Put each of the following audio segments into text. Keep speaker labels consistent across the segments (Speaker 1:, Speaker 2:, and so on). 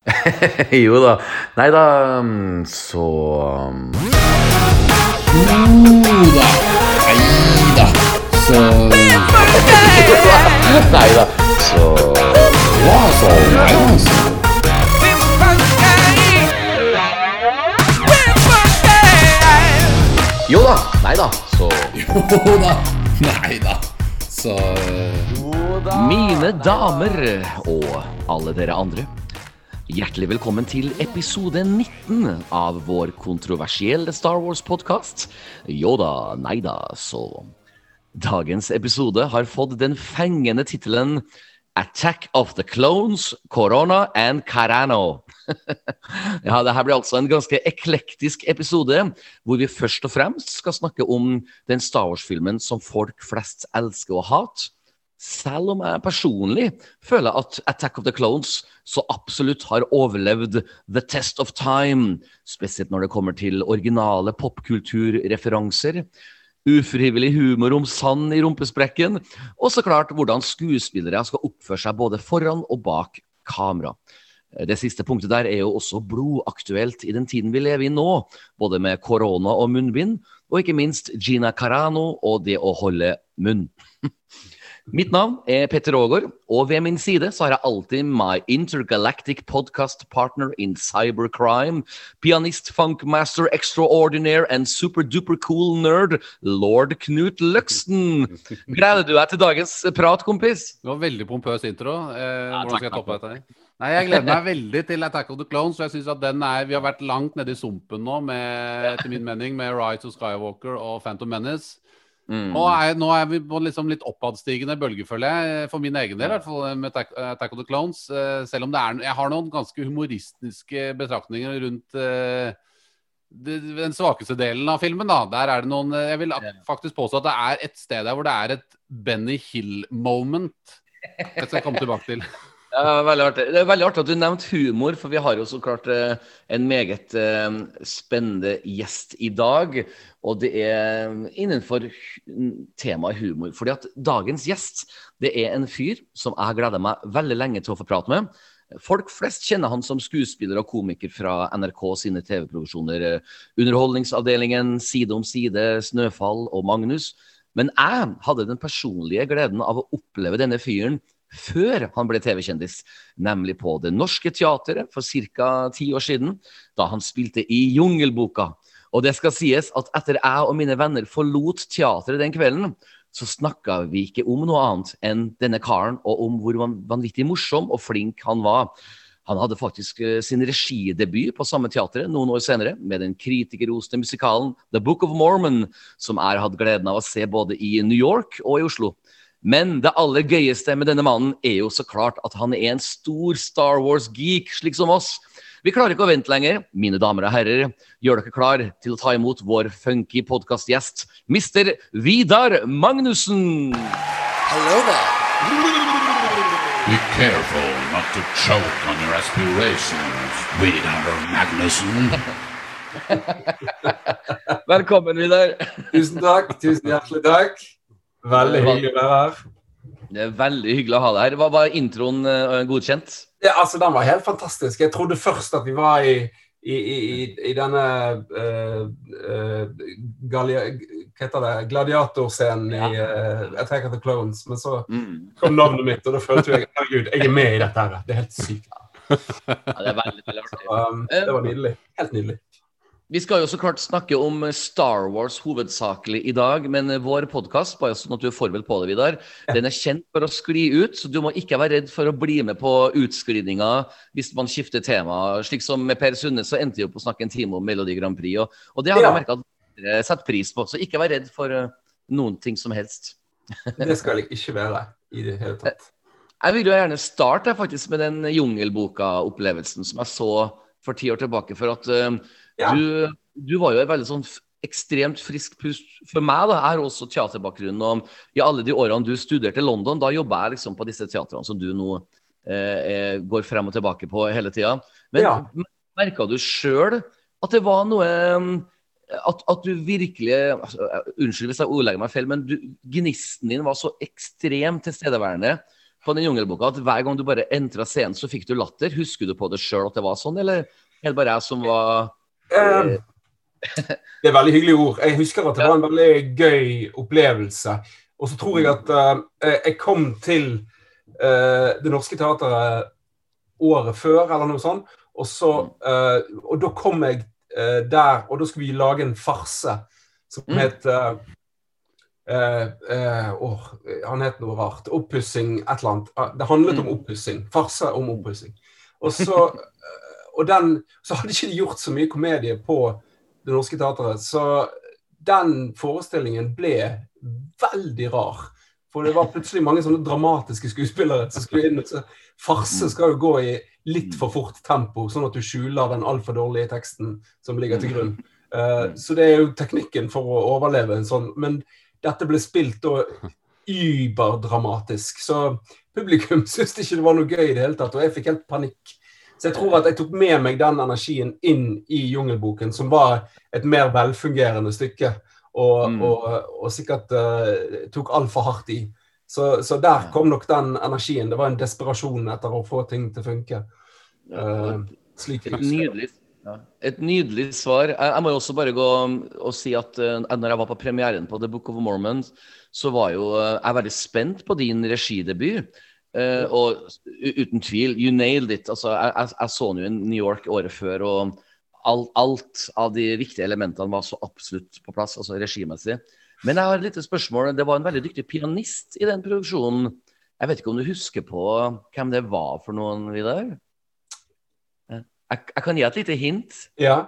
Speaker 1: jo da. Nei da, mm, så mm.
Speaker 2: Jo da. Nei da. Så
Speaker 1: Nei da, så
Speaker 2: Ja, så Nei da. Så.
Speaker 1: Jo da. Nei da, så
Speaker 2: Jo da. Nei da. Så
Speaker 3: Mine damer og alle dere andre. Hjertelig velkommen til episode 19 av vår kontroversielle Star Wars-podkast. Jo da, nei da, så Dagens episode har fått den fengende tittelen Attack of the Clones, Corona and Carano. ja, det her blir altså en ganske eklektisk episode, hvor vi først og fremst skal snakke om den Star Wars-filmen som folk flest elsker å hate. Selv om jeg personlig føler at Attack of the Clones så absolutt har overlevd the test of time, spesielt når det kommer til originale popkulturreferanser, ufrivillig humor om sand i rumpesprekken, og så klart hvordan skuespillere skal oppføre seg både foran og bak kamera. Det siste punktet der er jo også blodaktuelt i den tiden vi lever i nå, både med korona og munnbind, og ikke minst Gina Carano og det å holde munn. Mitt navn er Petter Aagaard, og ved min side så har jeg alltid my intergalactic podcast partner in cybercrime, pianist, funkmaster extraordinaire and super duper cool nerd, lord Knut Løksen. Gleder du deg til dagens prat, kompis?
Speaker 4: Det var veldig pompøs intro. Eh,
Speaker 3: Ja,
Speaker 4: hvordan skal jeg toppe dette? Nei, Jeg gleder meg veldig til Attack of the Clones. og jeg synes at den er, Vi har vært langt nede i sumpen nå, med, etter min mening, med Rise of Skywalker og Phantom Menace.
Speaker 3: Mm.
Speaker 4: Nå er, nå er vi på liksom litt oppadstigende bølge, føler jeg. For min egen del, i hvert fall med Attack, Attack of the Clones. Eh, selv om det er, jeg har noen ganske humoristiske betraktninger rundt uh, det, den svakeste delen av filmen. da. Der er det noen eh, Jeg vil faktisk påstå at det er et sted der hvor det er et Benny Hill-moment. Det skal jeg komme tilbake til.
Speaker 3: Ja, veldig artig. Det er veldig artig at du nevnte humor, for vi har jo så klart eh, en meget eh, spennende gjest i dag. Og det er innenfor temaet humor. Fordi at dagens gjest det er en fyr som jeg gleda meg veldig lenge til å få prate med. Folk flest kjenner han som skuespiller og komiker fra NRK sine TV-produksjoner eh, Underholdningsavdelingen, Side om side, Snøfall og Magnus. Men jeg hadde den personlige gleden av å oppleve denne fyren før han ble TV-kjendis, nemlig på Det Norske Teatret for ca. ti år siden, da han spilte i Jungelboka. Og det skal sies at etter jeg og mine venner forlot teatret den kvelden, så snakka vi ikke om noe annet enn denne karen, og om hvor van- vanvittig morsom og flink han var. Han hadde faktisk eh, sin regidebut på samme teatret noen år senere, med den kritikerroste musikalen The Book of Mormon, som jeg hatt gleden av å se både i New York og i Oslo. Men det aller gøyeste med denne mannen er jo så klart at han er en stor Star Wars-geek, slik som oss. Vi klarer ikke å vente lenger. Mine damer og herrer, gjør dere klar til å ta imot vår funky podkastgjest, Mr. Vidar Magnussen.
Speaker 2: Be careful not to choke on your aspirations, Vidar Magnussen.
Speaker 3: Velkommen, Vidar.
Speaker 5: Tusen takk. Tusen hjertelig takk. Veldig hyggelig å være her.
Speaker 3: Det er veldig hyggelig å ha deg her. Var, var introen eh, godkjent?
Speaker 5: Ja, altså, Den var helt fantastisk. Jeg trodde først at vi var i, i, i, i denne uh, galia, hva heter det, gladiatorscenen i uh, Attack of the Clones, men så
Speaker 3: Mm.
Speaker 5: kom navnet mitt, og da følte jeg herregud, jeg er med i dette. her. Det er helt sykt.
Speaker 3: Ja, det er veldig, veldig artig.
Speaker 5: Um, det var nydelig. Helt nydelig.
Speaker 3: Vi skal jo så klart snakke om Star Wars hovedsakelig i dag, men vår podkast, bare sånn at du er forberedt på det, Vidar, den er kjent for å skli ut, så du må ikke være redd for å bli med på utskridninga hvis man skifter tema. Slik som med Per Sunde, så endte vi opp å snakke en time om Melodi Grand Prix, og, og det har
Speaker 5: Ja.
Speaker 3: jeg merka at dere setter pris på, så ikke vær redd for eh, noen ting som helst.
Speaker 5: Det skal jeg ikke være i det hele tatt.
Speaker 3: Jeg vil jo gjerne starte faktisk med den Jungelboka-opplevelsen som jeg så for ti år tilbake. For at eh,
Speaker 5: Ja.
Speaker 3: du, du var jo en veldig sånn ekstremt frisk pust for meg. da, Jeg har også teaterbakgrunn. og I alle de årene du studerte i London, da jobba jeg liksom på disse teatrene som du nå eh, går frem og tilbake på hele tida. Men
Speaker 5: Ja.
Speaker 3: merka du sjøl at det var noe mm, at, at du virkelig altså, Unnskyld hvis jeg ordlegger meg feil, men du, gnisten din var så ekstremt tilstedeværende på den jungelboka at hver gang du bare entra scenen, så fikk du latter. Husker du på det sjøl at det var sånn, eller er det bare jeg som var
Speaker 5: Eh, det er veldig hyggelige ord. Jeg husker at det var en veldig gøy opplevelse. Og så tror jeg at eh, jeg kom til eh, Det Norske Teatret året før, eller noe sånt. Og, så, eh, og da kom jeg eh, der, og da skulle vi lage en farse som
Speaker 3: Mm.
Speaker 5: het åh, Han het noe rart. Oppussing, et eller annet. Ah, Det handlet om oppussing. Farse om oppussing. Og så og den, så hadde ikke de gjort så mye komedie på Det Norske Teatret. Så den forestillingen ble veldig rar. For det var plutselig mange sånne dramatiske skuespillere som skulle inn. Så farse skal jo gå i litt for fort tempo, sånn at du skjuler den altfor dårlige teksten som ligger til grunn. Uh, så det er jo teknikken for å overleve en sånn. Men dette ble spilt da überdramatisk. Så publikum syntes ikke det var noe gøy i det hele tatt, og jeg fikk helt panikk. Så jeg tror at jeg tok med meg den energien inn i Jungelboken, som var et mer velfungerende stykke. Og,
Speaker 3: Mm.
Speaker 5: og, og sikkert uh, tok altfor hardt i. Så, så der kom nok den energien. Det var en desperasjon etter å få ting til å funke. Uh, slik jeg
Speaker 3: Et
Speaker 5: husker
Speaker 3: nydelig, ja. et nydelig svar. Jeg, jeg må også bare gå og si at uh, når jeg var på premieren på The Book of Mormon, så var jo uh, jeg veldig spent på din regidebut. Uh, og uten tvil, you nailed it. Altså, jeg, jeg, så den jo i New York året før, og alt, alt av de viktige elementene var så absolutt på plass, altså regimessig. Men jeg har et lite spørsmål. Det var en veldig dyktig pianist i den produksjonen. Jeg vet ikke om du husker på hvem det var for noen, Vidar? Eh, Jeg, jeg kan gi et lite hint.
Speaker 5: Ja.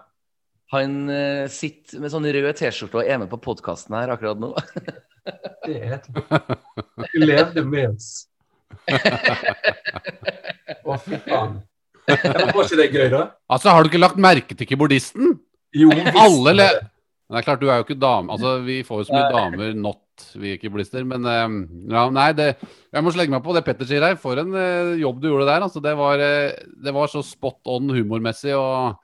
Speaker 3: Han uh, sitter med sånn rød T-skjorte og er med på podkasten her akkurat nå.
Speaker 5: Det er det levde med oss. Å, fy faen. Var ikke det gøy, da?
Speaker 4: Altså, har du ikke lagt merke til keyboardisten?
Speaker 5: Jo, visst.
Speaker 4: Alle le... Men Det er klart, du er jo ikke dame. Altså, vi får jo så mye damer not, vi keyboardister. Men eh, ja, nei, det Jeg må slenge meg på det Petter sier her. For en uh, jobb du gjorde der. Altså, det, var, uh, det var så spot on humormessig. og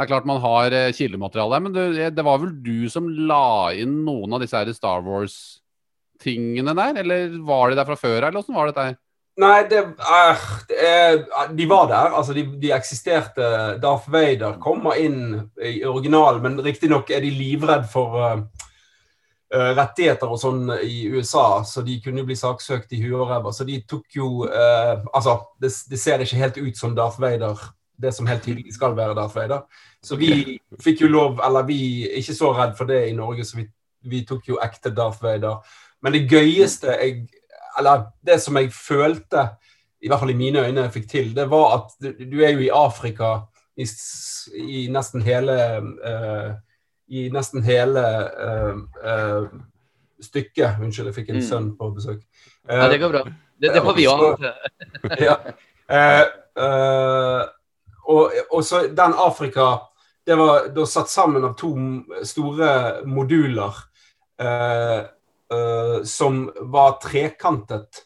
Speaker 4: det er klart man har eh, kildemateriale der, men du, eh, det var vel du som la inn noen av disse her Star Wars-tingene der? Eller var de der fra før, eller åssen var dette her?
Speaker 5: Nei, det, er, det er, De var der. Altså, de, de eksisterte. Darth Vader kommer inn i originalen, men riktignok er de livredd for eh, rettigheter og sånn i USA, så de kunne jo bli saksøkt i huet og ræva. Så de tok jo uh, Altså, det, det ser ikke helt ut som Darth Vader, det som helt tydelig skal være Darth Vader. Så vi fikk jo lov, eller vi er ikke så redd for det i Norge, så vi, vi tok jo ekte Darth Vader. Men det gøyeste jeg Eller det som jeg følte, i hvert fall i mine øyne, fikk til, det var at du, du er jo i Afrika i, i nesten hele uh, I nesten hele uh, stykket Unnskyld, jeg fikk en
Speaker 3: Mm.
Speaker 5: sønn på besøk.
Speaker 3: Ja, det går bra. Det, det får vi også.
Speaker 5: ja. Og, og så den Afrika Det var da satt sammen av to store moduler eh, eh, som var trekantet.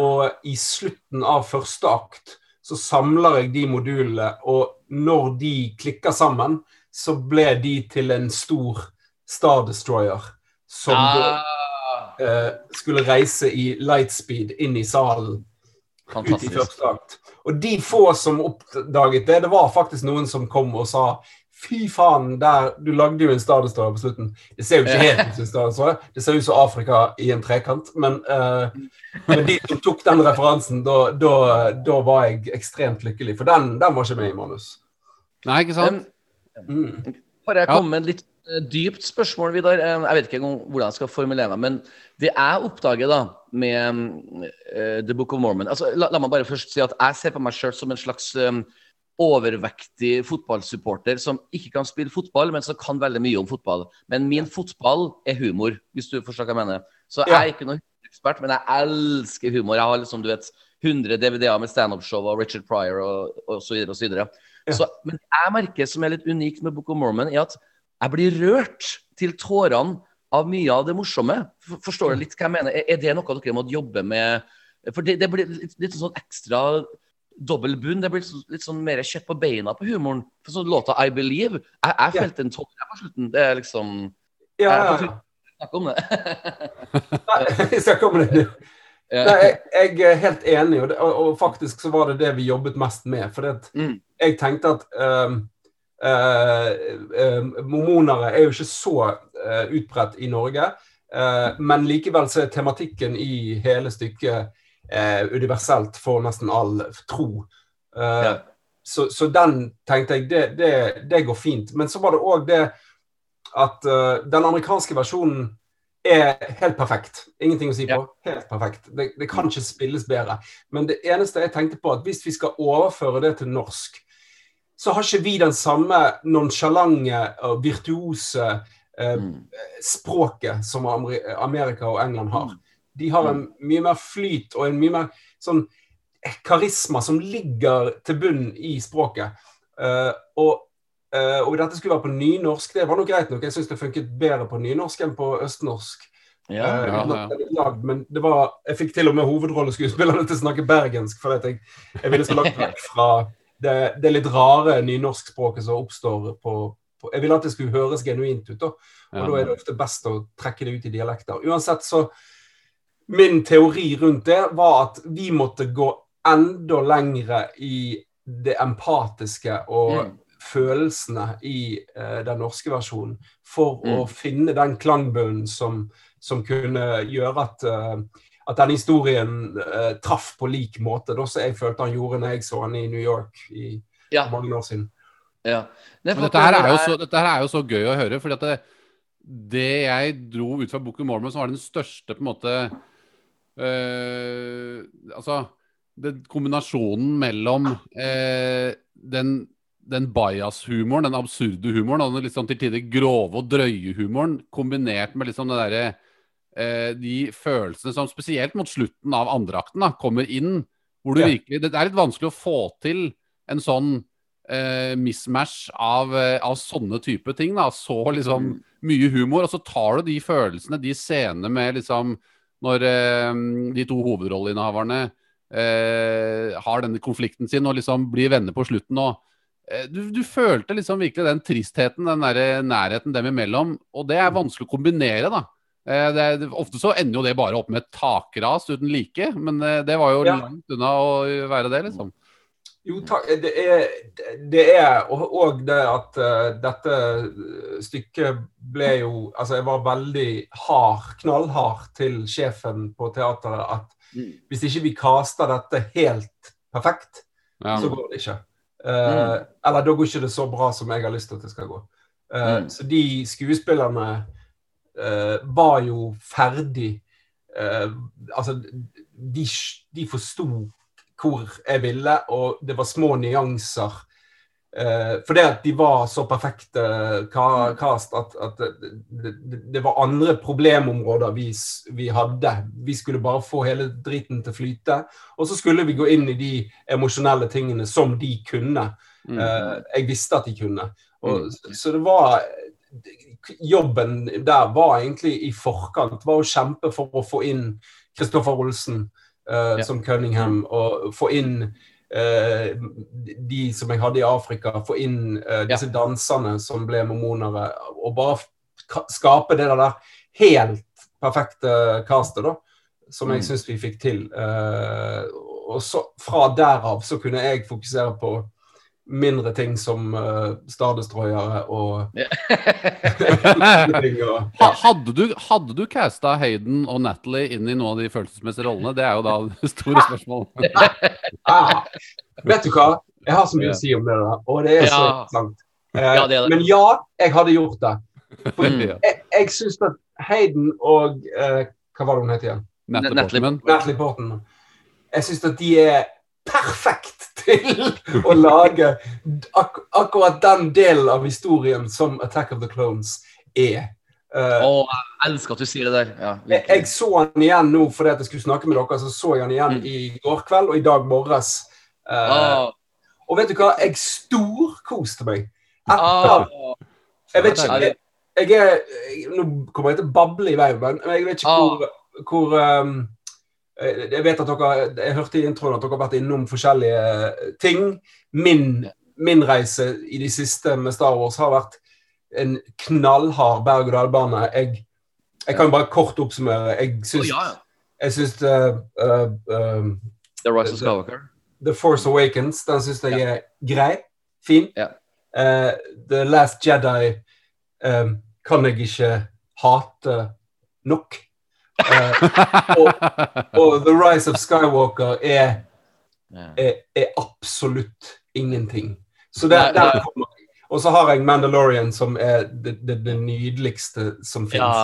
Speaker 5: Og i slutten av første akt så samler jeg de modulene, og når de klikker sammen, så ble de til en stor Star Destroyer. Som da
Speaker 3: Ah,
Speaker 5: eh, skulle reise i lightspeed inn i salen ut i første akt. Og de få som oppdaget det, det var faktisk noen som kom og sa Fy faen, der, du lagde jo en Star på slutten. Det ser jo ikke helt ut som en Star Det ser ut som Afrika i en trekant. Men, uh, men de som tok den referansen, da, da, da var jeg ekstremt lykkelig. For den, den var ikke med i manus.
Speaker 4: Nei, ikke sant?
Speaker 5: Mm.
Speaker 3: Bare jeg
Speaker 4: kom
Speaker 3: komme med et litt eh, dypt spørsmål, Vidar. Eh, Jeg vet ikke engang hvordan jeg skal formulere meg. Men det jeg oppdager da med uh, The Book of Mormon altså, la, la meg bare først si at jeg ser på meg sjøl som en slags eh, overvektig fotballsupporter som ikke kan spille fotball, men som kan veldig mye om fotball. Men min fotball er humor, hvis du forstår hva jeg mener. Så jeg er ikke noen ekspert, men jeg elsker humor. Jeg har liksom, du vet, 100 DVD-er med standup-show og Richard Pryor og, og så videre og så videre. Så, men jeg merker som er litt unikt med Book of Mormon, er at jeg blir rørt til tårene av mye av det morsomme. Forstår du litt hva jeg mener? Er, det noe dere må jobbe med? For det, det blir litt, litt sånn ekstra dobbel bunn. Det blir litt, sånn- litt sånn mer kjøtt på beina på humoren. For sånn låta I Believe, jeg, jeg felte en tåre på slutten. Det er liksom
Speaker 5: Ja, ja, ja.
Speaker 3: Snakk om det.
Speaker 5: Nei, Jeg skal med det. Nei, jeg, jeg er helt enig, og, det, og, faktisk så var det det vi jobbet mest med. For
Speaker 3: Mm.
Speaker 5: jeg tenkte at um, uh, eh, mormonere er jo ikke så uh, utbredt i Norge. uh, men likevel så er tematikken i hele stykket eh, universelt for nesten all tro. Eh,
Speaker 3: Ja.
Speaker 5: så, så den tenkte jeg, det, det, det går fint. Men så var det òg det at uh, den amerikanske versjonen er helt perfekt. Ingenting å si på. Helt perfekt. Det, det kan ikke spilles bedre. Men det eneste jeg tenkte på, at hvis vi skal overføre det til norsk, så har ikke vi den samme nonsjalante og virtuose eh,
Speaker 3: Mm.
Speaker 5: språket som Amerika og England har.
Speaker 3: Mm.
Speaker 5: De har en mye mer flyt og en mye mer sånn karisma som ligger til bunn i språket. Uh, og, uh, og dette skulle være på nynorsk. Det var nok greit nok. Jeg syns det funket bedre på nynorsk enn på østnorsk.
Speaker 3: Ja.
Speaker 5: Eh,
Speaker 4: ja, ja.
Speaker 5: Uh, men det var, jeg fikk til og med hovedrolleskuespillerne til å snakke bergensk. For jeg, jeg ville så langt vekk fra det, det litt rare nynorskspråket som oppstår på, på Jeg ville at det skulle høres genuint ut. da. Og da er det ofte best å trekke det ut i dialekter. Uansett så Min teori rundt det var at vi måtte gå enda lengre i det empatiske og
Speaker 3: Mm.
Speaker 5: følelsene i uh, den norske versjonen for å
Speaker 3: Mm.
Speaker 5: finne den klangbunnen som, som kunne gjøre at uh, at den historien uh, traff på lik måte, da som jeg følte han gjorde når jeg så han i New York i
Speaker 3: Ja.
Speaker 5: mange år siden.
Speaker 3: ja. At
Speaker 4: dette her, er jo så, dette her er jo så gøy å høre. fordi at det, det jeg dro ut fra Book of Mormon, som var den største på en måte eh, Altså den kombinasjonen mellom eh, den, den bias-humoren, den absurde humoren, og den sånn til tider grove og drøye humoren, kombinert med liksom det derre eh, De følelsene som spesielt mot slutten av andreakten kommer inn, hvor du
Speaker 5: Ja.
Speaker 4: virkelig Det er litt vanskelig å få til en sånn eh, mismatch av, eh, av sånne type ting. da, Så liksom mye humor, og så tar du de følelsene, de scenene med liksom Når eh, de to hovedrolleinnehaverne eh, har denne konflikten sin og liksom blir venner på slutten. og eh, du, du følte liksom virkelig den tristheten, den der nærheten dem imellom. Og det er vanskelig å kombinere, da. Eh, det er, ofte så ender jo det bare opp med et takras uten like, men det var jo
Speaker 5: Ja.
Speaker 4: langt unna å være det, liksom.
Speaker 5: Jo, takk. Det er, det er og, og det at uh, dette stykket ble jo Altså, jeg var veldig hard, knallhard til sjefen på teateret at
Speaker 3: Mm.
Speaker 5: hvis ikke vi caster dette helt perfekt,
Speaker 4: Ja.
Speaker 5: så går det ikke. Eh, Eller da går ikke det så bra som jeg har lyst til at det skal gå. Uh,
Speaker 3: Mm.
Speaker 5: Så de skuespillerne eh, var jo ferdig eh, Altså, de, de forsto hvor jeg ville, og det var små nyanser. Eh, fordi at de var så perfekte ka cast at, at det, det, det var andre problemområder vi, vi hadde. Vi skulle bare få hele driten til å flyte. Og så skulle vi gå inn i de emosjonelle tingene som de kunne.
Speaker 4: Mm.
Speaker 5: Eh, jeg visste at de kunne. Og, Så det var Jobben der var egentlig i forkant. Var å kjempe for å få inn Kristoffer Olsen eh,
Speaker 4: Ja.
Speaker 5: som Cunningham, og få inn uh, de som jeg hadde i Afrika, få inn uh, disse danserne som ble mormonere, og bare skape det der helt perfekte castet, da. Som jeg
Speaker 3: Mm.
Speaker 5: syns vi fikk til. Og så fra derav så kunne jeg fokusere på mindre ting som uh, Stardestroyere og og,
Speaker 4: hadde, du, hadde du casta Hayden og Natalie inn i noen av de følelsesmessige rollene? Det er jo da det store spørsmålet.
Speaker 5: ah, Vet du hva? Jeg har så mye å si om det der, og det er så
Speaker 3: Ja.
Speaker 5: interessant. Eh,
Speaker 3: Ja, det det.
Speaker 5: Men ja, jeg hadde gjort det. For
Speaker 3: Mm.
Speaker 5: jeg, jeg syns at Hayden og eh, Hva var det hun het igjen?
Speaker 4: Natalie
Speaker 3: Porten
Speaker 4: Portman.
Speaker 5: Natalie Portman. Jeg syns at de er perfekt til å lage ak akkurat den delen av historien som Attack of the Clones er. Uh,
Speaker 3: oh, jeg elsker at du sier det der. Ja,
Speaker 5: jeg, jeg så han igjen nå fordi at jeg skulle snakke med dere, så så jeg han igjen
Speaker 3: Mm.
Speaker 5: i går kveld og i dag morges. Uh,
Speaker 3: oh.
Speaker 5: og vet du hva? Jeg storkoste meg.
Speaker 3: å,
Speaker 5: Jeg vet ikke jeg, jeg er, Nå kommer jeg til å bable i vei, men jeg vet ikke
Speaker 3: Ah.
Speaker 5: hvor, hvor um, jeg jeg vet at dere Jeg hørte i introen at dere har vært innom forskjellige ting. Min, min reise i de siste med Star Wars har vært en knallhard berg-og-dal-bane. Jeg, jeg kan bare kort oppsummere. Jeg syns
Speaker 3: oh, ja.
Speaker 5: Jeg syns uh,
Speaker 3: The Rise of Skywalker.
Speaker 5: The Force Awakens den syns jeg er grei. Fin.
Speaker 3: Yeah.
Speaker 5: Eh, The Last Jedi um, kan jeg ikke hate nok. Eh, og, og The Rise of Skywalker er, er, er absolutt ingenting. Så der, der kommer jeg. Og så har jeg Mandalorian, som er det, det, det nydeligste som finnes.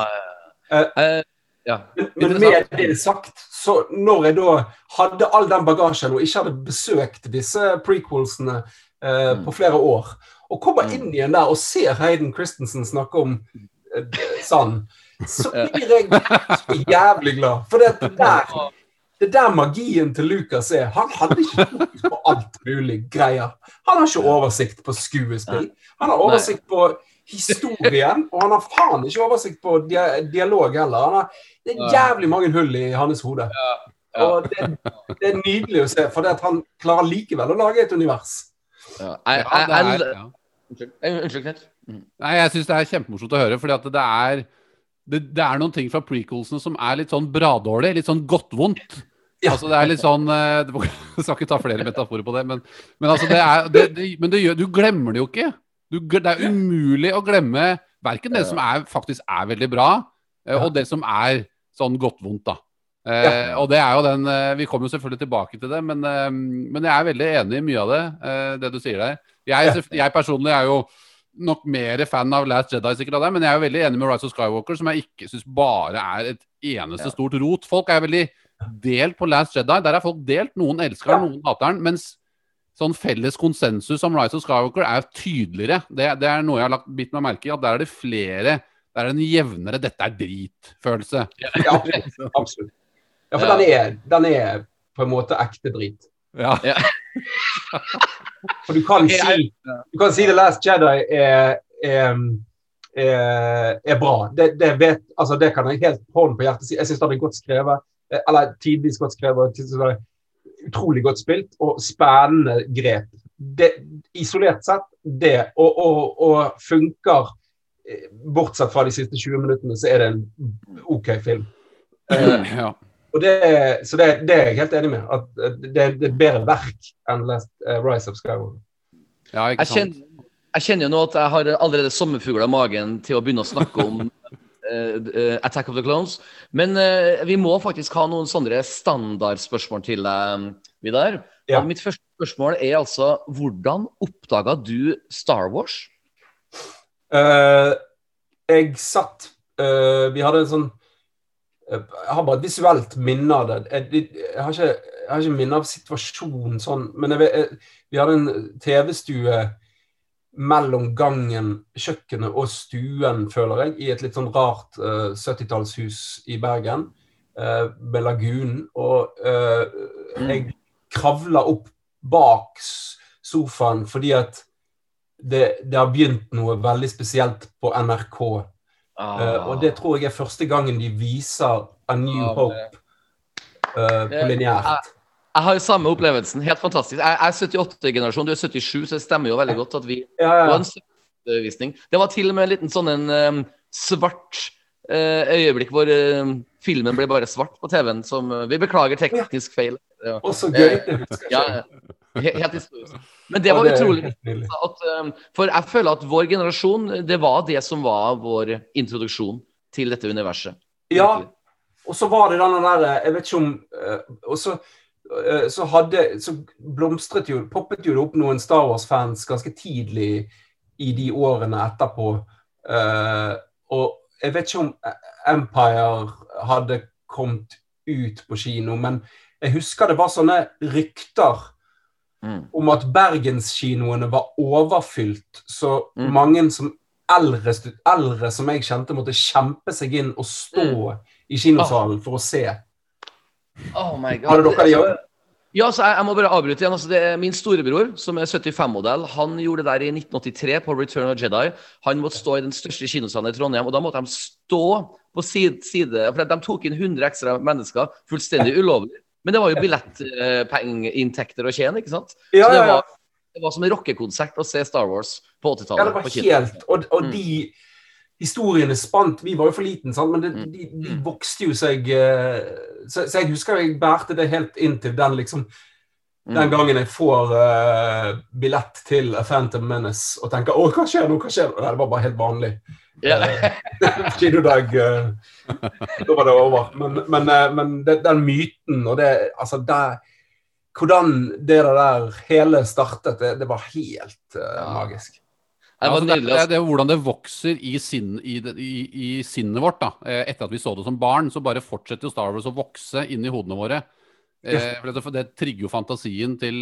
Speaker 3: Ja, uh, ja.
Speaker 5: Men med det sagt, så når jeg da hadde all den bagasjen og ikke hadde besøkt disse prequelsene eh,
Speaker 3: Mm.
Speaker 5: på flere år, og kommer inn igjen der og ser Hayden Christensen snakke om eh, sand, så blir jeg så jævlig glad. For det, det der det der magien til Lucas er. Han hadde ikke fokus på alt mulig greier. Han har ikke oversikt på skuespill. Han har oversikt på historien, og han har faen ikke oversikt på dia dialog heller. Han har, det er jævlig mange hull i hans hode. Og det, det er nydelig å se, for det at han klarer likevel å lage et univers.
Speaker 3: Ja. Jeg, jeg, unnskyld Knut.
Speaker 4: Nei, jeg syns det er kjempemorsomt å høre, fordi at det er det, det er noen ting fra prequelsene som er litt sånn bradårlig, litt sånn godtvondt.
Speaker 5: Ja.
Speaker 4: Altså det er litt sånn eh, Jeg skal ikke ta flere metaforer på det, men, men altså det er det, det, Men det gjør, du glemmer det jo ikke. Du, det er umulig å glemme verken det som er, faktisk er veldig bra, eh, og det som er sånn godtvondt, da. Eh, Og det er jo den Vi kommer jo selvfølgelig tilbake til det, men, men jeg er veldig enig i mye av det, det du sier der. Jeg, jeg personlig er jo nok mer fan av Last Jedi, sikkert av deg, men jeg er jo veldig enig med Rise of Skywalker, som jeg ikke syns bare er et eneste
Speaker 3: Ja.
Speaker 4: stort rot. Folk er veldig delt på Last Jedi. Der er folk delt. Noen elsker den, noen hater den. Mens sånn felles konsensus om Rise of Skywalker er tydeligere. Det, det er noe jeg har lagt, bitt meg merke i, at der er det flere Der er det en jevnere 'dette er drit'-følelse.
Speaker 5: Ja, absolutt. Ja, for. Den, er, den er på en måte ekte drit.
Speaker 4: Ja.
Speaker 5: For du kan si Du kan si The Last Jedi er, er, er, er bra. Det, det, vet, altså det kan jeg helt på hånden på hjertet si. Jeg syns det er godt skrevet. eh, Eller tidvis godt skrevet. Utrolig godt spilt og spennende grep. Det, isolert sett, det. Og, og, og funker eh, Bortsett fra de siste 20 minuttene, så er det en OK film. Uh,
Speaker 4: ja.
Speaker 5: Og det, så det, det er jeg helt enig med. At eh, det, det er et bedre verk enn Last, uh, Rise of Skywalker.
Speaker 4: ja, ikke
Speaker 3: Jeg kjenner, jeg kjenner jo nå at jeg har allerede sommerfugler i magen til å begynne å snakke om uh, eh, Attack of the Clones. Men uh, vi må faktisk ha noen sånne standardspørsmål til deg, Vidar.
Speaker 5: Ja.
Speaker 3: Mitt første spørsmål er altså hvordan oppdaga du Star Wars?
Speaker 5: Eh, jeg satt eh, Vi hadde en sånn eh, Jeg har bare et visuelt minne av det. Jeg, jeg, har ikke, jeg har ikke minne av situasjonen sånn, men jeg, jeg, vi hadde en TV-stue mellom gangen, kjøkkenet og stuen, føler jeg, i et litt sånn rart uh, 70-tallshus i Bergen, uh, med lagunen. Og uh, jeg kravla opp bak sofaen fordi at det, det har begynt noe veldig spesielt på NRK.
Speaker 3: Ah.
Speaker 5: Og det tror jeg er første gangen de viser A New
Speaker 3: ah,
Speaker 5: Hope uh, på lineært.
Speaker 3: Jeg har jo samme opplevelsen. Helt fantastisk. Jeg jeg er 78-generasjon, du er 77, så det stemmer jo veldig godt at vi
Speaker 5: Ja, ja.
Speaker 3: en støttevisning. Det var til og med en liten sånn en um, svart uh, øyeblikk hvor uh, filmen ble bare svart på TV-en. Som uh, Vi beklager teknisk feil. Ja,
Speaker 5: Og så gøy. Det husker jeg
Speaker 3: ja,
Speaker 5: ikke.
Speaker 3: helt historisk. Men det var utrolig at, For jeg føler at vår generasjon, det var det som var vår introduksjon til dette universet.
Speaker 5: Ja, og så var det denne der Jeg vet ikke om eh, Og så, eh, så hadde Så blomstret jo Poppet jo det opp noen Star Wars-fans ganske tidlig i de årene etterpå. Eh, og jeg vet ikke om Empire hadde kommet ut på kino, men jeg husker det var sånne rykter
Speaker 3: Mm.
Speaker 5: om at bergenskinoene var overfylt, så
Speaker 3: Mm.
Speaker 5: mange som eldre, eldre som jeg kjente, måtte kjempe seg inn og stå i kinosalen for å se.
Speaker 3: Oh my God.
Speaker 5: Hadde dere det gjort?
Speaker 3: Ja, så jeg, jeg må bare avbryte igjen. Altså, det er min storebror, som er 75-modell, han gjorde det der i 1983 på Return of Jedi. Han måtte stå i den største kinosalen i Trondheim, og da måtte de stå på side, side For de tok inn 100 ekstra mennesker, fullstendig ulovlig. Men det var jo billettpengeinntekter å tjene, ikke sant?
Speaker 5: Ja,
Speaker 3: Så det var, det var som en rockekonsert å se Star Wars på 80-tallet.
Speaker 5: ja, det var helt Og, og
Speaker 3: Mm.
Speaker 5: de historiene spant Vi var jo for liten, sant? men det,
Speaker 3: Mm.
Speaker 5: de, de vokste jo seg eh, så, så jeg husker jeg bærte det helt inn til den liksom
Speaker 3: Mm.
Speaker 5: Den gangen jeg får uh, billett til A Phantom Menace og tenker 'Å, hva skjer nå?' hva skjer nå? Nei, det var bare helt vanlig.
Speaker 3: Yeah.
Speaker 5: Kinodag uh, Da var det over. Men, men, uh, men det, den myten og det Altså, det, Hvordan det der hele startet, det, det var helt
Speaker 3: uh,
Speaker 5: magisk.
Speaker 3: Det
Speaker 4: Ja,
Speaker 3: var
Speaker 4: altså, det, det, det er hvordan det vokser i, sinn, i, i, i sinnet vårt. da. Etter at vi så det som barn, så bare fortsetter jo Star Wars å vokse inni hodene våre. Eh, for det, det trigger jo fantasien til,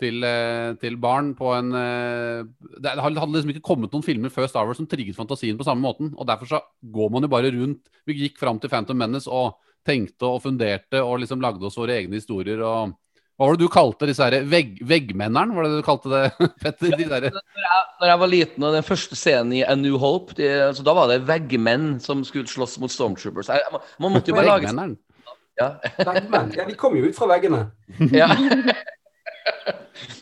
Speaker 4: til, eh, til barn på en eh, Det hadde liksom ikke kommet noen filmer før Star Wars som trigget fantasien på samme måten. og Derfor så går man jo bare rundt. Vi gikk fram til Phantom Menace og tenkte og funderte og liksom lagde oss våre egne historier. og hva var det du kalte disse her vegg, veggmenneren? Var det du kalte det, Petter? De der,
Speaker 3: Når jeg var liten, og den første scenen i A New Hope, de, altså, da var det veggmenn som skulle slåss mot Stormtroopers. Jeg, man, man måtte jo bare lage
Speaker 4: veggmenneren?
Speaker 3: Ja.
Speaker 5: Veggmenn. Ja, de kommer jo ut fra veggene.
Speaker 3: ja.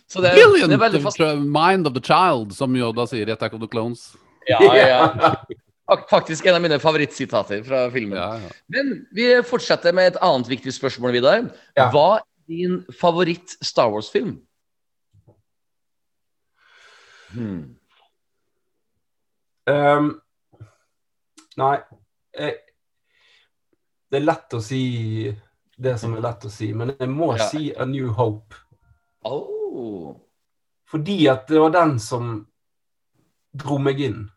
Speaker 3: Så det,
Speaker 4: Brilliant
Speaker 3: det er veldig fast...
Speaker 4: mind of the child, som Yoda sier i Attack of the Clones.
Speaker 3: Ja, ja. Faktisk en av mine favorittsitater fra filmen.
Speaker 4: Ja, ja.
Speaker 3: Men vi fortsetter med et annet viktig spørsmål, Vidar.
Speaker 5: Ja.
Speaker 3: Hva er din favoritt-Star Wars-film? Hmm.
Speaker 5: Um, nei jeg, Det er lett å si det som er lett å si, men jeg må
Speaker 3: Ja.
Speaker 5: si A New Hope.
Speaker 3: Oh.
Speaker 5: Fordi at det var den som dro meg inn.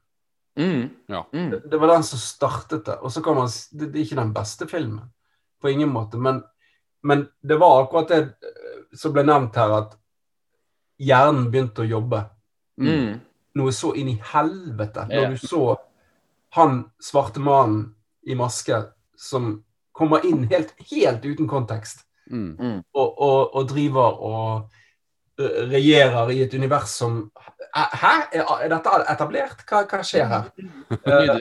Speaker 3: Mm.
Speaker 4: Ja.
Speaker 3: Mm.
Speaker 5: Det, det var den som startet det. Og så kan man Det, det er ikke den beste filmen, på ingen måte. Men, men det var akkurat det eh, som ble nevnt her, at hjernen begynte å jobbe.
Speaker 3: Mm.
Speaker 5: Noe så inn i helvete.
Speaker 3: Ja.
Speaker 5: Når du så han svarte mannen i maske som kommer inn helt, helt uten kontekst,
Speaker 4: Mm.
Speaker 5: og, og, og driver og regjerer i et univers som Hæ? Er, er dette etablert? Hva, hva skjer her?
Speaker 3: uh,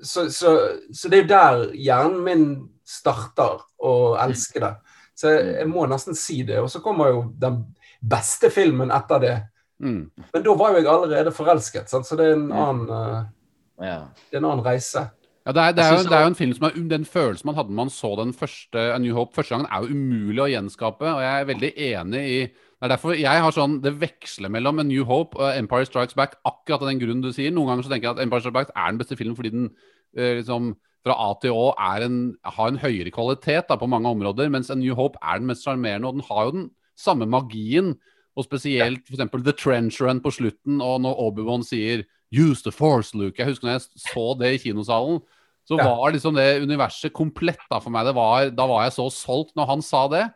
Speaker 5: så, så, så det er jo der hjernen min starter å elske det. Så jeg, jeg må nesten si det. Og så kommer jo den beste filmen etter det.
Speaker 4: Mm.
Speaker 5: Men da var jo jeg allerede forelsket, sant? så det er en annen, uh,
Speaker 3: Ja.
Speaker 5: det er en annen reise.
Speaker 4: Ja, det, er, det, er jo, det er jo en film som er Den følelsen man hadde når man så den første A New Hope første gangen, er jo umulig å gjenskape. Og jeg er veldig enig i Det er derfor jeg har sånn Det veksler mellom A New Hope og Empire Strikes Back akkurat av den grunnen du sier. Noen ganger så tenker jeg at Empire Strikes Back er den beste filmen fordi den eh, liksom fra A til Å er en, har en høyere kvalitet da, på mange områder, mens A New Hope er den mest sjarmerende. Og den har jo den samme magien. Og spesielt for eksempel The Trench Run på slutten, og når Obi-Wan sier 'Use the force, Luke'. Jeg husker når jeg så det i kinosalen. Så
Speaker 5: Ja.
Speaker 4: var liksom det universet komplett da for meg. Det var, da var jeg så solgt når han sa det.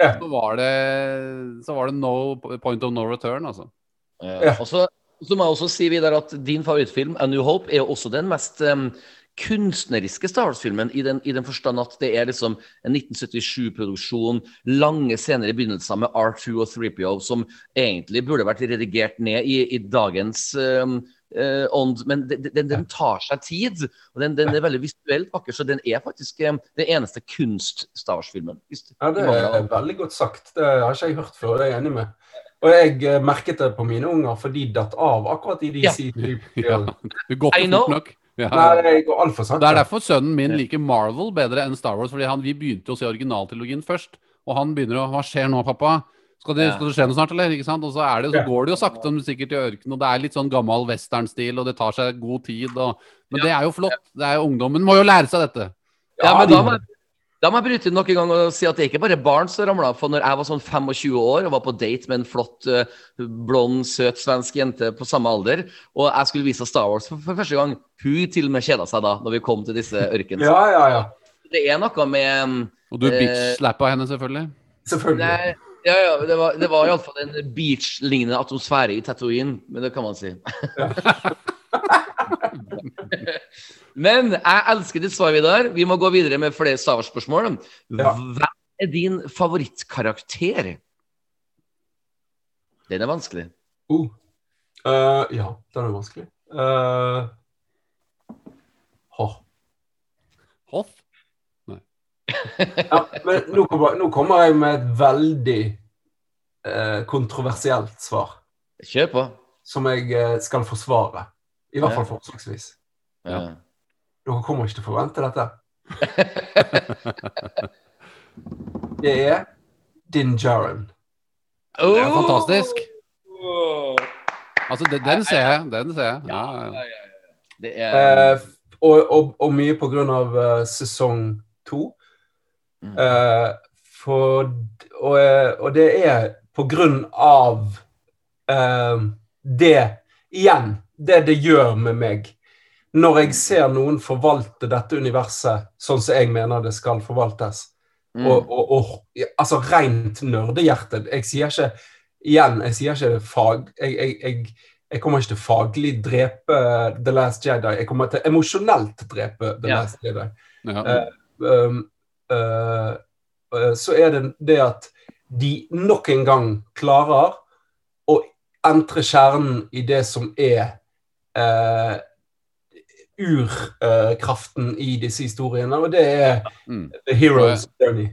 Speaker 5: Ja.
Speaker 4: Så var det, så var det no point of no return, altså.
Speaker 3: Ja.
Speaker 5: Ja.
Speaker 3: Og så så må jeg også si videre at din favorittfilm, A New Hope, er jo også den mest em, kunstneriske Star Wars-filmen, i, den- i den forstand at det er liksom en 1977-produksjon, lange scener i begynnelsen med R2 og 3PO, som egentlig burde vært redigert ned i, i dagens em, uh, ånd, men den, den, den tar seg tid, og den, den er veldig visuelt vakker, så den er faktisk em, den eneste kunst-Star Wars-filmen.
Speaker 5: Ja, Det er veldig godt sagt. Det har ikke jeg hørt før, det er jeg enig med. Og jeg eh, merket det på mine unger, for de datt av akkurat i de
Speaker 3: Ja.
Speaker 5: sidene.
Speaker 4: Ja. Det går ikke fort nok. Ja.
Speaker 5: Nei, det går altfor sakte.
Speaker 4: Det er derfor sønnen min liker Marvel bedre enn Star Wars. fordi han, Vi begynte å se originaltrilogien først, og han begynner å Hva skjer nå, pappa? Skal det, skal det skje noe snart, eller? Ikke sant? Og så, er det, så går det jo sakte, men sikkert i ørkenen, og det er litt sånn gammel westernstil, og det tar seg god tid. Og, men det er jo flott. Det er jo Ungdommen må jo lære seg dette.
Speaker 3: Ja, men da må jeg bryte inn nok en gang og si at det er ikke bare barn som ramla. For når jeg var sånn 25 år og var på date med en flott, eh, blond, søt svensk jente på samme alder, og jeg skulle vise henne Star Wars for, for første gang, hun til og med kjeda seg da når vi kom til disse ørkene.
Speaker 5: Ja, ja, ja.
Speaker 3: Det er noe med
Speaker 4: Og du
Speaker 3: Eh,
Speaker 4: bitch-slappa henne, selvfølgelig.
Speaker 5: Selvfølgelig.
Speaker 3: Nei, ja, ja, det var, det var iallfall en beach-lignende atmosfære i Tatooine, men det kan man si. men jeg elsker ditt svar, Vidar. Vi må gå videre med flere Star Wars-spørsmål.
Speaker 5: Ja.
Speaker 3: Hvem er din favorittkarakter? Den er vanskelig.
Speaker 5: Uh. Uh, ja, den er vanskelig. Uh,
Speaker 4: Hoff?
Speaker 5: Ja, men nå kommer, nå kommer jeg med et veldig eh, kontroversielt svar,
Speaker 3: Kjør på.
Speaker 5: som jeg skal forsvare. I hvert fall forslagsvis.
Speaker 3: Ja.
Speaker 5: Dere kommer ikke til å forvente dette. Det er Din Jaren.
Speaker 4: Det er fantastisk. Altså, den, den ser jeg. Den ser jeg. Ja, ja.
Speaker 3: Det er
Speaker 5: Eh, og, og, og mye på grunn av uh, sesong to.
Speaker 3: Mm.
Speaker 5: Eh, for, og, eh, og det er på grunn av eh, det Igjen, det det gjør med meg. Når jeg ser noen forvalte dette universet sånn som jeg mener det skal forvaltes,
Speaker 3: mm.
Speaker 5: og, og, og altså rent nerdehjerte Jeg sier ikke igjen, jeg sier ikke fag jeg, jeg, jeg, jeg kommer ikke til faglig drepe The Last Jedi. Jeg kommer til emosjonelt drepe The
Speaker 3: Ja.
Speaker 5: Last Jedi.
Speaker 4: Ja.
Speaker 5: Uh, um, uh, uh, så er det det at de nok en gang klarer å entre kjernen i det som er eh, urkraften i disse historiene, og det er
Speaker 4: Mm.
Speaker 5: The Hero's Journey.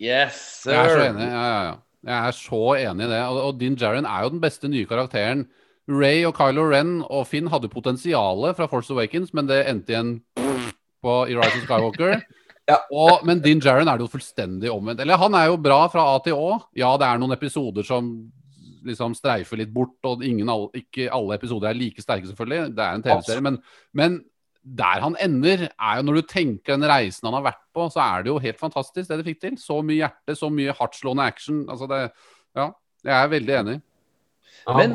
Speaker 3: Yes, sir.
Speaker 4: Jeg er så enig. Ja, ja, ja. Jeg er så enig i det. Og, og Din Jaren er jo den beste nye karakteren. Ray og Kylo Ren og Finn hadde potensialet fra Force Awakens, men det endte igjen på i Rise of Skywalker.
Speaker 5: Ja.
Speaker 4: Og, men Din Jaren er det jo fullstendig omvendt. Eller han er jo bra fra A til Å. Ja, det er noen episoder som liksom streifer litt bort, og ingen, all- ikke alle episoder er like sterke, selvfølgelig. Det er en TV-serie. Men, men der han ender, er jo når du tenker den reisen han har vært på, så er det jo helt fantastisk det de fikk til. Så mye hjerte, så mye hardtslående action. Altså det, ja, jeg er veldig enig.
Speaker 3: Men-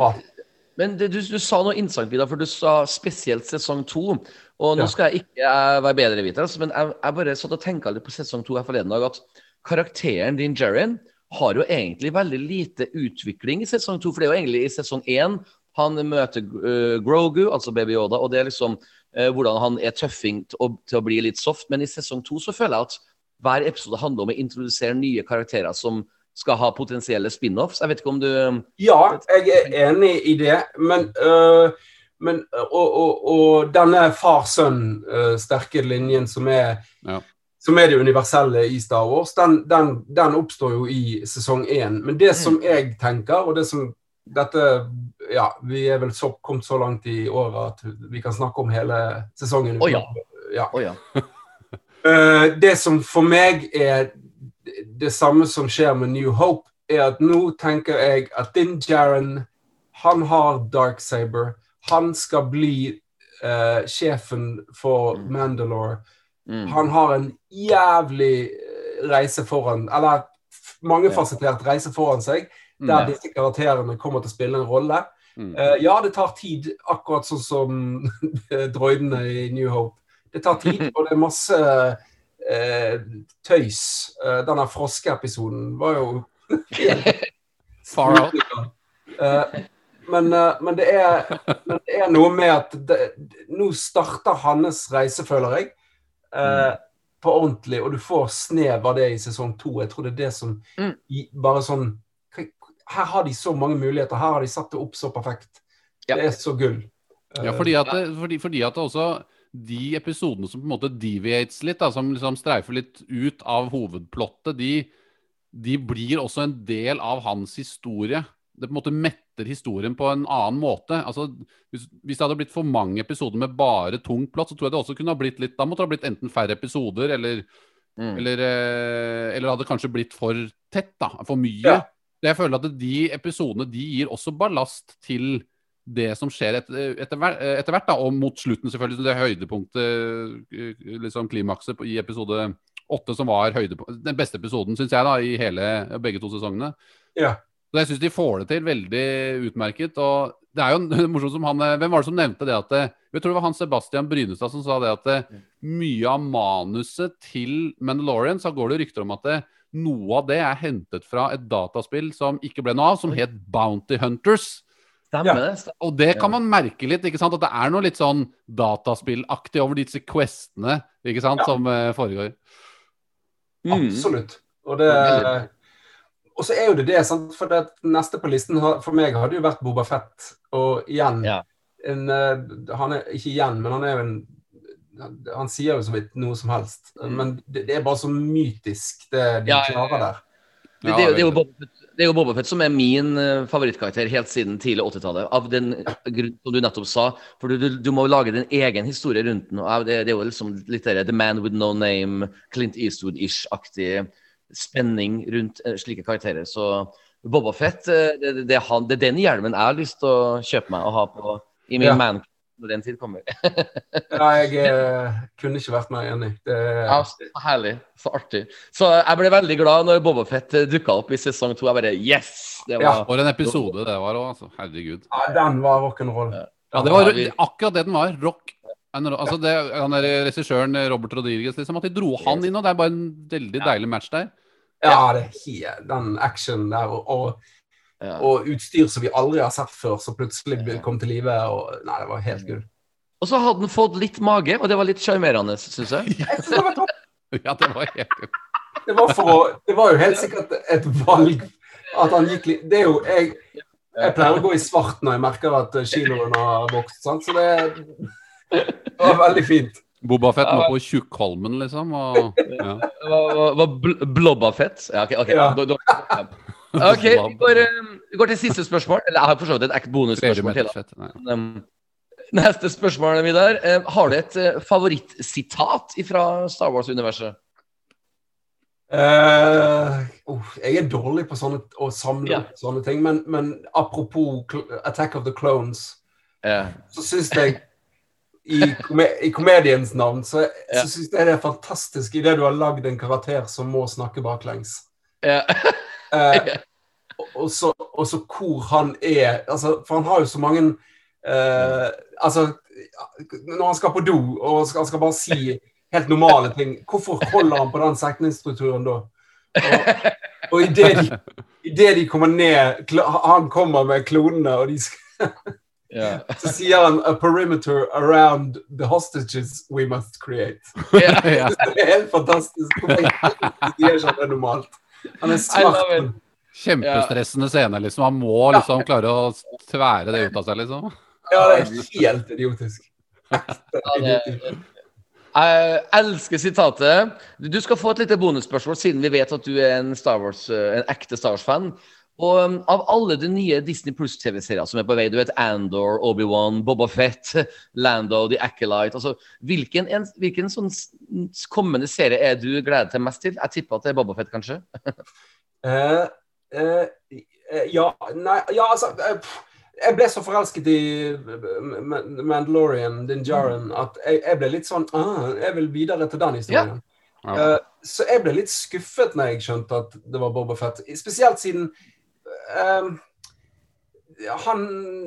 Speaker 3: Men det, du, du sa noe interessant, Vidar, for du sa spesielt sesong to. Og nå skal jeg ikke jeg, være bedreviter, altså, men jeg, jeg bare satt og tenka litt på sesong to her forleden dag, at karakteren din, Jaren, har jo egentlig veldig lite utvikling i sesong to. For det er jo egentlig i sesong én han møter uh, Grogu, altså Baby Yoda, og det er liksom uh, hvordan han er tøffing til å, til å bli litt soft. Men i sesong to så føler jeg at hver episode handler om å introdusere nye karakterer som skal ha potensielle spin-offs. Jeg vet ikke om du
Speaker 5: Ja, jeg er enig i det, men, øh, men og, og, og denne far-sønn-sterke linjen som er,
Speaker 4: Ja.
Speaker 5: Som er det universelle i Star Wars, den, den, den oppstår jo i sesong én. Men det som jeg tenker, og det som dette Ja, vi er vel så, kommet så langt i året at vi kan snakke om hele sesongen.
Speaker 3: Oh, ja.
Speaker 5: ja.
Speaker 3: Oh, ja.
Speaker 5: Eh, det som for meg er det samme som skjer med New Hope, er at nå tenker jeg at Din Jaren, han har Dark Saber. Han skal bli uh, sjefen for Mandalore.
Speaker 3: Mm.
Speaker 5: Han har en jævlig eh, reise foran Eller mangefasettert reise foran seg, der
Speaker 4: Mm.
Speaker 5: disse karakterene kommer til å spille en rolle.
Speaker 4: Mm.
Speaker 5: Uh, ja, det tar tid, akkurat sånn som droidene i New Hope. Det tar tid, og det er masse uh, tøys. Uh, denne froskeepisoden var jo
Speaker 4: Far out.
Speaker 5: Men, men, det er, men det er noe med at det, nå starter hans reise, føler jeg, eh, på ordentlig. Og du får snev av det i sesong to. Jeg tror det er det som
Speaker 3: Mm.
Speaker 5: Bare sånn Her har de så mange muligheter. Her har de satt det opp så perfekt.
Speaker 3: Ja.
Speaker 5: Det er så gull. Eh,
Speaker 4: Ja, fordi at, det, fordi, fordi at det også de episodene som på en måte deviates litt, da, som liksom streifer litt ut av hovedplottet, de, de blir også en del av hans historie. Det på en måte metter historien på en annen måte. Altså, hvis, hvis det hadde blitt for mange episoder med bare tung plott, så tror jeg det også kunne ha blitt litt Da måtte det ha blitt enten færre episoder, eller,
Speaker 3: Mm.
Speaker 4: eller, eh, eller hadde kanskje blitt for tett, da. For mye.
Speaker 5: Ja.
Speaker 4: Jeg føler at de episodene de gir også ballast til det som skjer etter, etter, etter hvert, da, og mot slutten selvfølgelig, det høydepunktet, eh, liksom klimakset i episode åtte, som var høydepunkt, den beste episoden, syns jeg, da, i hele, begge to sesongene.
Speaker 5: Ja.
Speaker 4: Så jeg syns de får det til veldig utmerket. og det er jo morsomt som han, eh, Hvem var det som nevnte det at eh, Jeg tror det var han Sebastian Brynestad som sa det at eh, mye av manuset til Mandalorian så går det rykter om at det, noe av det er hentet fra et dataspill som ikke ble noe av, som het Bounty Hunters.
Speaker 5: Ja.
Speaker 4: Og det kan man merke litt, ikke sant? At det er noe litt sånn dataspillaktig over disse questene ikke sant?
Speaker 5: Ja.
Speaker 4: som foregår.
Speaker 3: Mm.
Speaker 5: Absolutt. Og det
Speaker 3: Veldig.
Speaker 5: Og så er jo det det, sant? for det neste på listen for meg hadde jo vært Boba Fett. Og igjen
Speaker 3: Ja.
Speaker 5: en, eh, Han er ikke igjen, men han er jo en Han sier jo så vidt noe som helst.
Speaker 3: Mm.
Speaker 5: Men det, det er bare så mytisk, det de
Speaker 3: Ja, ja, ja.
Speaker 5: klarer der.
Speaker 3: Det, det, er det, er jo. Boba Fett, det er jo Boba Fett som er min eh, favorittkarakter helt siden tidlig 80-tallet. Av den grunn som du nettopp sa. For du, du, du må lage din egen historie rundt den. Og det, det er jo liksom litt der, The Man With No Name, Clint Eastwood-ish-aktig spenning rundt eh, slike karakterer. Så Boba Fett, eh, det, det, det, er det er den hjelmen jeg har lyst til å kjøpe meg og ha på i min
Speaker 5: Ja.
Speaker 3: man når den tid kommer.
Speaker 5: Ja, jeg eh, kunne ikke vært mer enig. Det,
Speaker 3: Ja, så herlig. Så artig. Så jeg ble veldig glad når Boba Fett dukka opp i sesong to. Jeg bare Yes! Det
Speaker 5: Ja.
Speaker 3: var
Speaker 4: For en episode det var òg, altså. Herregud.
Speaker 5: ja, den var rock'n'roll.
Speaker 4: Ja, det var akkurat det den var. Rock. Altså det, han der Regissøren Robert Rodriguez, liksom, at de dro han inn, og det er bare en veldig deilig match der.
Speaker 5: Ja, det er den actionen der, og, og,
Speaker 3: ja.
Speaker 5: og utstyr som vi aldri har sett før, som plutselig kom til live. Og, nei, det var helt gull.
Speaker 3: Og så hadde han fått litt mage, og det var litt sjarmerende, syns jeg.
Speaker 5: Jeg synes det var topp.
Speaker 4: Ja, det var helt
Speaker 5: Det var, for å, det var jo helt sikkert et valg at han gikk litt Det er jo Jeg, jeg pleier å gå i svart når jeg merker at kiloen har vokst, sant? så det, det var veldig fint.
Speaker 4: Boba Fett må på Tjukkholmen, liksom. Og, ja.
Speaker 3: Var, hva, bl Blobbafett? Ja, OK. okay.
Speaker 5: Ja.
Speaker 3: Da- da- Ok, vi går, eh, vi går til siste spørsmål. Eller jeg har for så vidt et ekte bonusspørsmål til.
Speaker 4: fett. Nei.
Speaker 3: da. Um, Neste spørsmål, Vidar. Eh, Har du et eh, favorittsitat fra Star Wars-universet?
Speaker 5: Uh, uh, jeg er dårlig på sånne, å samle yeah. sånne ting, men, men apropos Attack of the Clones,
Speaker 3: yeah.
Speaker 5: så syns jeg i, kom I komediens navn så,
Speaker 3: Ja.
Speaker 5: så syns jeg det er fantastisk idet du har lagd en karakter som må snakke baklengs.
Speaker 3: Ja.
Speaker 5: Eh, og- så, og så hvor han er altså, For han har jo så mange eh, Altså, når han skal på do og han skal bare si helt normale ting, hvorfor holder han på den setningsstrukturen da? Og, og idet de, i det de kommer ned Han kommer med klonene, og de skal,
Speaker 3: Ja.
Speaker 5: så sier han 'a perimeter around the hostages we must create'. Det er helt fantastisk. De sier ikke det normalt? Han er
Speaker 3: I love
Speaker 5: smart.
Speaker 4: Kjempestressende scene, liksom. Han må liksom klare å tvære det ut av seg, liksom.
Speaker 5: Ja, det er helt idiotisk. Ekte.
Speaker 3: Jeg elsker sitatet. Du skal få et lite bonusspørsmål, siden vi vet at du er en, Star Wars, eh, en ekte Star Wars-fan. Og um, Av alle de nye Disney Pluss-TV-serier som er på vei, du vet Andor, Obi-Wan, Boba Fett, Lando, The Acolyte altså, Hvilken, en, hvilken sånn kommende serie er du gleder deg mest til? Jeg tipper at det er Boba Fett, kanskje?
Speaker 5: uh, uh, ja, nei, ja, altså Jeg ble så forelsket i Mandalorian, Din Djarin, at jeg, jeg ble litt sånn ah, Jeg vil videre til den historien.
Speaker 4: Ja.
Speaker 5: Eh, så jeg ble litt skuffet når jeg skjønte at det var Boba Fett. Spesielt siden eh, han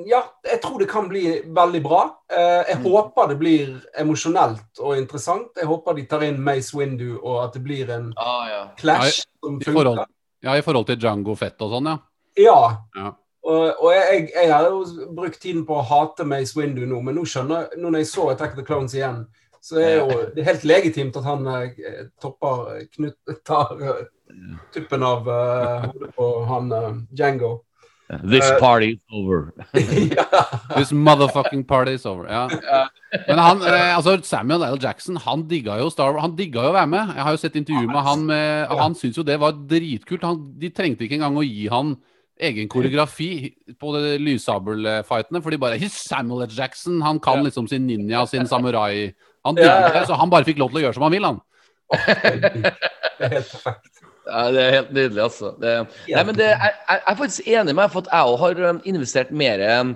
Speaker 5: Ja, jeg tror det kan bli veldig bra. Eh, jeg
Speaker 3: Mm.
Speaker 5: håper det blir emosjonelt og interessant. Jeg håper de tar inn Mace Windu, og at det blir en
Speaker 3: Ah, ja.
Speaker 5: clash som
Speaker 4: I forhold, ja, i forhold til Django Fett og sånn, ja.
Speaker 5: Ja.
Speaker 4: Ja.
Speaker 5: Og, og jeg, jeg har jo brukt tiden på å hate Mace Windu nå, men nå skjønner nå når jeg så Attack of the Clones igjen, så er jo det er helt legitimt at han eh, topper eh, Knut tar tuppen av uh, hodet på han uh, Django.
Speaker 3: This
Speaker 5: Eh,
Speaker 3: party is over.
Speaker 4: This motherfucking party is over. Ja. Men han, altså Samuel L. Jackson han digga jo Star Wars, han digga jo å være med. Jeg har jo sett intervju med han. Med,
Speaker 5: og
Speaker 4: han syntes jo det var dritkult. Han, de trengte ikke engang å gi han egen koreografi på de lyssabelfightene, for de bare He's Samuel L. Jackson. Han kan liksom sin ninja, og sin samurai. Han digger det, så han bare fikk lov til å gjøre som han vil, han.
Speaker 5: Det er helt perfekt.
Speaker 3: Ja, det er helt nydelig, altså. Det, nei, men det, jeg, jeg er faktisk enig med deg, for at jeg også har um, investert mer um,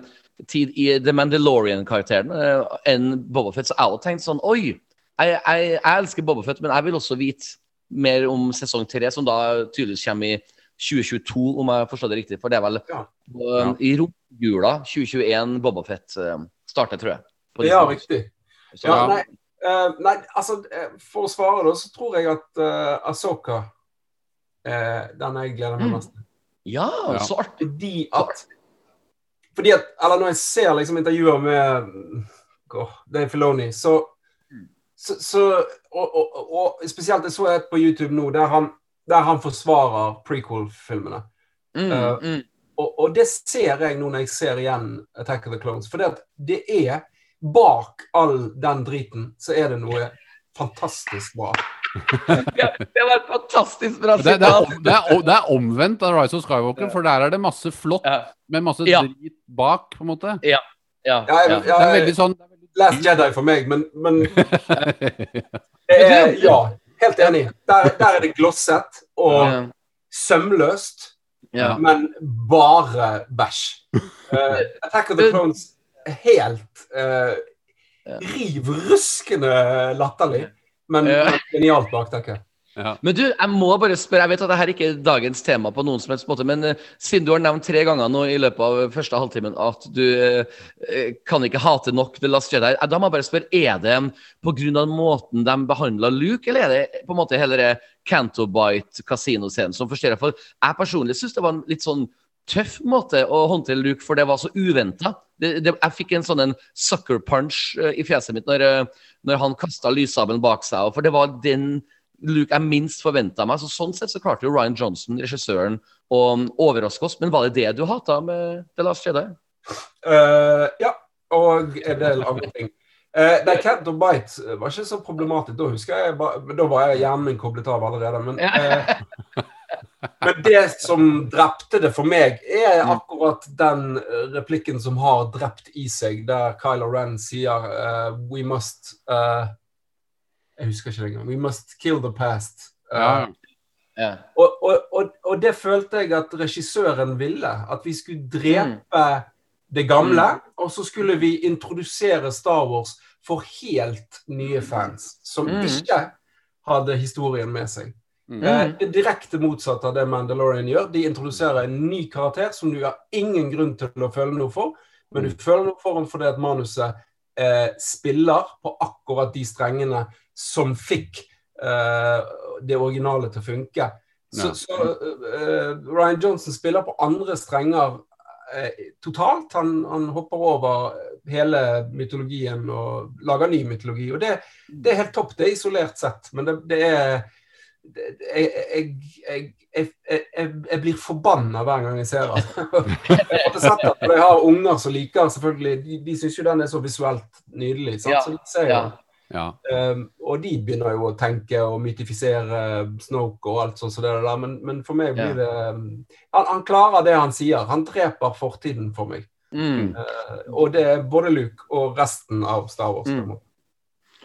Speaker 3: tid i The Mandalorian-karakteren uh, enn Boba Fett. Så jeg har tenkt sånn Oi, jeg, jeg, jeg elsker Boba Fett, men jeg vil også vite mer om sesong tre, som da tydeligvis kommer i 2022, om jeg forstår det riktig. For det er vel
Speaker 5: Ja.
Speaker 3: Ja. i romjula 2021 Boba Fett uh, starter, tror jeg.
Speaker 5: Ja, riktig.
Speaker 3: Så,
Speaker 5: Ja, nei, uh, nei, altså eh, For å svare, da, så tror jeg at uh, Asoka er den jeg gleder meg
Speaker 3: Mm.
Speaker 5: mest til.
Speaker 3: ja,
Speaker 4: Ja.
Speaker 3: så artig.
Speaker 5: Fordi at Fordi at Eller når jeg ser liksom intervjuer med åh, Dave Filoni, så så, så og, og, og, og spesielt jeg så et på YouTube nå, der han, der han forsvarer prequel-filmene.
Speaker 3: Mm,
Speaker 5: uh,
Speaker 3: mm.
Speaker 5: Og, og det ser jeg nå når jeg ser igjen Attack of the Clones. For det er Bak all den driten så er det noe fantastisk bra.
Speaker 3: Det var et fantastisk bra
Speaker 4: Det, det, er, det, er, det er omvendt av Rise of Skywalker, for der er det masse flott, med masse
Speaker 3: Ja.
Speaker 4: drit bak, på en måte.
Speaker 3: Ja,
Speaker 5: Ja,
Speaker 3: ja.
Speaker 4: Det er veldig sånn
Speaker 5: Last Jedi for meg, men, men eh, Ja, helt enig. Der, der er det glosset og sømløst,
Speaker 3: Ja.
Speaker 5: men bare bæsj. Uh, Attack of the Clones er helt uh, riv ruskende latterlig, men,
Speaker 3: Ja.
Speaker 5: genialt baktekke.
Speaker 3: Men du, jeg må bare spørre, jeg vet at dette ikke er dagens tema på noen som helst måte, men eh, siden du har nevnt tre ganger nå i løpet av første halvtimen at du eh, eh, kan ikke hate nok The Last Jedi, eh, da må jeg bare spørre, er det pga. måten de behandla Luke, eller er det på en måte hele det Cantobite kasinoscenen som forstyrrer? For jeg personlig syns det var en litt sånn tøff måte å håndtere Luke, for det var så uventa. Jeg fikk en sånn en sucker punch eh, i fjeset mitt når, eh, når han kasta lyssabelen bak seg, for det var den Luke jeg minst forventa meg. Så sånn sett så klarte jo Ryan Johnson, regissøren, å um, overraske oss. Men var det det du hata med The Last Jedi?
Speaker 5: Uh, ja, og en del andre ting. Uh, nei, Cat og Bite var ikke så problematisk. Da husker jeg da var jeg hjernen min koblet av allerede. Men, uh, men det som drepte det for meg, er akkurat den uh, replikken som har drept i seg, der Kylo Ren sier uh, We must uh, Jeg husker ikke det engang. We must kill the past. Uh,
Speaker 4: Ja.
Speaker 3: Ja.
Speaker 5: og, og, og, og det følte jeg at regissøren ville. At vi skulle drepe det gamle, og så skulle vi introdusere Star Wars for helt nye fans, som
Speaker 3: Mm.
Speaker 5: ikke hadde historien med seg.
Speaker 4: Mm.
Speaker 5: Eh, Det er direkte motsatt av det Mandalorian gjør. De introduserer en ny karakter som du har ingen grunn til å føle noe for, men du føler noe for ham fordi at manuset eh, spiller på akkurat de strengene som fikk eh, det originale til å funke. Så, så eh, Ryan Johnson spiller på andre strenger eh, totalt. Han, han hopper over hele mytologien og lager ny mytologi. Og det, det er helt topp, det er isolert sett, men det, det er jeg, jeg, jeg, jeg, blir forbanna hver gang jeg ser den. Jeg har unger som liker selvfølgelig De, de syns jo den er så visuelt nydelig. Sant?
Speaker 3: Ja,
Speaker 5: Så
Speaker 3: Ja.
Speaker 4: Ja.
Speaker 5: Um, og de begynner jo å tenke og mytifisere Snoke og alt sånt Så det der, men, men for meg blir det um, han, han klarer det han sier. Han dreper fortiden for meg.
Speaker 3: Mm.
Speaker 5: Uh, og det er både Luke og resten av Star Wars. på en
Speaker 3: Mm.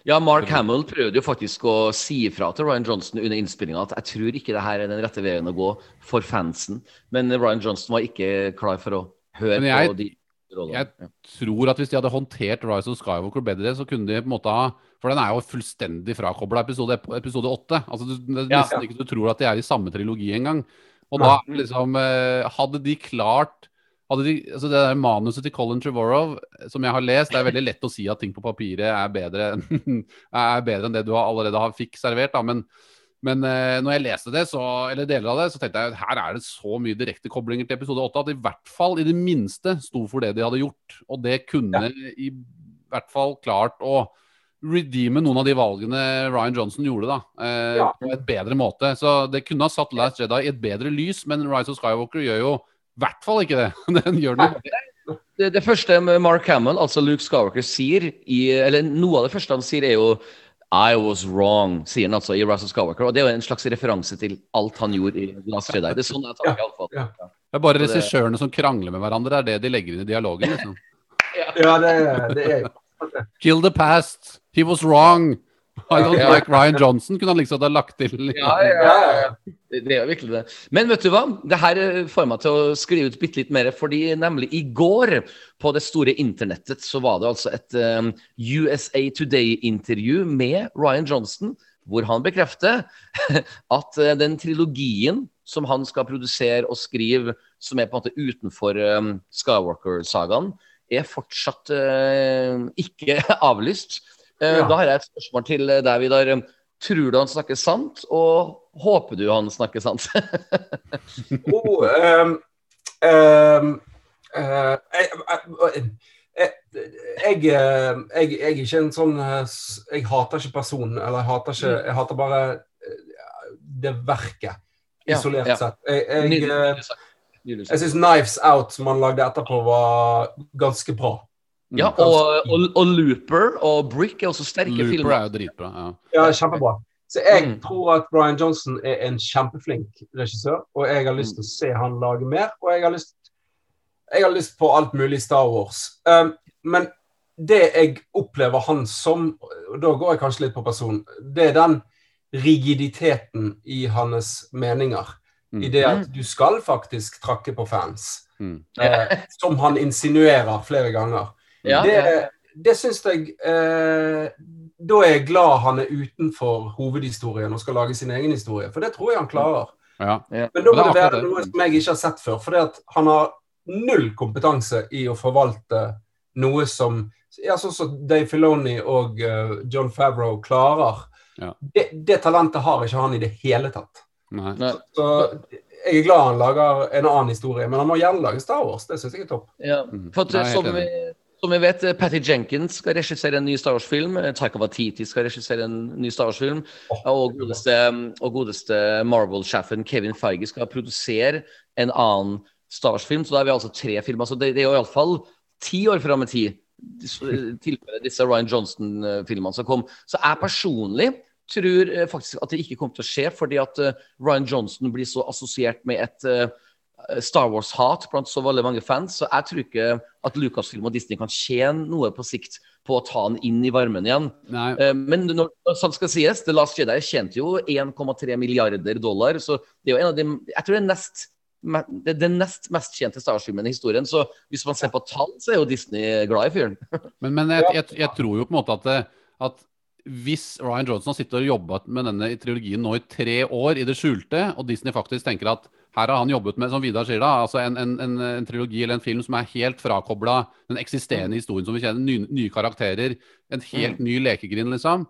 Speaker 3: Ja, Mark Hamill prøvde jo faktisk å si ifra til Ryan Johnson under innspillinga at jeg tror ikke det her er den rette veien å gå for fansen. Men Ryan Johnson var ikke klar for å høre
Speaker 4: Men jeg-
Speaker 3: på de rollene.
Speaker 4: jeg-
Speaker 3: Ja.
Speaker 4: tror at hvis de hadde håndtert Rise of Skywalker bedre, så kunne de på en måte ha For den er jo fullstendig frakobla episode, episode 8. Altså, du, det er
Speaker 3: Ja.
Speaker 4: ja. ikke du tror at de er i samme trilogi engang. Og da liksom eh, Hadde de klart de, altså Det der manuset til Colin Trevorrow som jeg har lest, det er veldig lett å si at ting på papiret er bedre, er bedre enn det du allerede har fikk servert. Da. Men, men eh, når jeg leste det, så, eller deler av det, så tenkte jeg her er det så mye direkte koblinger til episode 8 at det i hvert fall i det minste sto for det de hadde gjort. Og det kunne i hvert fall klart å redeeme noen av de valgene Ryan Johnson gjorde, da. Eh,
Speaker 5: Ja.
Speaker 4: På et bedre måte. Så det kunne ha satt Last Jedi i et bedre lys, men Rise of Skywalker gjør jo i hvert fall ikke det. Den gjør det
Speaker 3: Det, det første Mark Hamill, altså Luke Skywalker, sier i Eller noe av det første han sier, er jo I was wrong, sier han altså i Russell Scarwacker. Skywalker. Og det er jo en slags referanse til alt han gjorde i Last Jedi. Det er sånn jeg tar det, Ja.
Speaker 5: Ja.
Speaker 4: Det er bare regissørene som krangler med hverandre, det er det de legger inn i dialogen. Liksom.
Speaker 5: Ja, det, det er jo
Speaker 4: Kill the past. He was wrong. I don't like Ryan Johnson, kunne han liksom ha lagt til.
Speaker 3: Ja, ja, ja. Det, er jo virkelig det. Men vet du hva? Det her eh, får meg til å skrive ut bitte litt mer. fordi nemlig i går, på det store internettet, så var det altså et um, USA Today-intervju med Ryan Johnson, hvor han bekrefter at uh, den trilogien som han skal produsere og skrive, som er på en måte utenfor um, Skywalker-sagaen, er fortsatt uh, ikke avlyst. Eh,
Speaker 5: Ja.
Speaker 3: Da har jeg et spørsmål til eh, deg, Vidar. Tror du han snakker sant, og håper du han snakker sant?
Speaker 5: Oh, um, um, uh, jeg, jeg, jeg, jeg, eh, jeg, jeg er ikke en sånn Jeg hater ikke personen, eller jeg hater ikke Jeg hater bare det verket, isolert
Speaker 3: ja.
Speaker 5: sett. Jeg, jeg, jeg syns 'Knives Out', som han lagde etterpå, var ganske bra.
Speaker 3: Ja, og, og, og Looper og Brick er også sterke
Speaker 4: Looper
Speaker 3: filmer.
Speaker 4: er jo dritbra. Ja.
Speaker 5: Ja, kjempebra. Så jeg
Speaker 3: Mm.
Speaker 5: tror at Brian Johnson er en kjempeflink regissør, og jeg har lyst til å se han lage mer. Og jeg har lyst, jeg har lyst på alt mulig Star Wars. Um, men det jeg opplever han som, og da går jeg kanskje litt på person, det er den rigiditeten i hans meninger.
Speaker 4: Mm.
Speaker 5: I det at du skal faktisk trakke på fans.
Speaker 4: Mm.
Speaker 5: Eh, som han insinuerer flere ganger.
Speaker 3: Ja,
Speaker 5: det
Speaker 3: ja.
Speaker 5: det syns jeg eh, Da er jeg glad han er utenfor hovedhistorien og skal lage sin egen historie, for det tror jeg han klarer.
Speaker 4: Ja.
Speaker 5: Men da
Speaker 4: det
Speaker 5: må det være noe som jeg ikke har sett før. For han har null kompetanse i å forvalte noe som ja, sånn som Dave Filoni og uh, John Favreau klarer.
Speaker 4: Ja.
Speaker 5: Det, det talentet har ikke han i det hele tatt.
Speaker 4: Nei.
Speaker 3: Nei.
Speaker 5: Så jeg er glad han lager en annen historie, men han må gjerne lage Star Wars. Det syns jeg er topp.
Speaker 3: Ja,
Speaker 4: Mm.
Speaker 3: for det,
Speaker 4: Nei,
Speaker 3: som, vi, som vi vet, eh, Patty Jenkins skal regissere en ny Star Wars-film. eh, Taika Waititi skal regissere en ny Star Wars-film. Og godeste, og godeste Marvel-sjefen Kevin Feige skal produsere en annen Star Wars-film. Så da er vi altså tre filmer. Så det, det er jo iallfall ti år fram i tid. I tilfelle disse Ryan Johnston-filmene som kom. Så jeg personlig tror eh, faktisk at det ikke kommer til å skje, fordi at eh, Ryan Johnson blir så assosiert med et eh, Star Wars-hat blant så veldig mange fans. Så jeg tror ikke at Lucasfilm og Disney kan tjene noe på sikt på å ta han inn i varmen igjen.
Speaker 4: Nei.
Speaker 3: Eh, Men når sånn skal sies, The Last Jedi tjente jo 1,3 milliarder dollar. Så det er jo en av de Jeg tror det er nest det er den nest mest tjente Star Wars-filmen i historien. Så hvis man ser på tall, så er jo Disney glad i fyren.
Speaker 4: Men, men jeg, jeg, jeg tror jo på en måte at, at hvis Ryan Johnson har sittet og jobba med denne trilogien nå i tre år i det skjulte, og Disney faktisk tenker at her har han jobbet med, som Vidar sier da, altså en, en, en, en trilogi eller en film som er helt frakobla den eksisterende historien som vi kjenner, nye, nye karakterer, en helt ny lekegrind, liksom.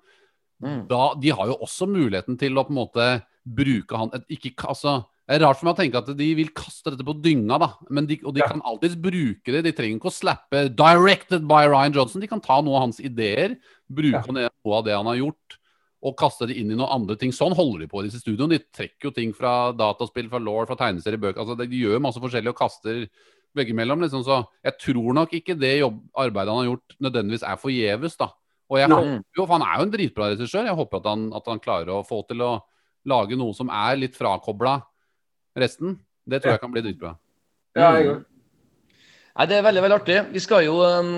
Speaker 3: Mm.
Speaker 4: Da, de har jo også muligheten til å på en måte bruke han ikke, altså, Det er rart for meg å tenke at de vil kaste dette på dynga, da. Men de, og de
Speaker 5: Ja.
Speaker 4: kan alltids bruke det. De trenger ikke å slappe 'directed by Ryan Johnson'. De kan ta noe av hans ideer, bruke
Speaker 5: Ja.
Speaker 4: noe av det han har gjort, og kaste det inn i noen andre ting. Sånn holder de på i disse studioene. De trekker jo ting fra dataspill, fra law, fra tegneserier, bøker. Altså, de gjør masse forskjellig og kaster veggimellom. Liksom. Så jeg tror nok ikke det jobb, arbeidet han har gjort, nødvendigvis er forgjeves. da. Og jeg håper jo, for Han er jo en dritbra regissør. Jeg håper at han, at han klarer å få til å lage noe som er litt frakobla resten. Det tror jeg kan bli dritbra.
Speaker 5: Ja, jeg òg.
Speaker 3: Nei, Det er veldig veldig artig. Vi skal jo um,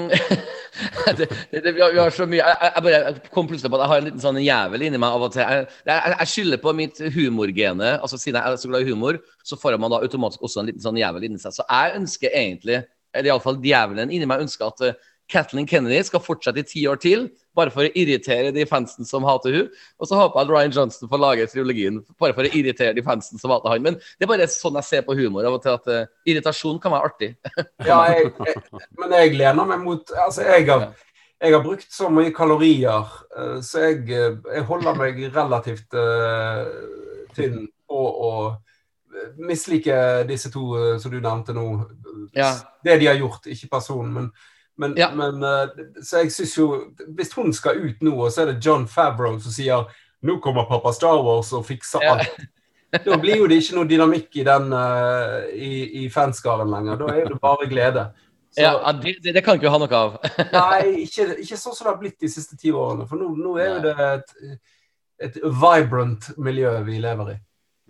Speaker 3: det, det, vi, har, vi har så mye jeg, jeg, jeg kom plutselig på at jeg har en liten sånn jævel inni meg av og til. Jeg, jeg, jeg skylder på mitt humorgene. altså Siden jeg er så glad i humor, så får man da automatisk også en liten sånn jævel inni seg. Så jeg ønsker egentlig, eller iallfall djevelen inni meg, ønsker at Kathleen Kennedy skal fortsette i ti år til. Bare for å irritere de fansen som hater hun. Og så håper jeg at Ryan Johnson får lage trilogien bare for å irritere de fansen som hater han. Men det er bare sånn jeg ser på humor av og til, at uh, irritasjon kan være artig.
Speaker 5: Ja, jeg, jeg, men jeg lener meg mot Altså, jeg har, jeg har brukt så mye kalorier, uh, så jeg, eh, jeg holder meg relativt uh, tynn på å mislike disse to som du nevnte nå.
Speaker 3: Ja.
Speaker 5: Det de har gjort, ikke personen, men men,
Speaker 3: Ja.
Speaker 5: men eh, Så jeg syns jo Hvis hun skal ut nå, og så er det John Favreau som sier nå kommer pappa Star Wars og fikser
Speaker 3: Ja.
Speaker 5: alt. Da blir jo det ikke noe dynamikk i den uh, i, i fanskaren lenger. Da er det bare glede. Så,
Speaker 3: Ja, ja, det, det, det kan ikke du ha noe av.
Speaker 5: Nei, ikke, ikke sånn som det har blitt de siste ti årene. For nå, nå er jo det et, et vibrant miljø vi lever i.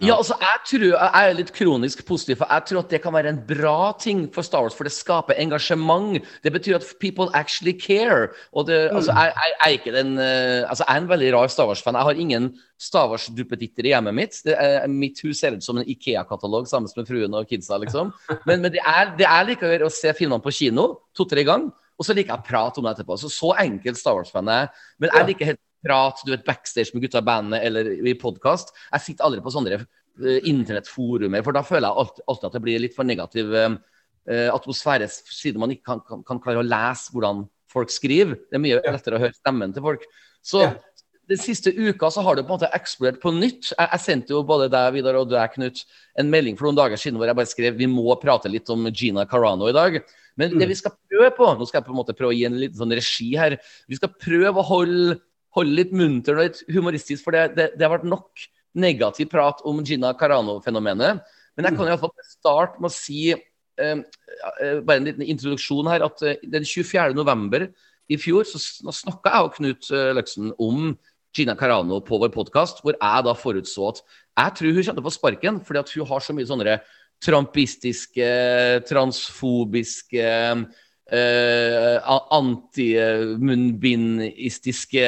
Speaker 3: Ja, altså, jeg tror, jeg er litt kronisk positiv, for jeg tror at det kan være en bra ting for Star Wars, for det skaper engasjement. Det betyr at people actually care. Og det, altså, jeg, jeg, jeg er ikke den, uh, altså, jeg er en veldig rar Star Wars-fan. Jeg har ingen Star Wars-duppeditter i hjemmet mitt. Det uh, mitt hus ser ut som en Ikea-katalog sammen med fruen og kidsa, liksom. Men, men det, er, det er likevel å se filmene på kino to-tre ganger, og så liker jeg å prate om det etterpå. Så så enkelt Star Wars-fan er jeg. Men jeg liker helt prat, du vet, backstage med gutta i bandet eller i podkast. Jeg sitter aldri på sånne eh, internettforumer, for da føler jeg alltid, alltid at det blir litt for negativ eh, eh, atmosfære, siden man ikke kan, kan, kan klare å lese hvordan folk skriver. Det er mye lettere å høre stemmen til folk. Så
Speaker 5: Ja.
Speaker 3: den siste uka så har det på en måte eksplodert på nytt. Jeg, jeg sendte jo både deg, Vidar, og deg, Knut, en melding for noen dager siden hvor jeg bare skrev vi må prate litt om Gina Carano i dag. Men det vi skal prøve på Nå skal jeg på en måte prøve å gi en liten sånn regi her. Vi skal prøve å holde, holde litt munter og litt humoristisk, for det, det, det har vært nok negativ prat om Gina Carano-fenomenet. Men jeg kan iallfall starte med å si eh, eh, bare en liten introduksjon her, at eh, den 24. november i fjor så snakka jeg og Knut eh, Løksen om Gina Carano på vår podkast, hvor jeg da forutså at jeg tror hun kommer til å få sparken, fordi at hun har så mye sånne trampistiske, transfobiske eh, antimunnbindistiske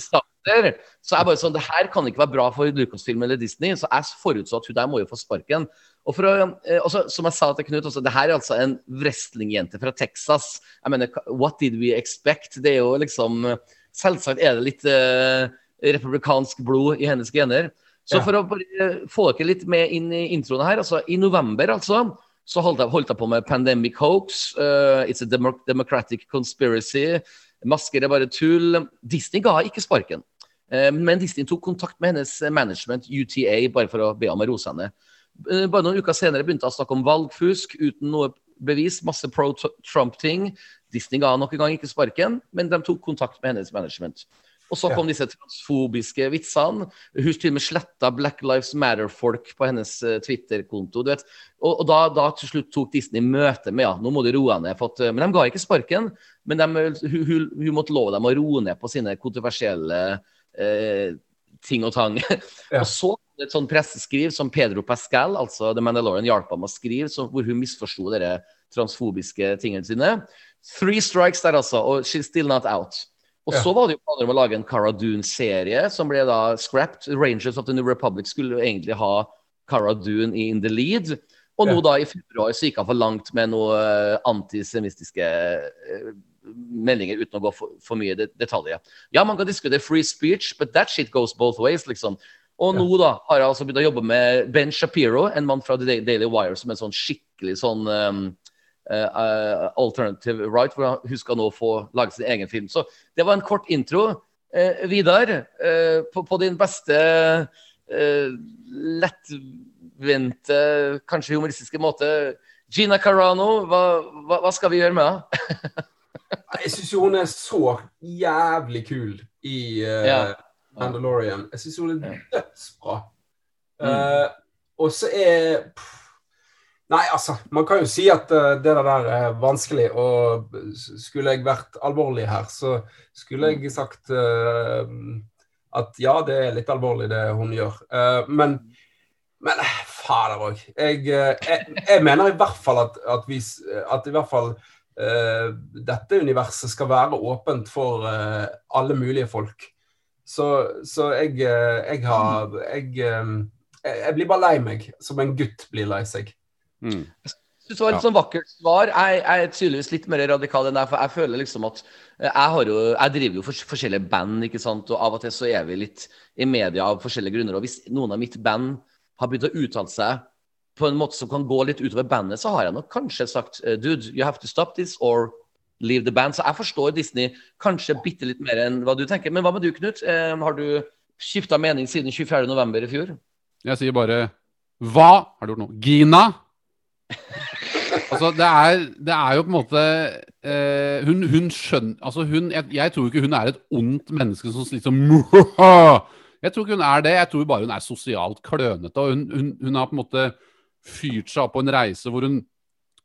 Speaker 3: stater. Så er bare sånn, det her kan ikke være bra for Lucasfilm eller Disney, så jeg forutså at hun der må jo få sparken. Og for å, eh, også, Som jeg sa til Knut, også, det her er altså en wrestlingjente fra Texas. Jeg mener, What did we expect? Det er jo liksom Selvsagt er det litt eh, republikansk blod i hennes gener. Så
Speaker 5: Ja.
Speaker 3: for å få dere litt med inn i introen her, altså i november altså, så holdt jeg, holdt jeg på med Pandemic Hoax, uh, It's a Democratic Conspiracy, Masker er bare tull. Disney ga ikke sparken. Uh, men Disney tok kontakt med hennes management, UTA, bare for å be om å rose henne. Uh, Bare noen uker senere begynte jeg å snakke om valgfusk uten noe bevis, masse pro-Trump-ting. Disney ga nok en gang ikke sparken, men de tok kontakt med hennes management. Og så
Speaker 5: Ja.
Speaker 3: kom disse transfobiske vitsene. Hun til og med sletta Black Lives Matter-folk på hennes eh, Twitter-konto. du vet. Og, og da, da til slutt tok Disney møte med ja, nå må de roe ned. At, eh, men de ga ikke sparken. Men de, hun, hun, hun måtte love dem å roe ned på sine kontroversielle eh, ting og tang.
Speaker 5: Ja.
Speaker 3: Og så et sånn presseskriv som Pedro Pascal, altså The Mandalorian, hjalp ham å skrive, så, hvor hun misforsto de transfobiske tingene sine. Three strikes der, altså, og she's still not out. Og så var det jo planer om å lage en Cara Dune-serie, som ble da scrapped. Rangers of the New Republic skulle jo egentlig ha Cara Dune in the lead. Og nå da i februar så gikk han for langt med noe antisemistiske antisemittiske eh, meldinger uten å gå for, for mye det, detaljer. Ja, man kan diskutere free speech, but that shit goes both ways, liksom. Og nå da har jeg altså begynt å jobbe med Ben Shapiro, en mann fra The Daily Wire, som en sånn skikkelig sånn um, alternative right, hvor hun skal nå få lage sin egen film. Så det var en kort intro. Uh, Vidar, på, på din beste lettvinte, kanskje humoristiske måte. Gina Carano, hva, hva, hva skal vi gjøre med henne?
Speaker 5: Jeg syns jo hun er så jævlig kul i uh,
Speaker 3: Ja.
Speaker 5: Mandalorian. Jeg syns hun er dødsbra.
Speaker 3: Mm.
Speaker 5: Uh, og så er pff, Nei, altså, man kan jo si at uh, det der er vanskelig, og skulle jeg vært alvorlig her, så skulle jeg sagt uh, at ja, det er litt alvorlig det hun gjør. Uh, men men fader òg. Jeg, jeg, jeg mener i hvert fall at, at, vi, at i hvert fall dette universet skal være åpent for alle mulige folk. Så, så jeg, jeg har jeg, jeg blir bare lei meg, som en gutt blir lei seg.
Speaker 4: Mm.
Speaker 3: synes det var et sånn vakkert svar. Jeg, jeg er tydeligvis litt mer radikal enn deg. For jeg føler liksom at eh, jeg, har jo, jeg driver jo for, forskjellige band, ikke sant. Og av og til så er vi litt i media av forskjellige grunner. Og hvis noen av mitt band har begynt å uttale seg på en måte som kan gå litt utover bandet, så har jeg nok kanskje sagt eh, Dude, you have to stop this or leave the band. Så jeg forstår Disney kanskje bitte litt mer enn hva du tenker. Men hva med du, Knut? Eh, har du skifta mening siden 24.11. i fjor?
Speaker 4: Jeg sier bare Hva har du gjort nå? Gina? Altså, det er, det er jo på en måte eh, Hun, hun skjønner Altså, hun jeg, jeg tror ikke hun er et ondt menneske som liksom Jeg tror ikke hun er det. Jeg tror bare hun er sosialt klønete. Og hun, hun, hun har på en måte fyrt seg opp på en reise hvor hun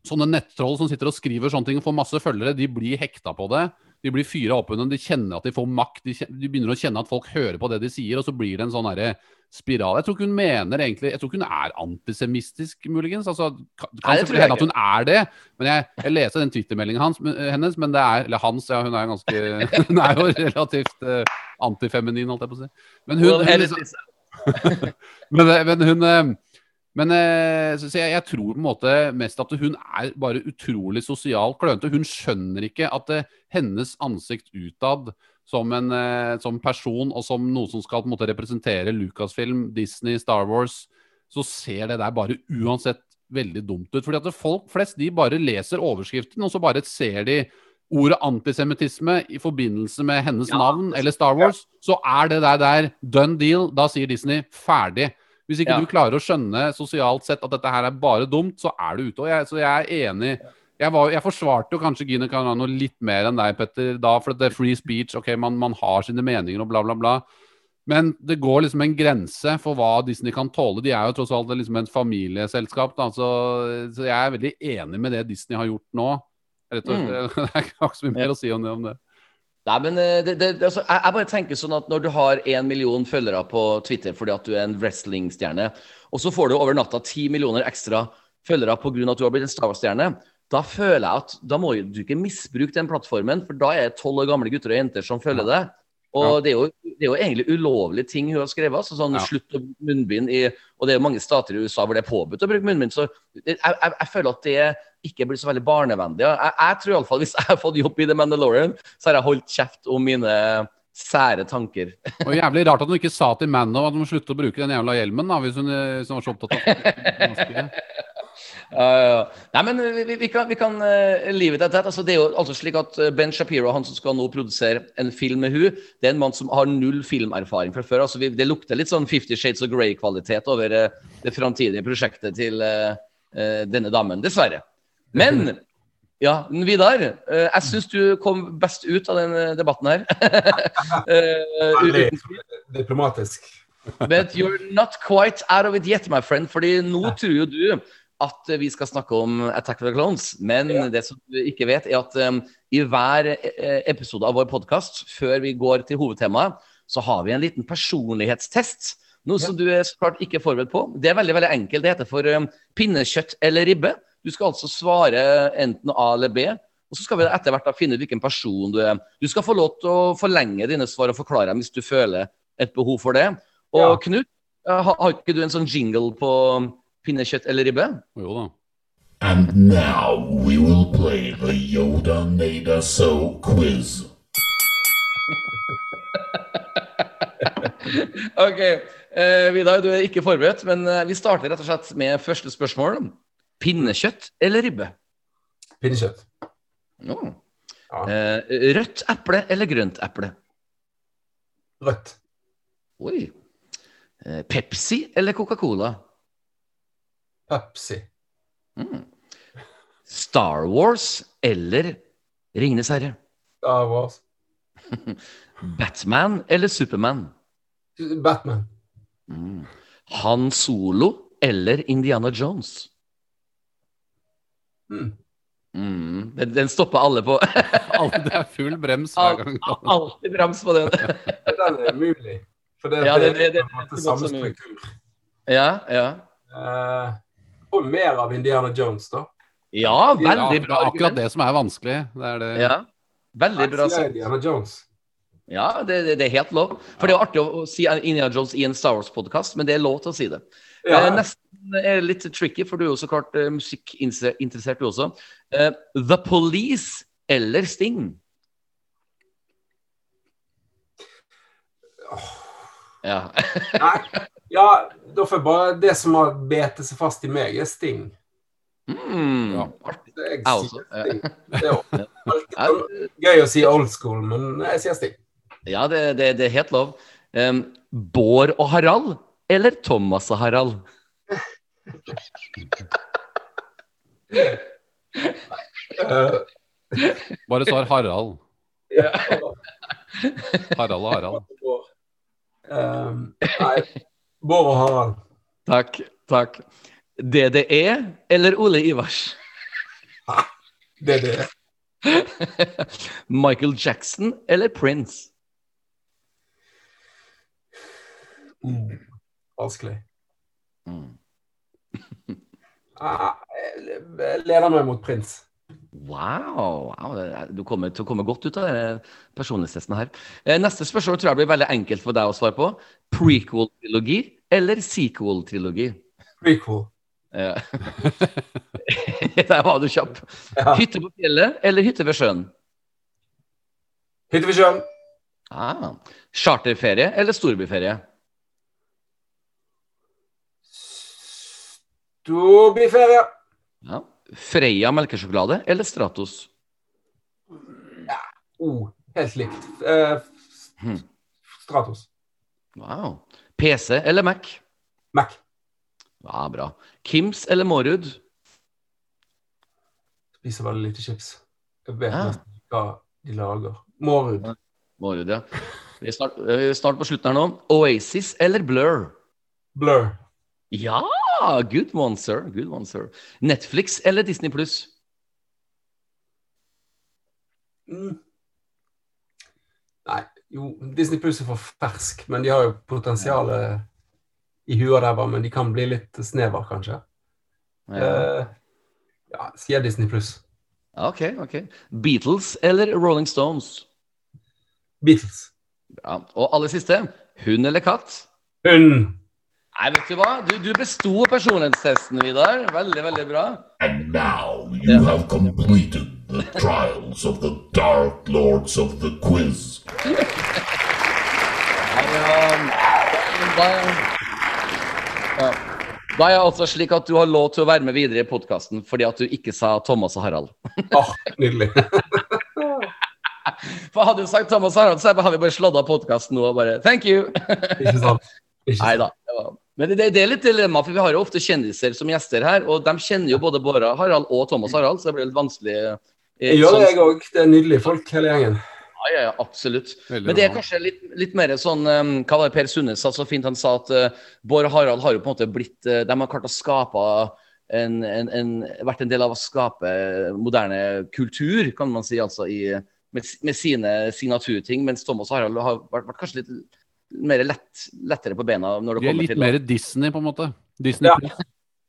Speaker 4: Sånne nettroll som sitter og skriver sånne ting og får masse følgere, de blir hekta på det. De blir fyra opp under de kjenner at de får makt. De, kjenner, de begynner å kjenne at folk hører på det de sier, og så blir det en sånn herre spiral. Jeg tror ikke hun mener egentlig Jeg tror ikke hun er antisemistisk, muligens. Altså, kan,
Speaker 3: Nei, det kan
Speaker 4: hende at hun er det. Men jeg, jeg leser den Twitter-meldingen hennes, men det er Eller hans, ja. Hun er ganske Hun er jo relativt uh, antifeminin, holdt jeg på å si. Men hun, hun liksom, men, eh, men hun eh, men eh, så, så jeg, jeg tror på en måte mest at hun er bare utrolig sosialt klønete. Hun skjønner ikke at det, hennes ansikt utad som en eh, som person og som noe som skal på en måte representere Lucasfilm, Disney, Star Wars, så ser det der bare uansett veldig dumt ut. Fordi at folk flest de bare leser overskriften, og så bare ser de ordet antisemittisme i forbindelse med hennes
Speaker 3: Ja.
Speaker 4: navn eller Star Wars, så er det der der done deal. Da sier Disney ferdig. Hvis ikke
Speaker 3: Ja.
Speaker 4: du klarer å skjønne sosialt sett at dette her er bare dumt, så er du ute. Og jeg, så jeg er enig. Jeg, var, jeg forsvarte jo kanskje Gine Carano litt mer enn deg, Petter, da, for det er free speech. Ok, man, man har sine meninger og bla, bla, bla. Men det går liksom en grense for hva Disney kan tåle. De er jo tross alt liksom et familieselskap. Da, så, så jeg er veldig enig med det Disney har gjort nå. Rett og.
Speaker 3: Mm.
Speaker 4: Det er ikke så mye mer å si om det. Om det.
Speaker 3: Nei, men eh, det, det, altså, jeg bare tenker sånn at når du har én million følgere på Twitter fordi at du er en wrestlingstjerne, og så får du over natta ti millioner ekstra følgere pga. at du har blitt en Star Wars-stjerne, da føler jeg at da må du ikke misbruke den plattformen, for da er det tolv år gamle gutter og jenter som følger det. Og det, er jo, det er jo egentlig ulovlige ting hun har skrevet. Altså sånn
Speaker 4: Ja.
Speaker 3: slutt å bruke munnbind i Og det er jo mange stater i USA hvor det er påbudt å bruke munnbind. Så jeg, jeg, jeg føler at det ikke blir så veldig barnevennlig. Jeg, jeg tror iallfall hvis jeg har fått jobb i The Mandalorian, så har jeg holdt kjeft om mine sære tanker.
Speaker 4: Og jævlig rart at hun ikke sa til Mando at hun må slutte å bruke den jævla hjelmen, da, hvis hun, eh, hvis hun var så opptatt av
Speaker 3: Nei, men vi, vi, kan, vi kan uh, live det tett. Altså, det er jo altså slik at eh, Ben Shapiro, han som skal nå produsere en film med hun, det er en mann som har null filmerfaring fra før. Altså, vi, det lukter litt sånn Fifty Shades of Grey-kvalitet over uh, det framtidige prosjektet til eh, eh, denne damen, dessverre. Men ja, Vidar, eh, jeg syns du kom best ut av den eh, debatten her. Eh,
Speaker 5: diplomatisk.
Speaker 3: But you're not quite out of it yet, my friend. Fordi nå tror jo du at vi skal snakke om Attack of the Clones. Men
Speaker 5: Ja.
Speaker 3: det som du ikke vet, er at um, i hver eh, episode av vår podkast, før vi går til hovedtemaet, så har vi en liten personlighetstest. Noe som du er så klart ikke forberedt på. Det er veldig veldig enkelt. Det heter for um, pinnekjøtt eller ribbe. Du skal altså svare enten A eller B. Og så skal vi etter hvert finne ut hvilken person du er. Du skal få lov til å forlenge dine svar og forklare dem hvis du føler et behov for det. Og
Speaker 5: Ja.
Speaker 3: Knut, eh, har, har ikke du en sånn jingle på pinnekjøtt eller ribbe?
Speaker 4: Jo da.
Speaker 2: And now we will play the Yoda Nada So quiz.
Speaker 3: OK. Eh, Vidar, du er ikke forberedt, men eh, vi starter rett og slett med første spørsmål. Pinnekjøtt eller ribbe?
Speaker 5: Pinnekjøtt.
Speaker 3: Oh.
Speaker 5: Ja.
Speaker 3: Eh, rødt eple eller grønt eple?
Speaker 5: Rødt.
Speaker 3: Oi. Eh, Pepsi eller Coca-Cola?
Speaker 5: Pepsi.
Speaker 3: Star Wars eller Ringenes herre?
Speaker 5: Star Wars.
Speaker 3: Batman eller Superman?
Speaker 5: Batman.
Speaker 3: Han Solo eller Indiana Jones?
Speaker 5: Mm.
Speaker 3: Mm, den, den stopper alle på.
Speaker 4: Det er full brems hver gang.
Speaker 3: Alltid brems på den.
Speaker 5: Den er umulig. For det,
Speaker 3: Ja,
Speaker 5: det,
Speaker 3: det- det-
Speaker 5: er på en måte
Speaker 3: det er
Speaker 5: samme struktur.
Speaker 3: Ja, ja.
Speaker 5: Eh, og mer av Indiana Jones, da.
Speaker 3: Ja, veldig bra.
Speaker 4: akkurat det som er vanskelig. Det er det.
Speaker 3: Ja, veldig bra sagt.
Speaker 5: Indiana Jones.
Speaker 3: Ja, det, det, det er helt lov. For det er jo artig å, å si Indiana Jones i en Star Wars-podkast, men det er lov til å si det.
Speaker 5: Ja,
Speaker 3: Eh, nesten er litt tricky, for du er jo så klart eh, musikkinteressert, du også. Eh, The Police eller Sting? Ja.
Speaker 5: Nei, ja, da får jeg bare Det som har betet seg fast i meg, er Sting.
Speaker 3: Mm.
Speaker 4: Ja.
Speaker 5: Jeg sier Sting. Det er jo alltid sånn gøy å si old school, men jeg sier Sting.
Speaker 3: Ja, det, det, det er helt lov. Um, Bård og Harald eller Thomas og Harald?
Speaker 4: Bare svar Harald. Harald og Harald.
Speaker 5: Um, nei, Bård og Harald.
Speaker 3: Takk, takk. DDE eller Ole Ivars?
Speaker 5: DDE.
Speaker 3: Michael Jackson eller Prince?
Speaker 5: Mm. Vanskelig.
Speaker 3: Mm.
Speaker 5: Ah, jeg leder meg mot prins.
Speaker 3: Wow! du kommer til å komme godt ut av personlighetstesten her. Eh, Neste spørsmål tror jeg blir veldig enkelt for deg å svare på. Prequel-trilogi eller sequel-trilogi?
Speaker 5: Prequel.
Speaker 3: Ja. Der var du kjapp.
Speaker 5: Ja.
Speaker 3: Hytte på fjellet eller hytte ved sjøen?
Speaker 5: Hytte ved sjøen.
Speaker 3: Ah. Charterferie eller storbyferie?
Speaker 5: Storbyferie.
Speaker 3: Ja. Freia melkesjokolade eller Stratos?
Speaker 5: Oh, helt likt. Uh,
Speaker 3: Hmm.
Speaker 5: Stratos.
Speaker 3: Wow. PC eller Mac?
Speaker 5: Mac.
Speaker 3: Ja, bra. Kims eller Mårud?
Speaker 5: Spiser veldig lite chips. Jeg vet
Speaker 3: Ja.
Speaker 5: nesten hva de lager. Mårud.
Speaker 3: Mårud, ja. Vi er snart, er snart på slutten her nå. Oasis eller Blur?
Speaker 5: Blur.
Speaker 3: Ja! Good one, sir. Good one, sir. Netflix eller Disney pluss?
Speaker 5: Mm. Jo, Disney Pluss er for fersk, men de har jo potensialet i huet der, men de kan bli litt snever, kanskje.
Speaker 3: Ja.
Speaker 5: uh, ja, sier Disney Pluss.
Speaker 3: Ok, ok. Beatles eller Rolling Stones?
Speaker 5: Beatles.
Speaker 3: Ja. Og aller siste, hund eller katt?
Speaker 5: Hund.
Speaker 3: Nei, vet du hva? Du, du besto personlighetstesten, Vidar. Veldig, veldig bra.
Speaker 2: And now you have completed the trials of the Dark Lords of the Quiz.
Speaker 3: Ja, da, ja. da er det altså slik at du har lov til å være med videre i podkasten fordi at du ikke sa Thomas og Harald.
Speaker 5: Åh, nydelig.
Speaker 3: For hadde du sagt Thomas og Harald, så hadde vi bare slått av podkasten nå og bare Thank you!
Speaker 5: Ikke sant? Ikke
Speaker 3: Nei
Speaker 5: sant?
Speaker 3: da. Men det, det er litt dilemma, for vi har jo ofte kjendiser som gjester her, og de kjenner jo både Bård Harald og Thomas Harald, så det blir litt vanskelig. eh,
Speaker 5: Jeg gjør
Speaker 3: sånn-
Speaker 5: det, jeg òg. Det er nydelige folk, hele gjengen.
Speaker 3: Ja, ja, ja, absolutt.
Speaker 4: Veldig
Speaker 3: Men det er kanskje litt, litt mer sånn um, Hva var det Per Sundnes sa så fint? Han sa at uh, Bård og Harald har jo på en måte blitt uh, De har klart å skape en, en, en, vært en del av å skape moderne kultur, kan man si, altså, i, med, med sine signaturting. Mens Thomas og Harald har vært, vært kanskje litt mer lett, lettere på bena når det
Speaker 4: De er litt
Speaker 3: til
Speaker 4: mer Disney, på en måte. Disney
Speaker 5: Ja.
Speaker 4: Plus.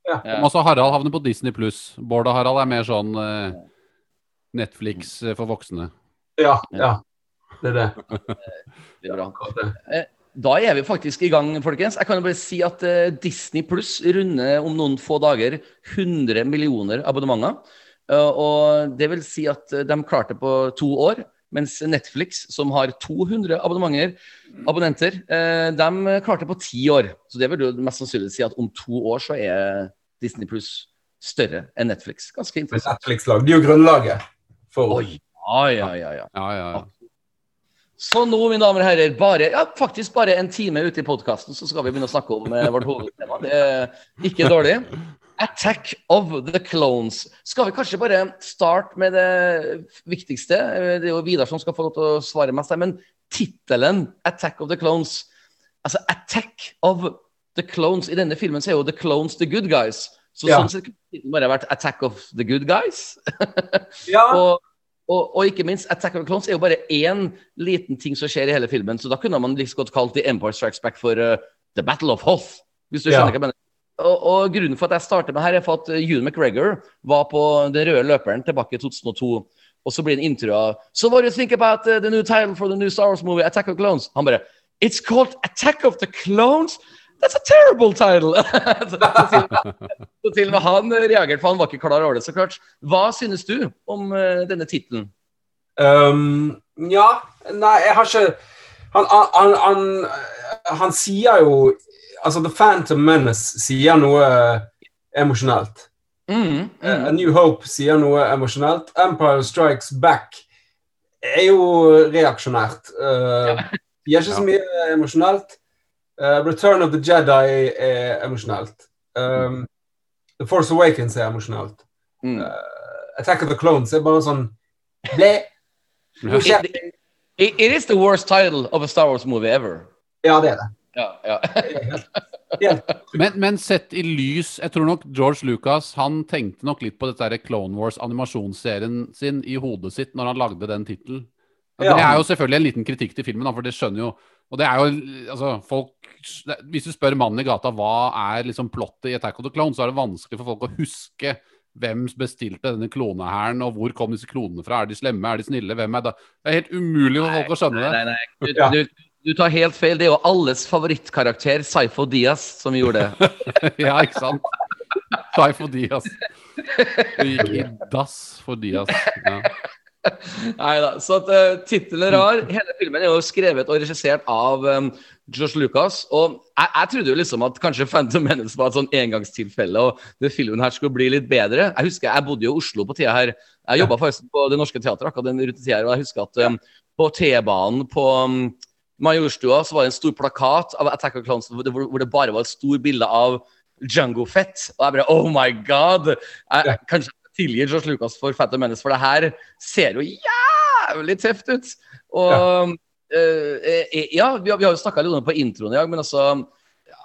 Speaker 5: Ja.
Speaker 3: Ja.
Speaker 4: Også Harald havner på Disney pluss. Bård og Harald er mer sånn eh, Netflix eh, for voksne.
Speaker 5: Ja, ja. Det er det.
Speaker 3: Veldig bra. Da er vi faktisk i gang, folkens. Jeg kan jo bare si at eh, Disney Pluss runder om noen få dager 100 millioner abonnementer. Eh, og det vil si at eh, de klarte det på to år. Mens Netflix, som har 200 abonnementer, abonnenter, eh, de klarte det på ti år. Så det vil du mest sannsynlig si at om to år så er Disney Pluss større enn Netflix. Ganske
Speaker 5: Men
Speaker 3: interessant.
Speaker 5: Netflix lagde jo grunnlaget for
Speaker 3: Oi. Ja, ja, ja, ja.
Speaker 4: Ja, ja, ja.
Speaker 3: Så nå, mine damer og herrer, bare, ja, faktisk bare en time ute i podkasten, så skal vi begynne å snakke om eh, vårt hovedtema. Det er ikke dårlig. Attack of the Clones. Skal vi kanskje bare starte med det viktigste? Det er jo Vidar som skal få lov til å svare mest her, men tittelen 'Attack of the Clones' Altså, 'Attack of the Clones' i denne filmen så er jo 'The Clones the Good Guys'. Så
Speaker 5: Ja.
Speaker 3: sånn sett kunne det bare vært 'Attack of the Good Guys'.
Speaker 5: Ja,
Speaker 3: Og, og, og ikke minst, Attack of the Clones er jo bare én liten ting som skjer i hele filmen. Så da kunne man liksom godt kalt The Empire Strikes Back for uh, The Battle of Hoth. Hvis du
Speaker 5: Ja.
Speaker 3: skjønner hva jeg mener. Og, og grunnen for at jeg starter med her, er for at Hugh Ewan McGregor var på den røde løperen tilbake i 2002. Og så blir det av So what do you think about the, the new title for the new Star Wars movie, Attack of Clones? Han bare It's called Attack of the Clones? That's a terrible title! så, til, og med han reagerte, for han var ikke klar over det, så klart. Hva synes du om uh, denne tittelen?
Speaker 5: Um, ja, nei, jeg har ikke han, han, han, han sier jo Altså, The Phantom Menace sier noe emosjonelt.
Speaker 3: Mm, mm.
Speaker 5: A New Hope sier noe emosjonelt. Empire Strikes Back er jo reaksjonært. Uh, Sier ikke så mye emosjonelt. Uh, Return of the Jedi er emosjonelt. Um, the Force Awakens er emosjonelt.
Speaker 3: Mm.
Speaker 5: Attack of the Clones er bare sånn ble. It.
Speaker 3: It, it is the worst title of a Star Wars movie ever.
Speaker 5: Ja, det er det.
Speaker 3: Ja, ja.
Speaker 4: Men, men sett i lys Jeg tror nok George Lucas han tenkte nok litt på dette her Clone Wars-animasjonsserien sin i hodet sitt når han lagde den tittelen. Det er jo selvfølgelig en liten kritikk til filmen, for det skjønner jo Og det er jo altså, folk Hvis du spør mannen i gata hva er liksom plottet i Attack of the Clone, så er det vanskelig for folk å huske hvem bestilte denne klonehæren, og hvor kom disse klonene fra? Er de slemme, er de snille? Hvem er da? Det er helt umulig for folk å skjønne det.
Speaker 3: Nei, nei, nei. Du, du, du tar helt feil. Det er jo alles favorittkarakter, Saifo Diaz, som gjorde det.
Speaker 4: ja, ikke sant? Saifo Diaz. Du gikk i dass for Diaz. Ja.
Speaker 3: Nei da. Så at uh, tittelen er rar. Hele filmen er jo skrevet og regissert av um, Josh Lucas. Og jeg, jeg trodde jo liksom at kanskje Phantom Menace var et sånn engangstilfelle, og den filmen her skulle bli litt bedre. Jeg husker jeg bodde jo i Oslo på tida her. Jeg jobba faktisk på Det Norske Teatret akkurat den rute tida her, og jeg husker at um, på T-banen på um, Majorstua så var det en stor plakat av Attack of Clowns hvor det, bare var et stort bilde av Django Fett. Og jeg bare Oh my god! Jeg,
Speaker 5: Ja.
Speaker 3: Kanskje jeg tilgir Josh Lucas for Phantom Menace, for det her ser jo jævlig tøft ut. Og ja, uh, ja, vi har, vi har jo snakka litt om det på introen i dag, men altså ja,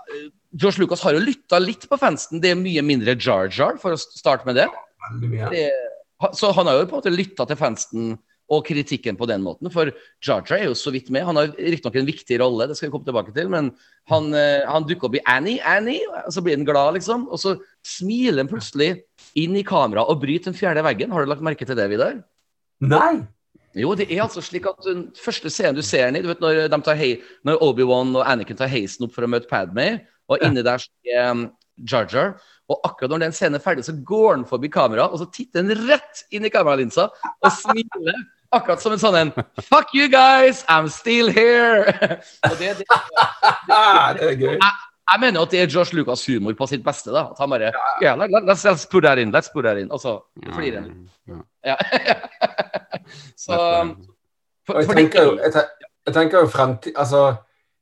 Speaker 3: Josh Lucas har jo lytta litt på fansen. Det er mye mindre Jar Jar, for å starte med det. Det så han har jo på en måte lytta til fansen og kritikken på den måten. For Jar Jar er jo så vidt med. Han har riktignok en viktig rolle, det skal vi komme tilbake til, men han, eh, han dukker opp i Annie, Annie, og så blir han glad, liksom. Og så smiler han plutselig inn i kamera og bryter den fjerde veggen. Har du lagt merke til det, Vidar?
Speaker 5: Nei!
Speaker 3: Jo, det er altså slik at den første scenen du ser den i, du vet når, de tar hei, når Obi-Wan og Anakin tar heisen opp for å møte Padme, og inni der er um, Jar Jar, og akkurat når den scenen er ferdig, så går han forbi kamera, og så titter han rett inn i kameralinsa og smiler. Akkurat som en sånn en Fuck you guys, I'm still here! og det, det,
Speaker 5: Ah, det er gøy.
Speaker 3: jeg mener at det er Josh Lucas humor på sitt beste. da At han bare yeah, let, let, let's, let's put that in, let's put that in. Og så flirer han. Ja. så for,
Speaker 5: jeg tenker jo, jeg, jeg tenker jo fremtid Altså,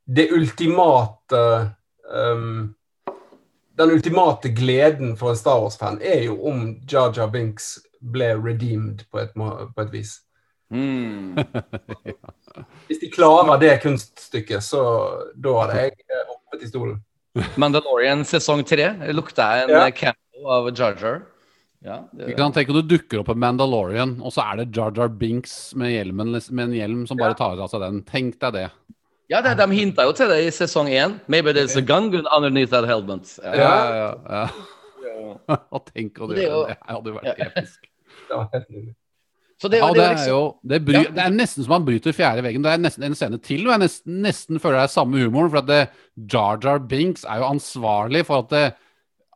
Speaker 5: det ultimate um, Den ultimate gleden for en Star Wars-fan er jo om Jar Jar Binks ble redeemed på et, på et vis.
Speaker 3: mm,
Speaker 5: Hvis de klarer det kunststykket, så da hadde jeg eh, hoppet i stolen.
Speaker 3: Mandalorian sesong tre lukta jeg en
Speaker 5: Ja.
Speaker 3: ja. av Jar Jar. Ja, det,
Speaker 4: Ikke sant? Tenk om du dukker opp en Mandalorian, og så er det Jar Jar Binks med, hjelmen, med en hjelm som bare tar av seg den. Tenk deg det.
Speaker 3: Ja det, de hinta jo til det i sesong én. Maybe there's a gun underneath that helmet. Ja.
Speaker 4: Ja, ja, ja. Hva tenker du?
Speaker 3: Det
Speaker 4: det,
Speaker 3: jo-
Speaker 4: det hadde jo vært episk.
Speaker 3: Så det,
Speaker 4: Ja,
Speaker 3: det,
Speaker 4: det
Speaker 3: er liksom,
Speaker 4: jo det, bry,
Speaker 3: Ja.
Speaker 4: det er nesten som han bryter fjerde veggen. Det er nesten en scene til hvor jeg nesten, nesten føler det er samme humoren. For at det, Jar Jar Binks er jo ansvarlig for at, det,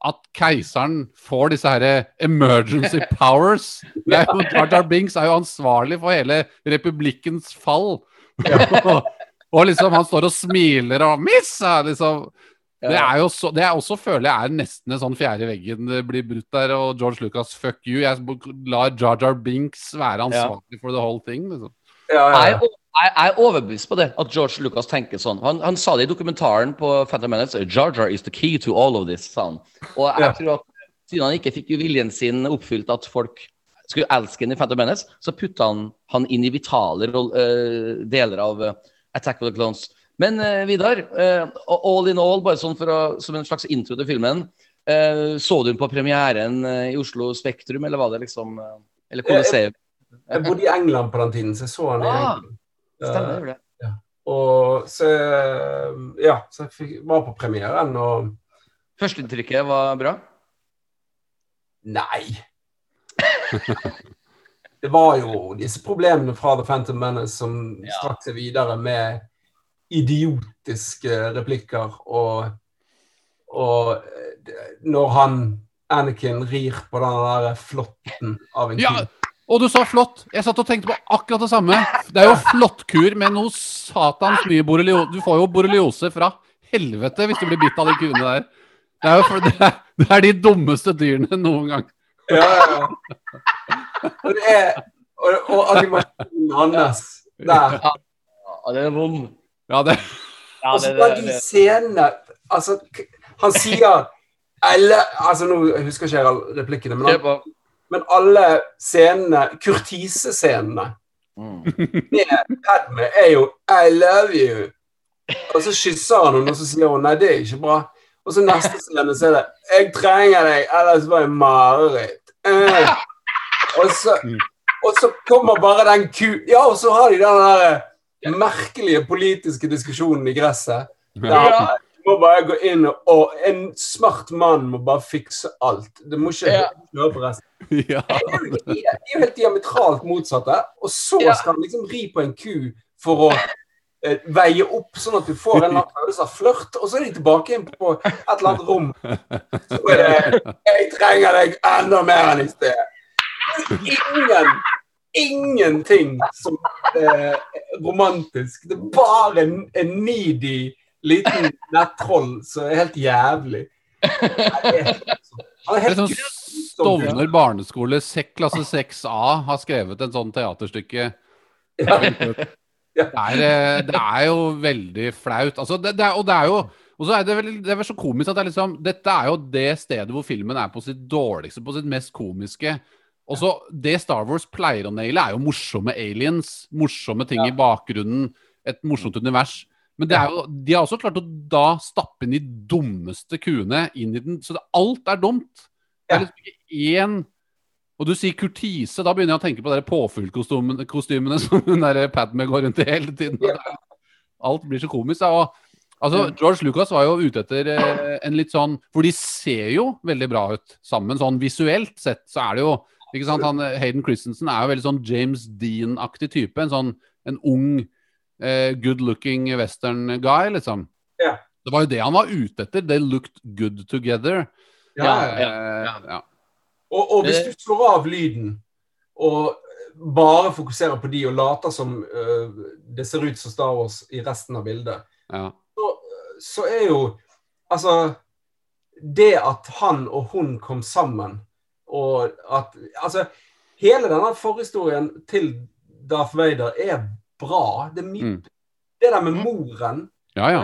Speaker 4: at keiseren får disse her emergency powers. Det er jo, Jar Jar Binks er jo ansvarlig for hele republikkens fall. og, og liksom han står og smiler og 'Missa!' liksom. Det er jo så, det er også føler jeg er nesten en sånn fjerde veggen det blir brutt der. Og George Lucas, fuck you. Jeg lar Jar Jar Binks være ansvarlig for the whole thing. liksom.
Speaker 5: Ja, ja, ja.
Speaker 3: jeg, jeg er overbevist på det, at George Lucas tenker sånn. Han, han sa det i dokumentaren på Phantom Minutes. Jar Jar is the key to all of this, sa han. Og jeg
Speaker 5: Ja.
Speaker 3: tror at siden han ikke fikk viljen sin oppfylt, at folk skulle elske ham i Phantom Menace, så putta han han inn i vitale eh, deler av eh, Attack of the Clones. Men eh, Vidar, eh, all in all, bare sånn å, som en slags intro til filmen. eh, så du den på premieren eh, i Oslo Spektrum, eller var det liksom eh, Eller Colosseum?
Speaker 5: Jeg bodde i England på den tiden, så jeg så den i
Speaker 3: Ah,
Speaker 5: England.
Speaker 3: Stemmer det.
Speaker 5: Ja. Og så Ja, så jeg fikk, var på premieren, og
Speaker 3: Førsteinntrykket var bra?
Speaker 5: Nei. Det var jo disse problemene fra The Phantom Menace som strakk seg videre med idiotiske replikker og Og eh, når han Anakin rir på den der flåtten av en
Speaker 4: Ja, og du sa flott. Jeg satt og tenkte på akkurat det samme. Det er jo flåttkur med noe satans mye borreliose. Du får jo borreliose fra helvete hvis du blir bitt av de kuene der. Det er jo det er, det er de dummeste dyrene noen gang.
Speaker 5: Ja, ja, ja. Og det er Og, og animasjonen hans der.
Speaker 3: Ja, det er vond.
Speaker 4: Ja, det,
Speaker 5: Og så
Speaker 3: bare
Speaker 5: de scenene Altså, han sier eller, altså Nå husker ikke jeg alle replikkene, men, han, men alle scenene, kurtisescenene
Speaker 3: Mm.
Speaker 5: med Padme er jo I love you. Og så kysser han henne, og så sier hun nei, det er ikke bra. Og så neste scene så er det Jeg trenger deg, ellers var det mareritt. Eh. Og, så, og så kommer bare den ku... Ja, og så har de den der merkelige politiske diskusjonen i gresset. Der må bare gå inn og, og En smart mann må bare fikse alt. Det må ikke
Speaker 3: Ja.
Speaker 5: høre på resten.
Speaker 4: ja.
Speaker 5: De er de er jo helt diametralt motsatte. Og så skal han liksom ri på en ku for å eh, veie opp, sånn at du får en følelse av flørt. Og så er de tilbake inn på et eller annet rom. Så er det 'Jeg trenger deg enda mer enn i sted'. Ingen Ingenting som eh, romantisk. Det er bare en, en needy liten nettroll som er helt jævlig. Han er helt
Speaker 4: sånn Stovner barneskole, klasse 6A, har skrevet en sånn teaterstykke.
Speaker 5: Ja.
Speaker 4: Det er, eh, det er jo veldig flaut. Altså, det, det er, og det er jo og så er det, vel, det er vel så komisk at det er liksom, dette er jo det stedet hvor filmen er på sitt dårligste, på sitt mest komiske. Og så Det Star Wars pleier å naile, er jo morsomme aliens, morsomme ting i bakgrunnen, et morsomt univers. Men det er jo, de har også klart å da stappe inn de dummeste kuene inn i den, så det, alt er dumt. Det er liksom ikke én Og du sier kurtise, da begynner jeg å tenke på de påfuglkostymene som hun der Padme går rundt i hele tiden. Alt blir så komisk. Og, altså, George Lucas var jo ute etter eh, en litt sånn For de ser jo veldig bra ut sammen. Sånn visuelt sett så er det jo ikke sant? Han, eh, Hayden Christensen er jo veldig sånn James Dean-aktig type. En sånn en ung, eh, good looking western guy, liksom.
Speaker 5: Ja.
Speaker 4: Det var jo det han var ute etter. They looked good together.
Speaker 5: Ja,
Speaker 3: Ja, ja.
Speaker 4: Eh, ja.
Speaker 5: Og, og hvis du slår av lyden og bare fokuserer på de og later som uh, det ser ut som Star Wars i resten av bildet,
Speaker 4: ja.
Speaker 5: så, så er jo Altså Det at han og hun kom sammen, og at Altså, hele denne forhistorien til Darth Vader er bra. Det er
Speaker 4: Mm.
Speaker 5: Det der med moren
Speaker 4: ja, ja.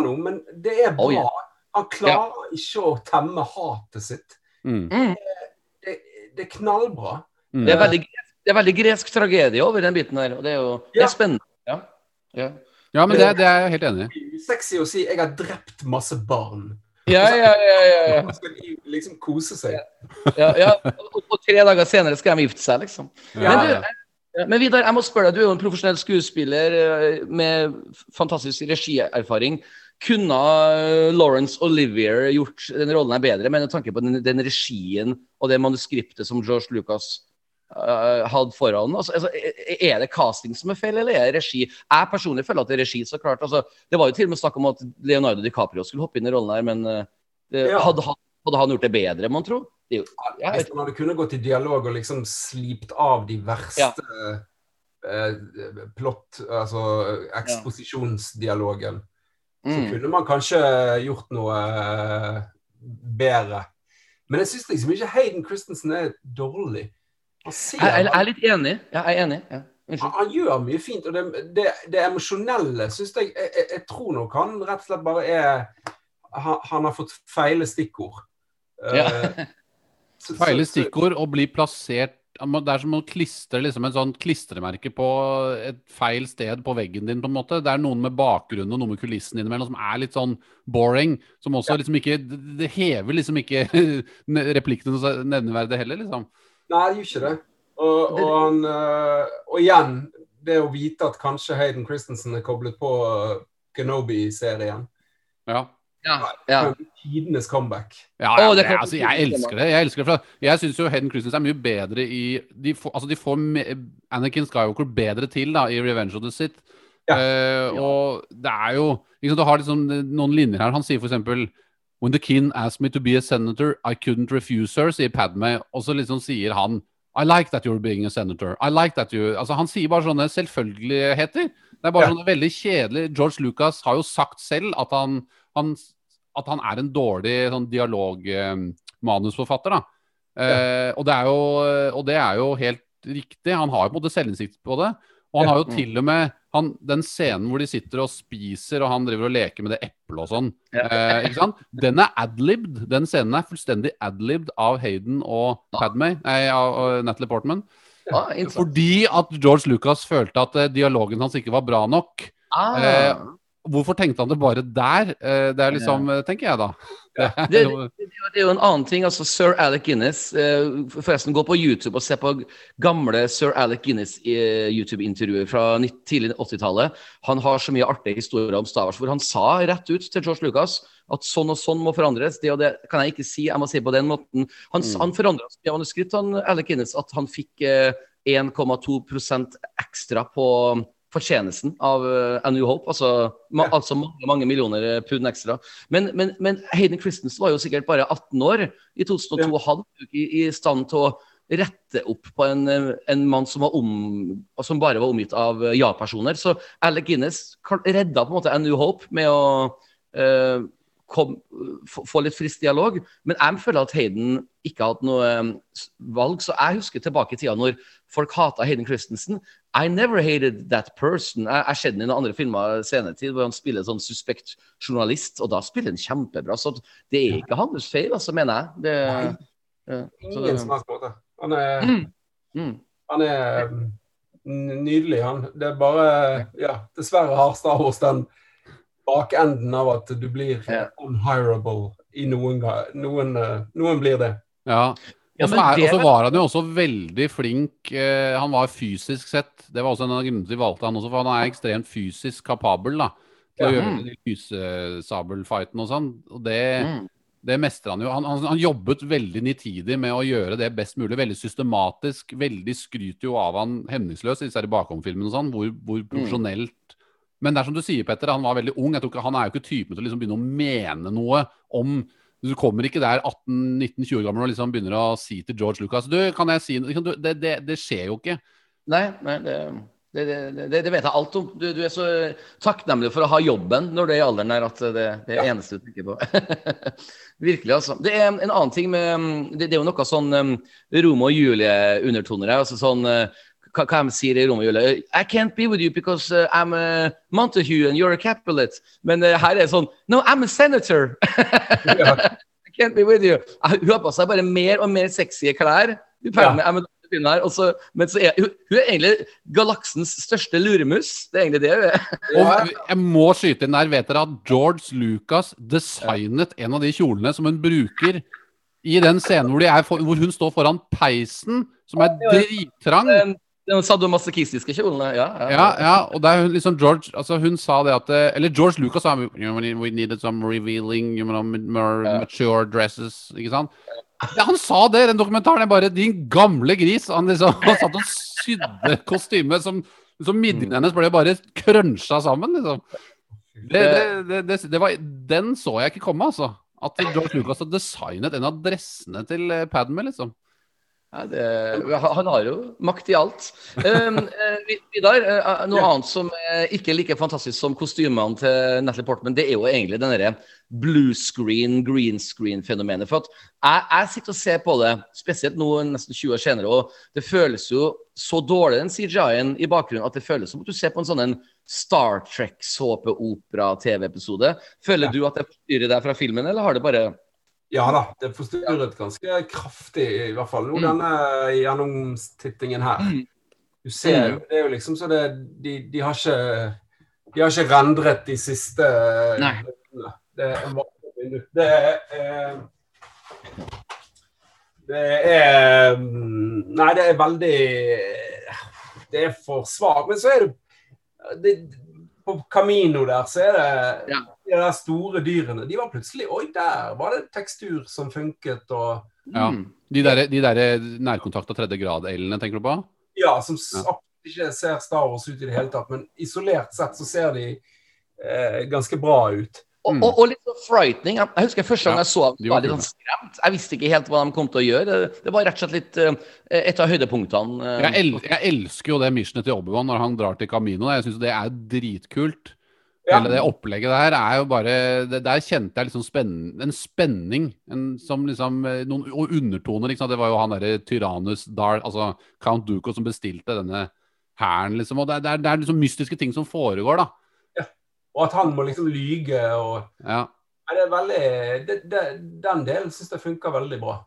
Speaker 5: noe, men det er bra.
Speaker 3: Oh, yeah.
Speaker 5: Han klarer ikke å temme hatet sitt.
Speaker 4: Mm.
Speaker 3: Mm.
Speaker 5: Det, det er knallbra.
Speaker 4: Mm.
Speaker 3: Det er veldig, det er veldig gresk tragedie over den biten her, og det er jo det
Speaker 5: Ja.
Speaker 3: er spennende. Ja. Ja.
Speaker 4: Ja, men det, det er jeg helt enig i.
Speaker 5: Sexy å si 'jeg har drept masse barn'.
Speaker 3: Ja, ja, ja, ja, ja.
Speaker 5: Man skal liksom kose seg.
Speaker 3: ja, ja. Og, og tre dager senere skal de gifte seg, liksom.
Speaker 4: Ja,
Speaker 3: Men, du,
Speaker 4: ja.
Speaker 3: Ja, Men Vidar, jeg må spørre deg, du er jo en profesjonell skuespiller eh, med fantastisk regierfaring. Kunne Laurence Lawrence Olivier gjort den rollen her bedre, med tanke på den, den regien og det manuskriptet som George Lucas eh, hadde foran? Altså, altså, er det casting som er feil, eller er det regi? Jeg personlig føler at det er regi, så klart. Altså, det var jo til og med snakk om at Leonardo DiCaprio skulle hoppe inn i rollen her, men eh, det,
Speaker 5: Ja.
Speaker 3: hadde, han, hadde han gjort det bedre, mon tro? Jo, jeg
Speaker 5: Hvis man hadde kunnet gått i dialog og liksom slipt av de verste eh, plott, altså eksposisjonsdialogen, så
Speaker 3: mm.
Speaker 5: kunne man kanskje gjort noe eh, bedre. Men jeg syns liksom ikke Hayden Christensen er dårlig.
Speaker 3: Jeg, jeg, jeg er litt enig. Ja, jeg er enig. Ja. Unnskyld.
Speaker 5: han gjør mye fint. Og det, det, det emosjonelle syns jeg, jeg, jeg tror nok han rett og slett bare er Han, han har fått feile stikkord.
Speaker 3: Ja.
Speaker 5: Eh, så-
Speaker 4: Feile stikkord og bli plassert Det er som å klistre liksom en sånt klistremerke på et feil sted på veggen din. på en måte. Det er noen med bakgrunnen og noe med kulissen innimellom som er litt sånn boring. Som også liksom ikke det hever liksom ikke replikkene nevneverdig heller, liksom.
Speaker 5: Nei, det gjør ikke det. Og, og, han, øh, og igjen, det å vite at kanskje Hayden Christensen er koblet på øh, Kenobi-serien.
Speaker 4: Ja.
Speaker 3: Ja, ja.
Speaker 5: Tidenes comeback.
Speaker 4: Ja, ja
Speaker 3: det
Speaker 4: altså, jeg elsker det. Jeg elsker det, jeg syns jo Hayden Christensen er mye bedre i De får, altså, de får me, Anakin Skywalker bedre til da, i Revenge of the Sith.
Speaker 5: Ja.
Speaker 4: Eh, og det er jo liksom, Du har liksom noen linjer her. Han sier f.eks.: When the king asked me to be a senator, I couldn't refuse her, sier Padme. Og så liksom sier han I like that you're being a senator. I like that you Altså Han sier bare sånne selvfølgeligheter. Det er bare
Speaker 5: Ja.
Speaker 4: sånne veldig kjedelig George Lucas har jo sagt selv at han, han, at han er en dårlig sånn dialogmanusforfatter. da. Eh, og, det jo, og det er jo helt riktig. Han har jo på en måte selvinnsikt på det. Og han har jo til og med han, den scenen hvor de sitter og spiser, og han driver og leker med det eplet og sånn. Eh, ikke sant? Den er adlibbed. Den scenen er fullstendig adlibbed av Hayden og Padmay, av, av Natalie Portman.
Speaker 3: Ja.
Speaker 4: Fordi at George Lucas følte at eh, dialogen hans ikke var bra nok.
Speaker 3: Ah.
Speaker 4: Hvorfor tenkte han det bare der? Eh, det er liksom, tenker jeg da.
Speaker 3: Det, det, det er jo en annen ting. altså Sir Alec Guinness eh, Forresten, gå på YouTube og se på gamle Sir Alec Guinness eh, YouTube-intervjuer fra tidlig 80-tallet. Han har så mye artige historier om Star Wars hvor han sa rett ut til George Lucas at sånn og sånn må forandres. Det og det kan jeg ikke si, jeg må si på den måten. Han,
Speaker 4: Mm.
Speaker 3: han forandra i manuskript, han Alec Guinness, at han fikk eh, 1,2% ekstra på fortjenesten av eh, A New Hope. Altså, ma
Speaker 5: Ja.
Speaker 3: altså mange, mange millioner eh, pund ekstra. Men, men, men Hayden Christensen var jo sikkert bare 18 år i 2002 og jo ikke i, i stand til å rette opp på en, eh, en mann som, var om, som bare var omgitt av ja-personer. Så Alec Guinness redda på en måte A New Hope med å eh, kom, få, litt frisk dialog. Men jeg føler at Hayden ikke har hatt noe eh, valg. Så jeg husker tilbake i tida når folk hata Hayden Christensen. I never hated that person. Jeg har sett den i noen andre filmer senere tid hvor han spiller sånn suspekt journalist, og da spiller han kjempebra. Så det er ikke hans feil, altså, mener jeg. Det,
Speaker 5: Nei.
Speaker 3: så
Speaker 5: Ingen som helst måte. Han er,
Speaker 3: mm,
Speaker 5: han er mm, nydelig, han. Det er bare Ja, dessverre har Star Wars den bakenden av at du blir
Speaker 3: Ja.
Speaker 5: unhirable i noen gang. noen, eh, noen blir det.
Speaker 4: Ja.
Speaker 3: Ja,
Speaker 4: Og så var han jo også veldig flink. Eh, han var fysisk sett Det var også en av grunnene de valgte han også, for han er ekstremt fysisk kapabel da, til å gjøre de lysesabelfighten og sånn. Og det,
Speaker 3: Mm.
Speaker 4: det mestrer han jo. Han, han, han jobbet veldig nitidig med å gjøre det best mulig. Veldig systematisk. Veldig skryter jo av han hemningsløst i disse her bakomfilmene og sånn, hvor, hvor profesjonelt Men det er som du sier, Petter, han var veldig ung. Jeg tror ikke, han er jo ikke typen til å liksom begynne å mene noe om Du kommer ikke der 18-19-20 gammel og liksom begynner å si til George Lucas Du, kan jeg si noe? Du, Det, det, det skjer jo ikke.
Speaker 3: Nei, nei det, det, det, det, det vet jeg alt om. Du, du er så takknemlig for å ha jobben når du er i alderen der at det, det er det eneste du tenker på. Virkelig, altså. Det er en annen ting med Det, er jo noe sånn um, Romeo og Julie-undertoner her. Altså sånn uh, hva, de sier i romjula? I can't be with you because uh, I'm a Montague and you're a Capulet. Men uh, her er det sånn No, I'm a senator. I can't be with you. Ah, Hun har på seg bare mer og mer sexy klær. Hun
Speaker 5: Ja.
Speaker 3: med, her, så, men så er, hun, hun er egentlig galaksens største luremus. Det er egentlig det hun er.
Speaker 4: Og jeg må skyte inn der. Vet dere at George Lucas designet en av de kjolene som hun bruker i den scenen hvor, de er for, hvor hun står foran peisen, som er drittrang?
Speaker 3: Den, sadomasochistiske kjolene. Ja, ja.
Speaker 4: Ja, ja, og det er hun liksom George altså Hun sa det at eh, Eller George Lucas sa We needed some revealing, you know, more mature dresses. Ikke sant? Ja, han sa det i den dokumentaren. Jeg bare Din gamle gris. Han liksom han satt og sydde kostymet som liksom Midjen hennes ble bare krønsja sammen, liksom. Det, det, det, det, var, den så jeg ikke komme, altså. At George Lucas har designet en av dressene til eh, Padme, liksom.
Speaker 3: Ja, det, han har jo makt i alt. Um, eh, Vidar, eh, noe annet som er ikke er like fantastisk som kostymene til Natalie Portman, det er jo egentlig denne blue screen, green screen-fenomenet. For at jeg, jeg sitter og ser på det, spesielt nå nesten 20 år senere, og det føles jo så dårlig, den CGI-en i bakgrunnen, at det føles som at du ser på en sånn en Star Trek-såpe-opera-TV-episode. Føler du at det forstyrrer deg fra filmen, eller har det bare
Speaker 5: Ja da, det forstyrret ganske kraftig, i hvert fall nå denne gjennomtittingen her. Du ser jo, det er jo liksom så det De, de har ikke De har ikke rendret de siste
Speaker 3: Nei.
Speaker 5: Det er vanlig vindu. Det er eh, Det er mm, Nei, det er veldig Det er for svakt. Men så er det, det På Camino der, så er det
Speaker 3: Ja.
Speaker 5: De der store dyrene. De var plutselig Oi, der var det tekstur som funket, og
Speaker 4: Ja.
Speaker 3: Mm.
Speaker 4: De der, de der nærkontakt av tredje grad-elene, tenker du på?
Speaker 5: Ja, som
Speaker 4: Ja.
Speaker 5: ikke ser Star Wars ut i det hele tatt. Men isolert sett så ser de eh, ganske bra ut.
Speaker 4: Mm.
Speaker 3: og, og litt sånn frightening. Jeg husker første gang
Speaker 4: Ja,
Speaker 3: jeg så dem,
Speaker 4: var
Speaker 3: litt sånn skremt. Jeg visste ikke helt hva de kom til å gjøre. Det, det var rett og slett litt eh, et av høydepunktene. eh,
Speaker 4: Jeg, el jeg elsker jo det missionet til Obi-Wan når han drar til Camino. Jeg syns det er dritkult.
Speaker 5: Ja.
Speaker 4: Hele det opplegget der er jo bare det, Der kjente jeg liksom spenn, en spenning. En, som liksom eh, Noen og undertoner. Ikke sant? Det var jo han derre Tyrannus Dar, altså Count Duco, som bestilte denne hæren, liksom. Og det, det, er, det er liksom mystiske ting som foregår, da. Ja.
Speaker 5: Og at han må liksom lyge og
Speaker 4: Ja.
Speaker 5: Nei, det er veldig Den delen syns jeg funker veldig bra.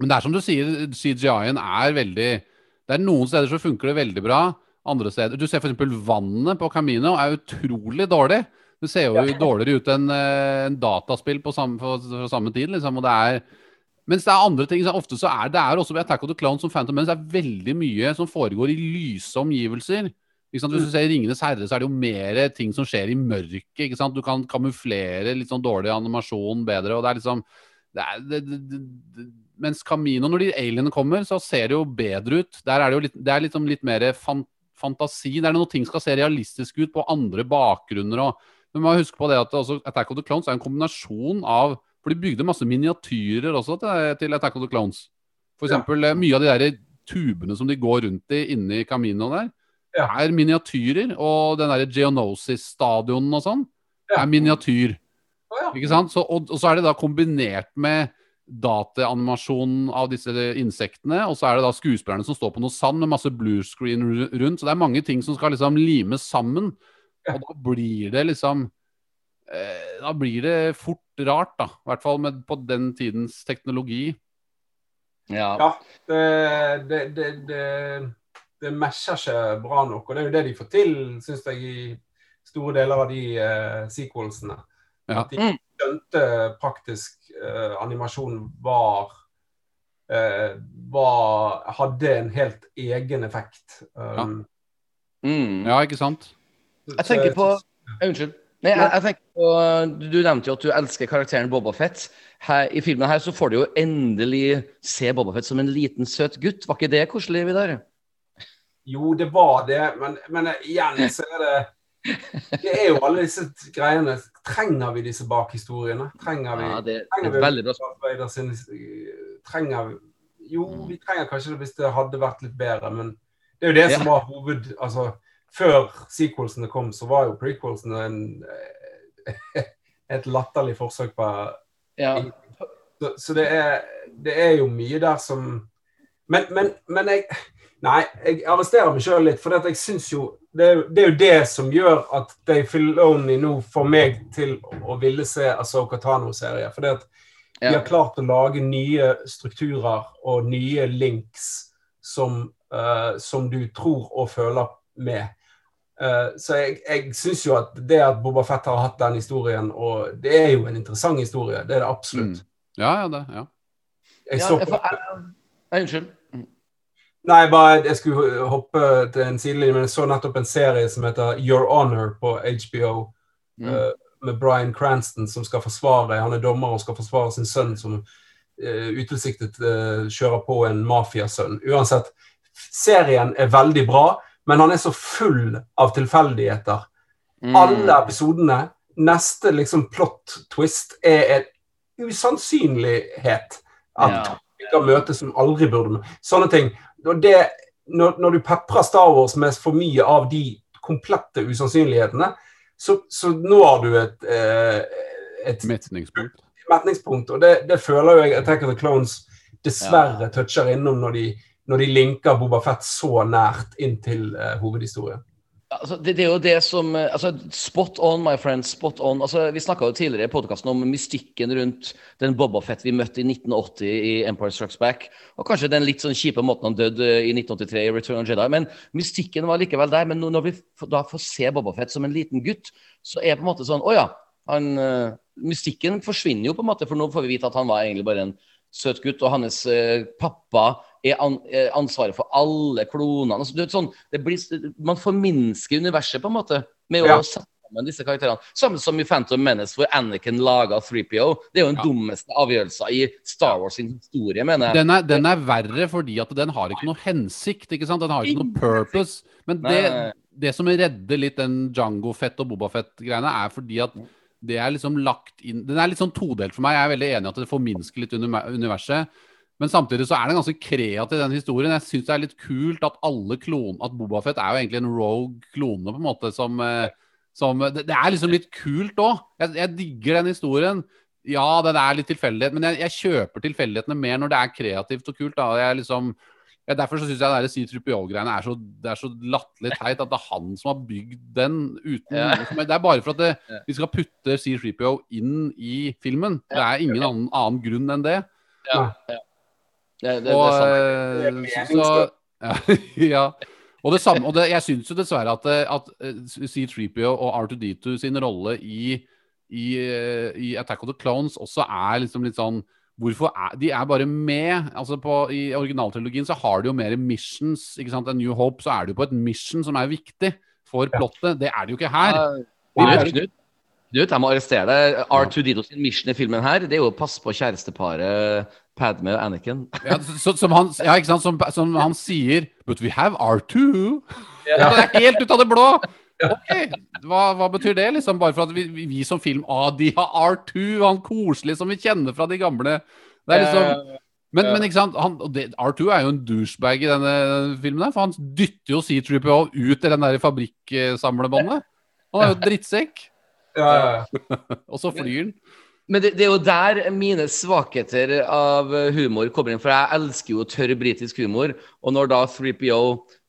Speaker 4: Men det er som du sier, CGI-en er veldig Det er noen steder så funker det veldig bra. Andre steder Du ser f.eks. vannet på Camino er utrolig dårlig. Det ser jo dårligere ut enn eh, en dataspill på samme, for, samme tid, liksom. Og det er mens det er andre ting. Så ofte så er det er også ved Attack of the Clowns som Phantom Menace er veldig mye som foregår i lyse omgivelser. Hvis du ser Ringenes herre, så er det jo mer ting som skjer i mørket. ikke sant? Du kan kamuflere litt sånn dårlig animasjon bedre. og det er liksom det er, det, det, det, det, Mens Camino, når de alienene kommer, så ser det jo bedre ut. Der er det jo litt, det er liksom litt mer fan, fantasi. Det er noe ting skal se realistisk ut på andre bakgrunner. og men man må huske på det at også Attack of the Clones er en kombinasjon av For de bygde masse miniatyrer også til, til Attack of the Clones. For
Speaker 5: Ja.
Speaker 4: eh, mye av de der tubene som de går rundt i inne i Camino der,
Speaker 5: Ja.
Speaker 4: er miniatyrer. Og den derre Geonosis-stadionen og sånn
Speaker 5: Ja.
Speaker 4: er miniatyr.
Speaker 5: Ja.
Speaker 4: Ikke sant? Så, og, og så er det da kombinert med dataanimasjon av disse insektene, og så er det da skuespillerne som står på noe sand med masse blue screen rundt. Så det er mange ting som skal liksom limes sammen. Og da blir det liksom eh, Da blir det fort rart, da. I hvert fall med, på den tidens teknologi.
Speaker 3: ja.
Speaker 5: Ja, det, det, det, det, det matcher ikke bra nok. Og det er jo det de får til, syns jeg, i store deler av de eh, sequelsene.
Speaker 4: Ja.
Speaker 5: At de
Speaker 3: Mm.
Speaker 5: Skjønte praktisk eh, animasjon var eh, var, hadde en helt egen effekt. Um,
Speaker 3: Mm.
Speaker 4: Ja, ikke sant?
Speaker 3: Jeg tenker på Unnskyld. Nei, jeg, jeg tenker på, du, nevnte jo at du elsker karakteren Boba Fett. I filmen her så får du jo endelig se Boba Fett som en liten, søt gutt. Var ikke det koselig, Vidar?
Speaker 5: Jo, det var det, men, men igjen så er det Det er jo alle disse greiene. Trenger vi disse bakhistoriene? Trenger vi,
Speaker 3: Ja, det
Speaker 5: trenger
Speaker 3: er
Speaker 5: vi
Speaker 3: veldig bra.
Speaker 5: Trenger vi Jo, vi trenger kanskje det hvis det hadde vært litt bedre, men det er jo det som var hoved... Altså, før sequelsene kom, så var jo prequelsene en, et latterlig forsøk på
Speaker 3: Ja.
Speaker 5: Så, så det, er, det er jo mye der som Men, men, men jeg Nei, jeg arresterer meg sjøl litt, for at jeg syns jo det er, jo- det er jo det som gjør at Dave Filoni nå får meg til å ville se Asoka Tano-serier. For det at de har klart å lage nye strukturer og nye links som, uh, som du tror og føler med. Uh, så jeg, jeg syns jo at det at Boba Fett har hatt den historien, og det er jo en interessant historie, det er det absolutt.
Speaker 4: Ja, ja, det. ja.
Speaker 5: Jeg
Speaker 3: Ja,
Speaker 5: så
Speaker 3: jeg
Speaker 5: på,
Speaker 3: får- jeg- Nei, Unnskyld.
Speaker 5: Nei, bare jeg skulle hoppe til en sidelinje, men jeg så nettopp en serie som heter Your Honor på HBO.
Speaker 3: Mm.
Speaker 5: Uh, med Bryan Cranston som skal forsvare Han er dommer og skal forsvare sin sønn som uh, utilsiktet uh, kjører på en mafiasønn. Uansett, serien er veldig bra, men han er så full av tilfeldigheter.
Speaker 3: Mm.
Speaker 5: Alle episodene, neste liksom plot twist, er en usannsynlighet. At
Speaker 3: Ja.
Speaker 5: kan møtes som aldri burde. Sånne ting. Og det, når, når du peprer Star Wars med for mye av de komplette usannsynlighetene, så, så når du et, eh, et
Speaker 4: Metningspunkt.
Speaker 5: metningspunkt. Og det, det føler jeg Attack of the Clones dessverre toucher innom når de, når de linker Boba Fett så nært inn til eh, hovedhistorien.
Speaker 3: Altså, det, det er jo det som eh, altså, Spot on, my friend. Spot on. Altså, vi snakka tidligere i podkasten om mystikken rundt den Bobafett vi møtte i 1980 i Empire Strikes Back. Og kanskje den litt sånn kjipe måten han døde i 1983 i Return of Jedi. Men mystikken var likevel der. Men når vi da får se Bobafett som en liten gutt, så er det på en måte sånn Å ja. Han, eh, mystikken forsvinner jo på en måte, for nå får vi vite at han var egentlig bare en søt gutt, og hans eh, pappa er eh, ansvaret for alle klonene. Altså, det sånn, det blir, man forminsker universet på en måte med
Speaker 5: Ja.
Speaker 3: å sette sammen disse karakterene. Samme som i Phantom Menace, hvor Anakin laga 3PO. Det er jo den
Speaker 4: Ja.
Speaker 3: dummeste avgjørelsen i Star Wars sin historie, mener jeg.
Speaker 4: Den er, den er verre fordi at den har ikke noe hensikt. ikke sant? Den har ikke noe purpose. Men det, det som redder litt den Django Fett og Boba Fett-greiene, er fordi at det er liksom lagt inn Den er litt sånn todelt for meg. Jeg er veldig enig i at det forminsker litt universet. Men samtidig så er den ganske kreativ, den historien. Jeg syns det er litt kult at alle klon, at Boba Fett er jo egentlig en rogue klone, på en måte, som, eh, som Det, det er liksom litt kult òg. Jeg, jeg digger den historien. Ja, den er litt tilfeldighet, men jeg, jeg kjøper tilfeldighetene mer når det er kreativt og kult. da. Jeg liksom, ja, derfor så syns jeg det C3PO-greiene er så, det er så latterlig teit at det er han som har bygd den uten
Speaker 3: Ja.
Speaker 4: Det er bare for at det, vi skal putte C3PO inn i filmen. Det er ingen annen, annen grunn enn det.
Speaker 3: Det, det, det,
Speaker 4: Og,
Speaker 3: er.
Speaker 5: Det er
Speaker 4: sant. så, ja, ja. Og det samme, og det, jeg syns jo dessverre at, eh, at eh, C3PO og R2D2 sin rolle i, i, eh, i Attack of the Clones også er liksom litt sånn Hvorfor er De er bare med. altså på, I originaltrilogien så har de jo mer missions. ikke sant, A New Hope så er de jo på et mission som er viktig for plottet. Det er det jo ikke her.
Speaker 3: Ja, Knut, jeg må arrestere deg. R2D2 sin mission i filmen her, det er jo å passe på kjæresteparet Padme og Anakin.
Speaker 4: Ja, så, som, han, ja, ikke sant? Som, som han sier But we have R2. Det er helt ut av det blå! Ok, hva, hva betyr det? liksom? Bare for at vi, vi, som film ah, de har R2, han koselige som vi kjenner fra de gamle. Det er liksom Men, men ikke sant? Han, det, R2 er jo en douchebag i denne filmen, der, for han dytter jo C3PO ut i den der fabrikksamlebåndet. Han er jo drittsekk,
Speaker 5: Ja, ja, ja.
Speaker 4: og så flyr han.
Speaker 3: Men det, det er jo der mine svakheter av humor kommer inn. For jeg elsker jo tørr britisk humor. Og når da 3PO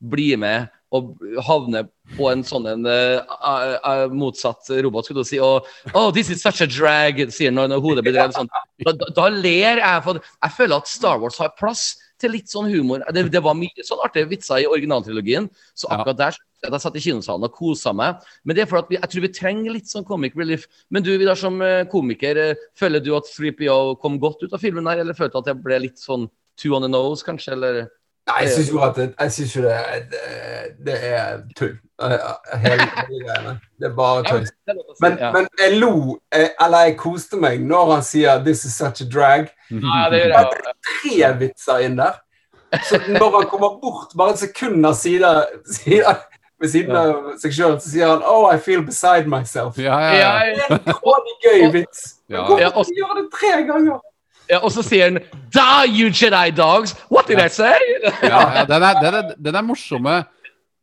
Speaker 3: blir med og havner på en sånn en uh, uh, motsatt robot, skulle du si, og Oh, this is such a drag, sier han når- når hodet blir drevet sånn. Da, da, da ler jeg, for jeg føler at Star Wars har plass til litt sånn humor. Det, det var mye sånn artige vitser i originaltrilogien, så akkurat der jeg satt i kinosalen og kosa meg. Men det er for at vi, jeg tror vi trenger litt sånn comic relief. Men du, Vidar, som eh, komiker, eh, føler du at 3PO kom godt ut av filmen her, eller følte du at det ble litt sånn two on the nose, kanskje? Eller
Speaker 5: Nei, jeg syns jo at det, jeg synes jo det, det, det er tull. Eh, Hele, hele greiene. Det er bare tøys. Men, men jeg lo, eh, eller jeg koste meg, når han sier 'this is such a drag'.
Speaker 3: Ja, det
Speaker 5: er tre vitser inn der. Så når han kommer bort bare et sekund av siden, siden, ved siden av seg sjøl, så sier han 'oh, I feel beside myself'.
Speaker 4: Ja, ja,
Speaker 3: Ja,
Speaker 4: ja.
Speaker 3: ja.
Speaker 5: Det er en gøy vits.
Speaker 4: Ja.
Speaker 5: Men
Speaker 3: Ja,
Speaker 5: Hvorfor
Speaker 3: og-
Speaker 5: gjør det tre ganger?
Speaker 3: Ja, og så sier han Die, you Jedi dogs! What did I say?
Speaker 4: ja, ja den, er, den, er, den er morsomme.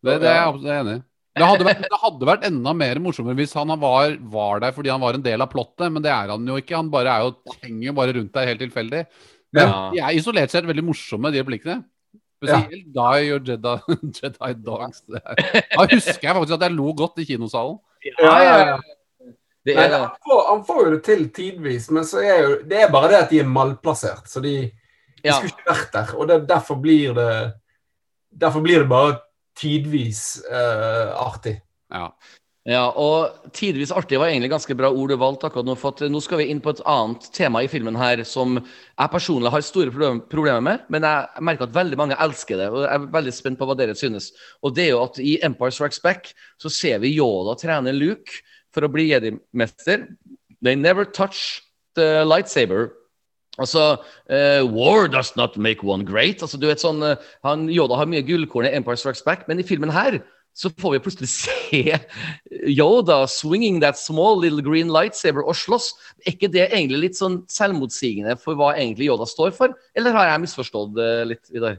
Speaker 4: Det, det er jeg absolutt enig i. Det hadde, vært, det hadde vært enda mer morsommere hvis han var, var der fordi han var en del av plottet, men det er han jo ikke. Han bare er jo, henger jo bare rundt der helt tilfeldig. Men
Speaker 3: Ja.
Speaker 4: de er isolert sett veldig morsomme, de replikkene. Spesielt Die og Jedi, Jedi Dogs. Det da husker jeg faktisk at jeg lo godt i kinosalen.
Speaker 5: Ja, ja, ja.
Speaker 3: Det
Speaker 5: Nei,
Speaker 3: er,
Speaker 5: han, får, han får jo det til tidvis, men så er jo, det er bare det at de er malplassert. Så de, de
Speaker 3: ja.
Speaker 5: skulle ikke vært der. Og det, derfor blir det Derfor blir det bare tidvis uh, artig.
Speaker 4: Ja.
Speaker 3: Ja, og tidvis artig var egentlig ganske bra ord du valgte akkurat nå. For at nå skal vi inn på et annet tema i filmen her som jeg personlig har store problem, problemer med, men jeg merker at veldig mange elsker det. Og jeg er veldig spent på hva dere synes. Og det er jo at i Empire Strikes Back så ser vi Yoda trene Luke for å bli jedi-mester. They never touch the lightsaber. Altså uh, War does not make one great. Altså, du vet sånn, eh, han, Yoda har mye gullkorn i Empire Strikes Back, men i filmen her så får vi plutselig se Yoda swinging that small little green lightsaber og slåss. Er ikke det egentlig litt sånn selvmotsigende for hva egentlig Yoda står for? Eller har jeg misforstått det litt, Vidar?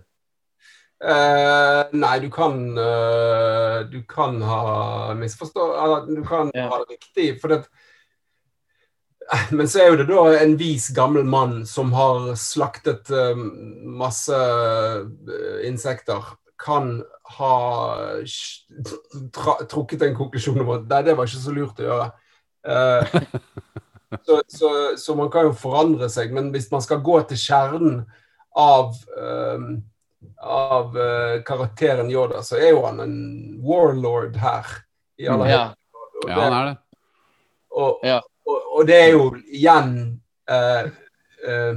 Speaker 5: Eh, nei, du kan uh, Du kan ha misforstått Eller du kan
Speaker 3: Ja.
Speaker 5: ha det riktig. For det, men så er jo det da en vis gammel mann som har slaktet eh, masse insekter, kan ha tra, trukket en konklusjon om at nei, det var ikke så lurt å gjøre. Så, så, så man kan jo forandre seg, men hvis man skal gå til kjernen av av uh, karakteren Yoda, så er jo han en warlord her. I aller
Speaker 3: Ja.
Speaker 5: høyeste. Og
Speaker 4: ja, han er det.
Speaker 5: og,
Speaker 3: Ja.
Speaker 5: og, og det er jo igjen uh, uh,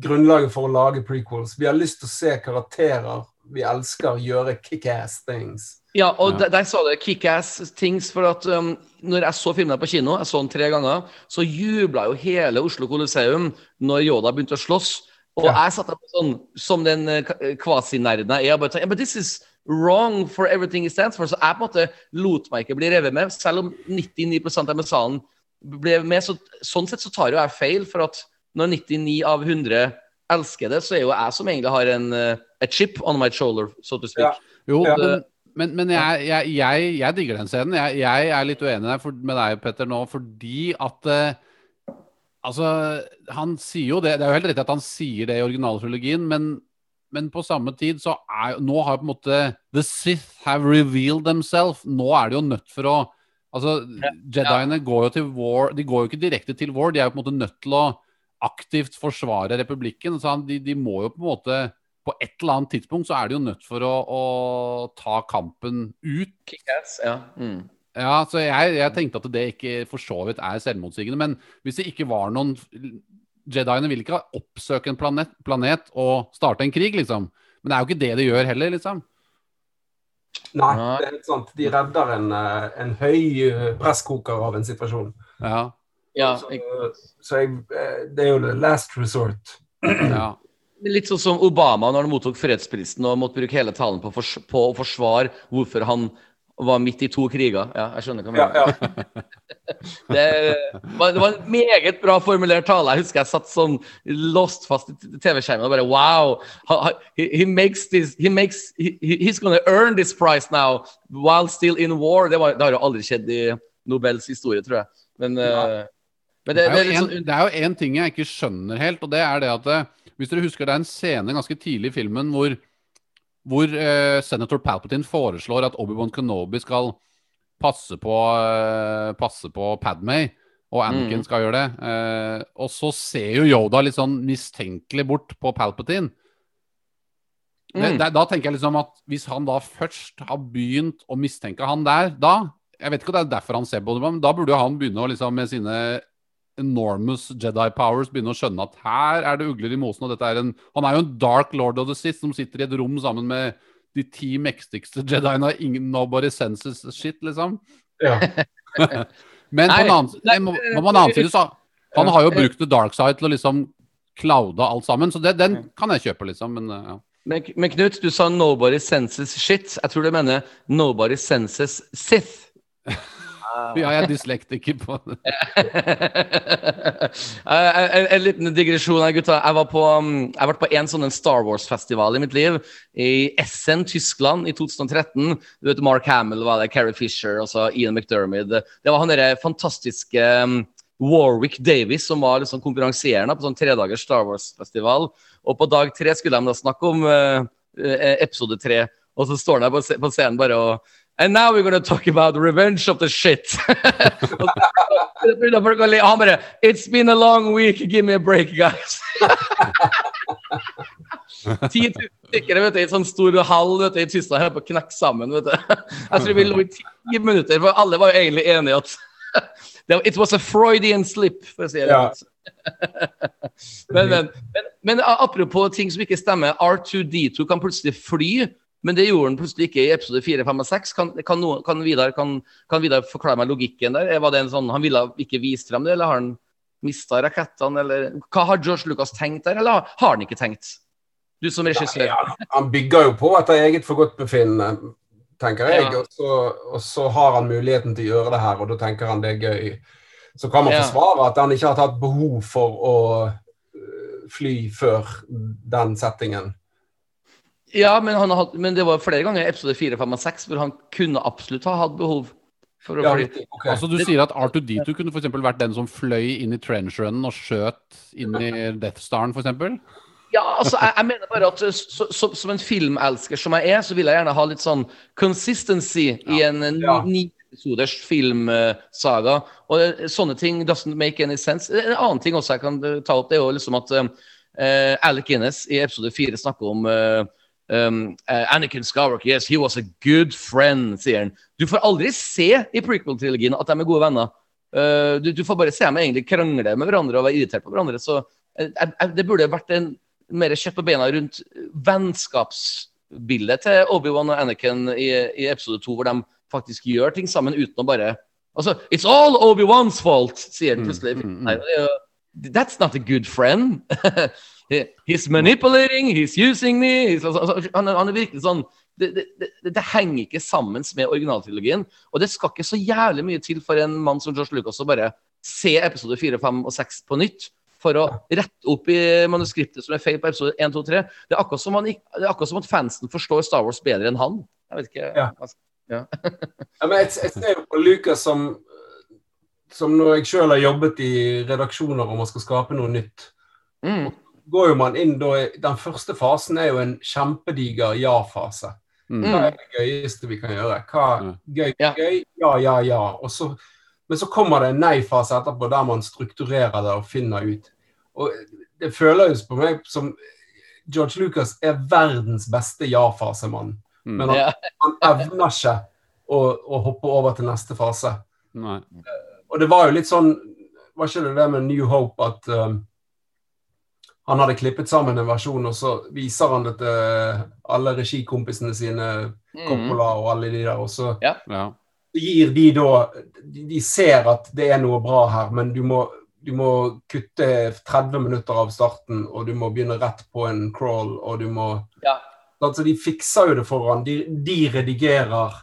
Speaker 5: grunnlaget for å lage prequels. Vi har lyst til å se karakterer vi elsker gjøre kickass things.
Speaker 3: Ja, og
Speaker 4: Ja.
Speaker 3: Der, der sa det kickass things, for at um, når jeg så filmen på kino, jeg så den tre ganger, så jubla jo hele Oslo Coliseum når Yoda begynte å slåss. Og jeg satt der sånn, som den eh, eh, kvasinerden jeg er, bare tenkte, but this is wrong for everything it stands for. Så jeg på en måte lot meg ikke bli revet med, selv om 99% av dem salen ble med. Så, sånn sett så tar jo jeg feil, for at når 99 av 100 elsker det, så er jo jeg som egentlig har en, a chip on my shoulder, so to speak.
Speaker 5: Ja.
Speaker 4: Jo,
Speaker 5: Ja.
Speaker 4: men, men, men jeg, jeg, jeg, jeg digger den scenen. Jeg, jeg er litt uenig med deg, Petter, nå fordi at eh, Altså, han sier jo det Det er jo helt riktig at han sier det i originaltrilogien, men, men på samme tid så er Nå har på en måte The Sith have revealed themselves. Nå er de jo nødt for å Altså, Jediene går jo til war De går jo ikke direkte til war, de er jo på en måte nødt til å aktivt forsvare republikken. Så han, de, de må jo på en måte På et eller annet tidspunkt så er de jo nødt for å, å ta kampen ut.
Speaker 3: Kickass, ja. Mm.
Speaker 4: Ja, så jeg, jeg tenkte at det ikke for så vidt er selvmotsigende. Men hvis det ikke var noen Jediene vil ikke oppsøke en planet, planet og starte en krig, liksom. Men det er jo ikke det de gjør heller, liksom.
Speaker 5: Nei, det er helt sant. De redder en, eh, en høy eh, presskoker av en situasjon.
Speaker 4: Ja,
Speaker 3: ja
Speaker 5: Så, så jeg, eh, det er jo the last resort.
Speaker 4: ja.
Speaker 3: Litt sånn som Obama når han mottok fredsprisen og måtte bruke hele talen på, fors på å forsvare hvorfor han var midt i to kriger. Ja, jeg skjønner hva du mener.
Speaker 5: ja.
Speaker 3: Det, var, det var en meget bra formulert tale. Jeg husker jeg satt sånn låst fast i TV-skjermen og bare Wow! He, he makes this he makes, he, he- He's gonna earn this prize now while still in war. Det, var, det har jo aldri skjedd i Nobels historie, tror jeg. Men, ja. men det,
Speaker 4: Det
Speaker 3: det
Speaker 4: er en-
Speaker 3: sånn
Speaker 4: det er jo én ting jeg ikke skjønner helt, og det er det at eh, Hvis dere husker det er en scene ganske tidlig i filmen hvor, hvor uh, senator Palpatine foreslår at Obi-Wan Kenobi skal passe på, uh, passe på Padmay, og Anakin
Speaker 3: Mm.
Speaker 4: skal gjøre det. Uh, og så ser jo Yoda litt sånn mistenkelig bort på Palpatine. Det,
Speaker 3: Mm.
Speaker 4: det, da tenker jeg liksom at hvis han da først har begynt å mistenke han der, da Jeg vet ikke om det er derfor han ser på det, men da burde han begynne å liksom med sine enormous Jedi powers begynner å skjønne at her er det ugler i mosen. og dette er en, Han er jo en dark lord of the Sith som sitter i et rom sammen med de ti mektigste Jediene. Ingen nobody senses shit, liksom.
Speaker 5: Ja.
Speaker 4: Men på en annen,
Speaker 3: nei,
Speaker 4: må, må man annen side så Han har jo brukt the dark side til å liksom cloude alt sammen, så det, den kan jeg kjøpe, liksom. Men uh, ja.
Speaker 3: Men, men Knut, du sa 'nobody senses shit'. Jeg tror du mener 'nobody senses Sith'.
Speaker 4: ja, jeg er dyslektiker på det.
Speaker 3: Eh, en, en liten digresjon her, gutta. Jeg, var på, um, jeg har vært på en sånn Star Wars-festival i mitt liv. I Essen, Tyskland, i 2013. Du vet, Mark Hamill var det, Carrie Fisher og så Ian McDermid. Det var han derre fantastiske um, Warwick Davis som var liksom konferansierende på sånn tredagers Star Wars-festival. Og på dag tre skulle de da snakke om uh, uh, episode tre. Og så står han der på, på scenen bare og And now we're gonna talk about revenge of the shit. Han bare It's been a long week, give me a break, guys. 10 000 stykker vet du, i en sånn stor hall vet du, i Tyskland holdt på å knekke sammen. vet du. Jeg tror vi lå i ti minutter, for alle var jo egentlig enige at It was a Freudian slip, for å si det sånn. men, men, men, men apropos ting som ikke stemmer. R2D2 kan plutselig fly. Men det gjorde han plutselig ikke i episode 4, 5 og 6. Kan, kan, noen, kan, Vidar, kan, kan Vidar forklare meg logikken der? Var det en sånn, Han ville ikke vise frem det, eller har han mista rakettene? Eller hva har George Lucas tenkt der, eller har, han ikke tenkt? Du som regissør.
Speaker 5: Ja, han bygger jo på etter eget forgodtbefinnende, tenker jeg.
Speaker 3: Ja.
Speaker 5: Og, så, og så har han muligheten til å gjøre det her, og da tenker han det er gøy. Så kan man
Speaker 3: Ja.
Speaker 5: forsvare at han ikke har tatt behov for å øh, fly før den settingen.
Speaker 3: Ja, men, han har men det var flere ganger i episode 4, 5 og 6 hvor han kunne absolutt ha hatt behov for å
Speaker 5: Ja,
Speaker 3: fly.
Speaker 5: riktig.
Speaker 4: Altså Du sier at R2D2 kunne for vært den som fløy inn i trenchrunnen og skjøt inn i Death Staren, f.eks.?
Speaker 3: Ja, altså, jeg, jeg mener bare at så, så, som en filmelsker som jeg er, så vil jeg gjerne ha litt sånn consistency i en eh,
Speaker 5: Ja.
Speaker 3: ni episoders filmsaga. Og eh, sånne ting doesn't make any sense. En annen ting også jeg kan eh, ta opp, det er jo liksom at uh, Alec Guinness i episode fire snakker om eh, um, uh, Anakin Skywalker, yes, he was a good friend, sier han. Du får aldri se i prequel-trilogien at de er gode venner. Uh, du, du får bare se dem egentlig krangle med hverandre og være irritert på hverandre. Så uh, det burde vært en mer kjøtt på beina rundt vennskapsbildet til Obi-Wan og Anakin i, i episode to, hvor de faktisk gjør ting sammen uten å bare Altså, It's all Obi-Wans fault, sier han plutselig.
Speaker 4: mm, mm.
Speaker 3: Jo- That's not a good friend. He- he's manipulating, he's using me. He's, altså, altså, han, er- han er virkelig sånn det, det, det, det henger ikke sammen med originaltrilogien. Og det skal ikke så jævlig mye til for en mann som George Lucas å bare se episode 4, 5 og 6 på nytt for å rette opp i manuskriptet som er feil på episode 1, 2, 3. Det er akkurat som, han, det er akkurat som at fansen forstår Star Wars bedre enn han. Jeg vet ikke.
Speaker 5: Ja.
Speaker 3: hva-
Speaker 5: Ja, men jeg, jeg ser jo på Lucas som, som når jeg sjøl har jobbet i redaksjoner om man skal skape noe nytt.
Speaker 3: Mm.
Speaker 5: Går jo man inn da, Den første fasen er jo en kjempediger ja-fase.
Speaker 4: Mm.
Speaker 5: Hva er det gøyeste vi kan gjøre? Hva gøy,
Speaker 3: Ja.
Speaker 5: gøy? Ja, ja, ja. Og så, men så kommer det en nei-fase etterpå, der man strukturerer det og finner ut. Og det føles på meg som George Lucas er verdens beste ja-fasemann.
Speaker 4: Mm.
Speaker 5: Men han, han evner ikke å, å hoppe over til neste fase.
Speaker 4: Nei.
Speaker 5: Og det var jo litt sånn Var ikke det det med New Hope at um, han hadde klippet sammen en versjon, og så viser han det til alle regikompisene sine,
Speaker 3: Mm.
Speaker 5: Coppola og alle de der, og så
Speaker 4: Ja.
Speaker 5: gir de da De, ser at det er noe bra her, men du må, du må kutte 30 minutter av starten, og du må begynne rett på en crawl, og du må
Speaker 3: Ja.
Speaker 5: Altså, de fikser jo det for han. De, de redigerer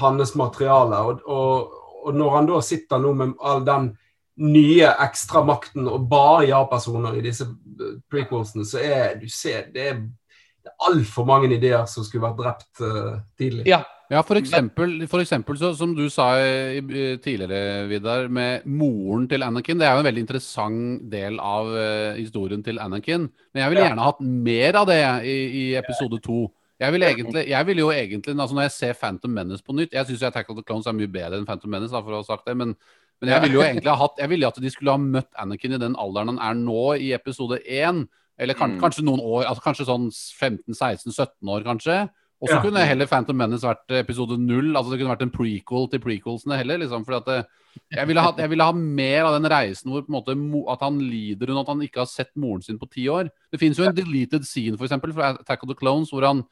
Speaker 5: hans materiale. Og, og, og når han da sitter nå med all den nye ekstra makten og bare ja-personer i disse eh, prequelsene, så er du ser, det er, er altfor mange ideer som skulle vært drept uh, tidlig.
Speaker 3: Ja.
Speaker 4: Ja, for eksempel, for eksempel så, som du sa i, i, tidligere, Vidar, med moren til Anakin. Det er jo en veldig interessant del av uh, historien til Anakin. Men jeg ville
Speaker 5: Ja.
Speaker 4: gjerne hatt mer av det i, i episode to. Jeg vil, egentlig, jeg vil jo egentlig, altså Når jeg ser Phantom Menace på nytt Jeg syns Attack of the Clones er mye bedre enn Phantom Menace, da, for å ha sagt det. Men, men jeg ville jo egentlig ha hatt Jeg ville at de skulle ha møtt Anakin i den alderen han er nå, i episode 1. Eller kan,
Speaker 3: Mm.
Speaker 4: kanskje noen år, altså kanskje sånn 15-16-17 år, kanskje. Og så
Speaker 5: Ja.
Speaker 4: kunne heller Phantom Menace vært episode null. Altså det kunne vært en prequel til prequelsene heller. liksom, fordi at det, jeg, ville ha, jeg ville ha mer av den reisen hvor på en måte at han lider under at han ikke har sett moren sin på ti år. Det finnes jo en deleted scene for eksempel, fra Attack of the Clones hvor han,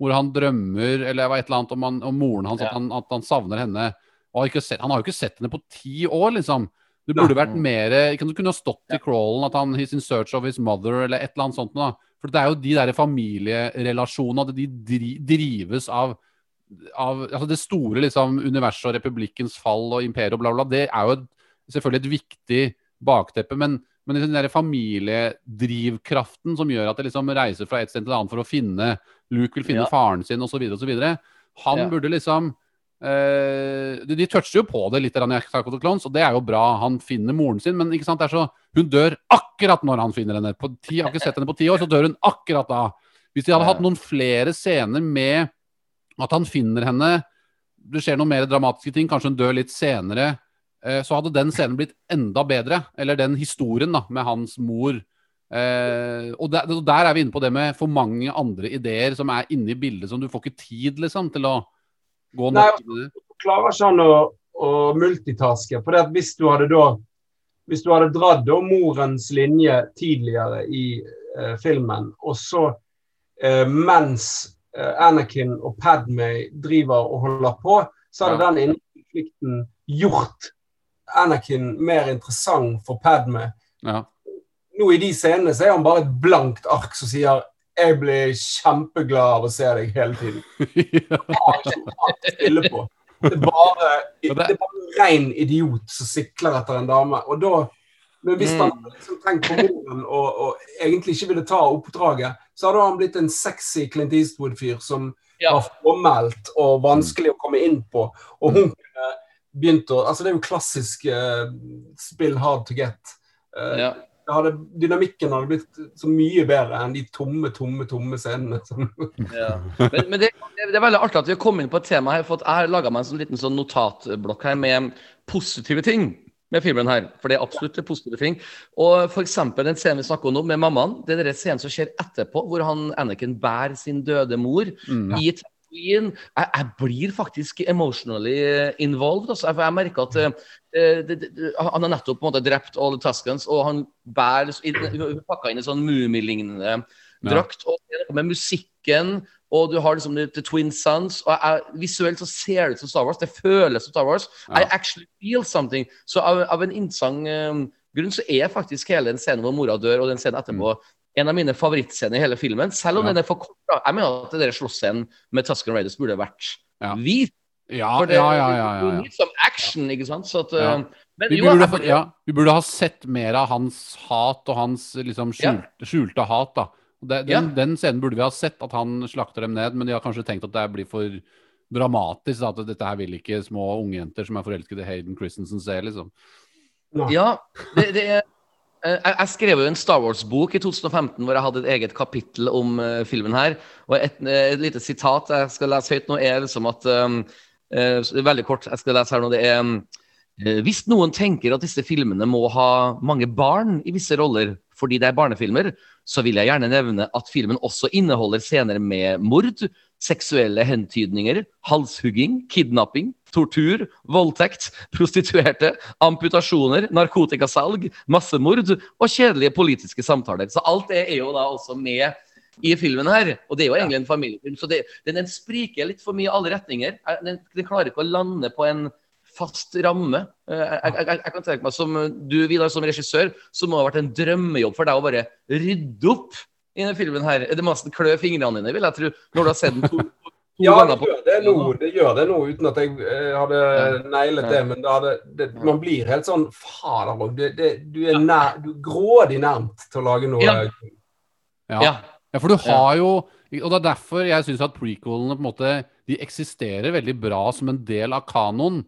Speaker 4: hvor han drømmer eller et eller annet om, han, om moren hans,
Speaker 3: Ja.
Speaker 4: at, han, at han savner henne. Har sett, han har jo ikke sett henne på ti år, liksom. Det burde vært mer Det kunne ha stått i crawlen at han he's in search of his mother, eller et eller annet sånt. Da. For det er jo de der familierelasjonene, at de dri, drives av av altså det store liksom, universet og republikkens fall og imperiet og bla, bla, det er jo et, selvfølgelig et viktig bakteppe. Men, men den der familiedrivkraften som gjør at det liksom reiser fra et sted til et annet for å finne Luke vil finne
Speaker 3: Ja.
Speaker 4: faren sin osv., osv. Han
Speaker 3: Ja.
Speaker 4: burde liksom de, de toucher jo på det litt i Clones, og det er jo bra. Han finner moren sin, men ikke sant, det er så, hun dør akkurat når han finner henne. På ti, jeg har ikke sett henne på ti år, så dør hun akkurat da. Hvis de hadde hatt noen flere scener med at han finner henne, det skjer noen mer dramatiske ting, kanskje hun dør litt senere, eh, så hadde den scenen blitt enda bedre. Eller den historien da, med hans mor. Eh, og der, og der er vi inne på det med for mange andre ideer som er inne i bildet, som du får ikke tid liksom, til å gå
Speaker 5: Nei,
Speaker 4: det.
Speaker 5: klarer ikke han å, å multitaske. For hvis du hadde da hvis du hadde dratt da morens linje tidligere i eh, filmen, og så eh, mens eh, Anakin og Padme driver og holder på, så hadde
Speaker 4: Ja.
Speaker 5: den indre konflikten gjort Anakin mer interessant for Padme.
Speaker 4: Ja.
Speaker 5: Nå i de scenene så er han bare et blankt ark som sier jeg blir kjempeglad av å se deg hele tiden. Jeg har ikke tatt stille på. Det er bare, det
Speaker 4: det-
Speaker 5: er bare en ren idiot som sikler etter en dame. Og da, men hvis han hadde liksom tenkt på moren og, og egentlig ikke ville ta oppdraget, så hadde han blitt en sexy Clint Eastwood-fyr som
Speaker 3: Ja.
Speaker 5: var formelt og vanskelig å komme inn på. Og hun begynte å Altså, det er jo klassisk uh, spill hard to get. Uh,
Speaker 3: Ja.
Speaker 5: Det hadde, dynamikken hadde blitt så mye bedre enn de tomme, tomme, tomme scenene.
Speaker 3: Ja. Men, men det, det er veldig artig at vi har kommet inn på et tema her. For at jeg har laga meg en sånn liten sånn notatblokk her med positive ting med filmen her. For det er absolutt positive ting. Og f.eks. den scenen vi snakker om nå, med mammaen. Det er den scenen som skjer etterpå, hvor han Anakin bærer sin døde mor
Speaker 4: Mm.
Speaker 3: i Tatooine. Jeg, jeg blir faktisk emotionally eh, involved. Altså. Jeg, jeg merker at uh, det, det, han har nettopp på en måte drept all the Tuscans, og han bærer pakka inn en sånn Mummi-lignende drakt. Og er noe med musikken, og du har liksom The, Twin Sons. og jeg, Visuelt så ser det ut som Star Wars. Det føles som Star Wars.
Speaker 4: Ja.
Speaker 3: I actually feel something. Så av, av en interessant um, grunn så er faktisk hele den scenen hvor mora dør, og den scenen etterpå, en av mine favorittscener i hele filmen. Selv om
Speaker 4: Ja.
Speaker 3: den er for kort. da. Jeg mener at det der slåssscenen med Tusken Raiders burde vært
Speaker 4: Ja.
Speaker 3: hvit.
Speaker 4: Ja,
Speaker 3: For det,
Speaker 4: ja, ja, ja, ja, ja.
Speaker 3: Som action, ikke sant? Så at,
Speaker 4: Ja.
Speaker 3: eh, men
Speaker 4: Vi
Speaker 3: jo,
Speaker 4: burde,
Speaker 3: jeg-
Speaker 4: ja, vi burde ha sett mer av hans hat og hans liksom skjulte, skjulte hat. da. Den,
Speaker 3: Ja.
Speaker 4: den scenen burde vi ha sett, at han slakter dem ned. Men de har kanskje tenkt at det blir for dramatisk. Da, at dette her vil ikke små unge jenter som er forelsket i Hayden Christensen se. liksom.
Speaker 3: Ja, det, det er jeg, jeg skrev jo en Star Wars-bok i 2015 hvor jeg hadde et eget kapittel om uh, filmen her. Og et, eh, et lite sitat jeg skal lese høyt nå, er liksom at um, uh, Veldig kort, jeg skal lese her nå. Det er eh, Hvis noen tenker at disse filmene må ha mange barn i visse roller fordi det er barnefilmer, så vil jeg gjerne nevne at filmen også inneholder scener med mord, seksuelle hentydninger, halshugging, kidnapping, tortur, voldtekt, prostituerte, amputasjoner, narkotikasalg, massemord og kjedelige politiske samtaler. Så alt det er jo da også med i filmen her. Og det er jo egentlig en familiefilm, så det, den, den spriker litt for mye i alle retninger. Eh, Den, den klarer ikke å lande på en fast ramme. Eh, Jeg, jeg, jeg, kan tenke meg som du, Vidar, som regissør, så må det ha vært en drømmejobb for deg å bare rydde opp i denne filmen her. Det må nesten klø fingrene dine, vil jeg tro, når du har sett den to
Speaker 5: Ja, det gjør det noe, det gjør det noe uten at jeg eh, hadde nailet det. Men det hadde, det, man blir helt sånn Fader òg. Du er nær, du er grådig nærmt til å lage noe
Speaker 3: Ja.
Speaker 4: Ja.
Speaker 3: Ja.
Speaker 4: For du har jo Og det er derfor jeg syns at prequelene på en måte De eksisterer veldig bra som en del av kanoen.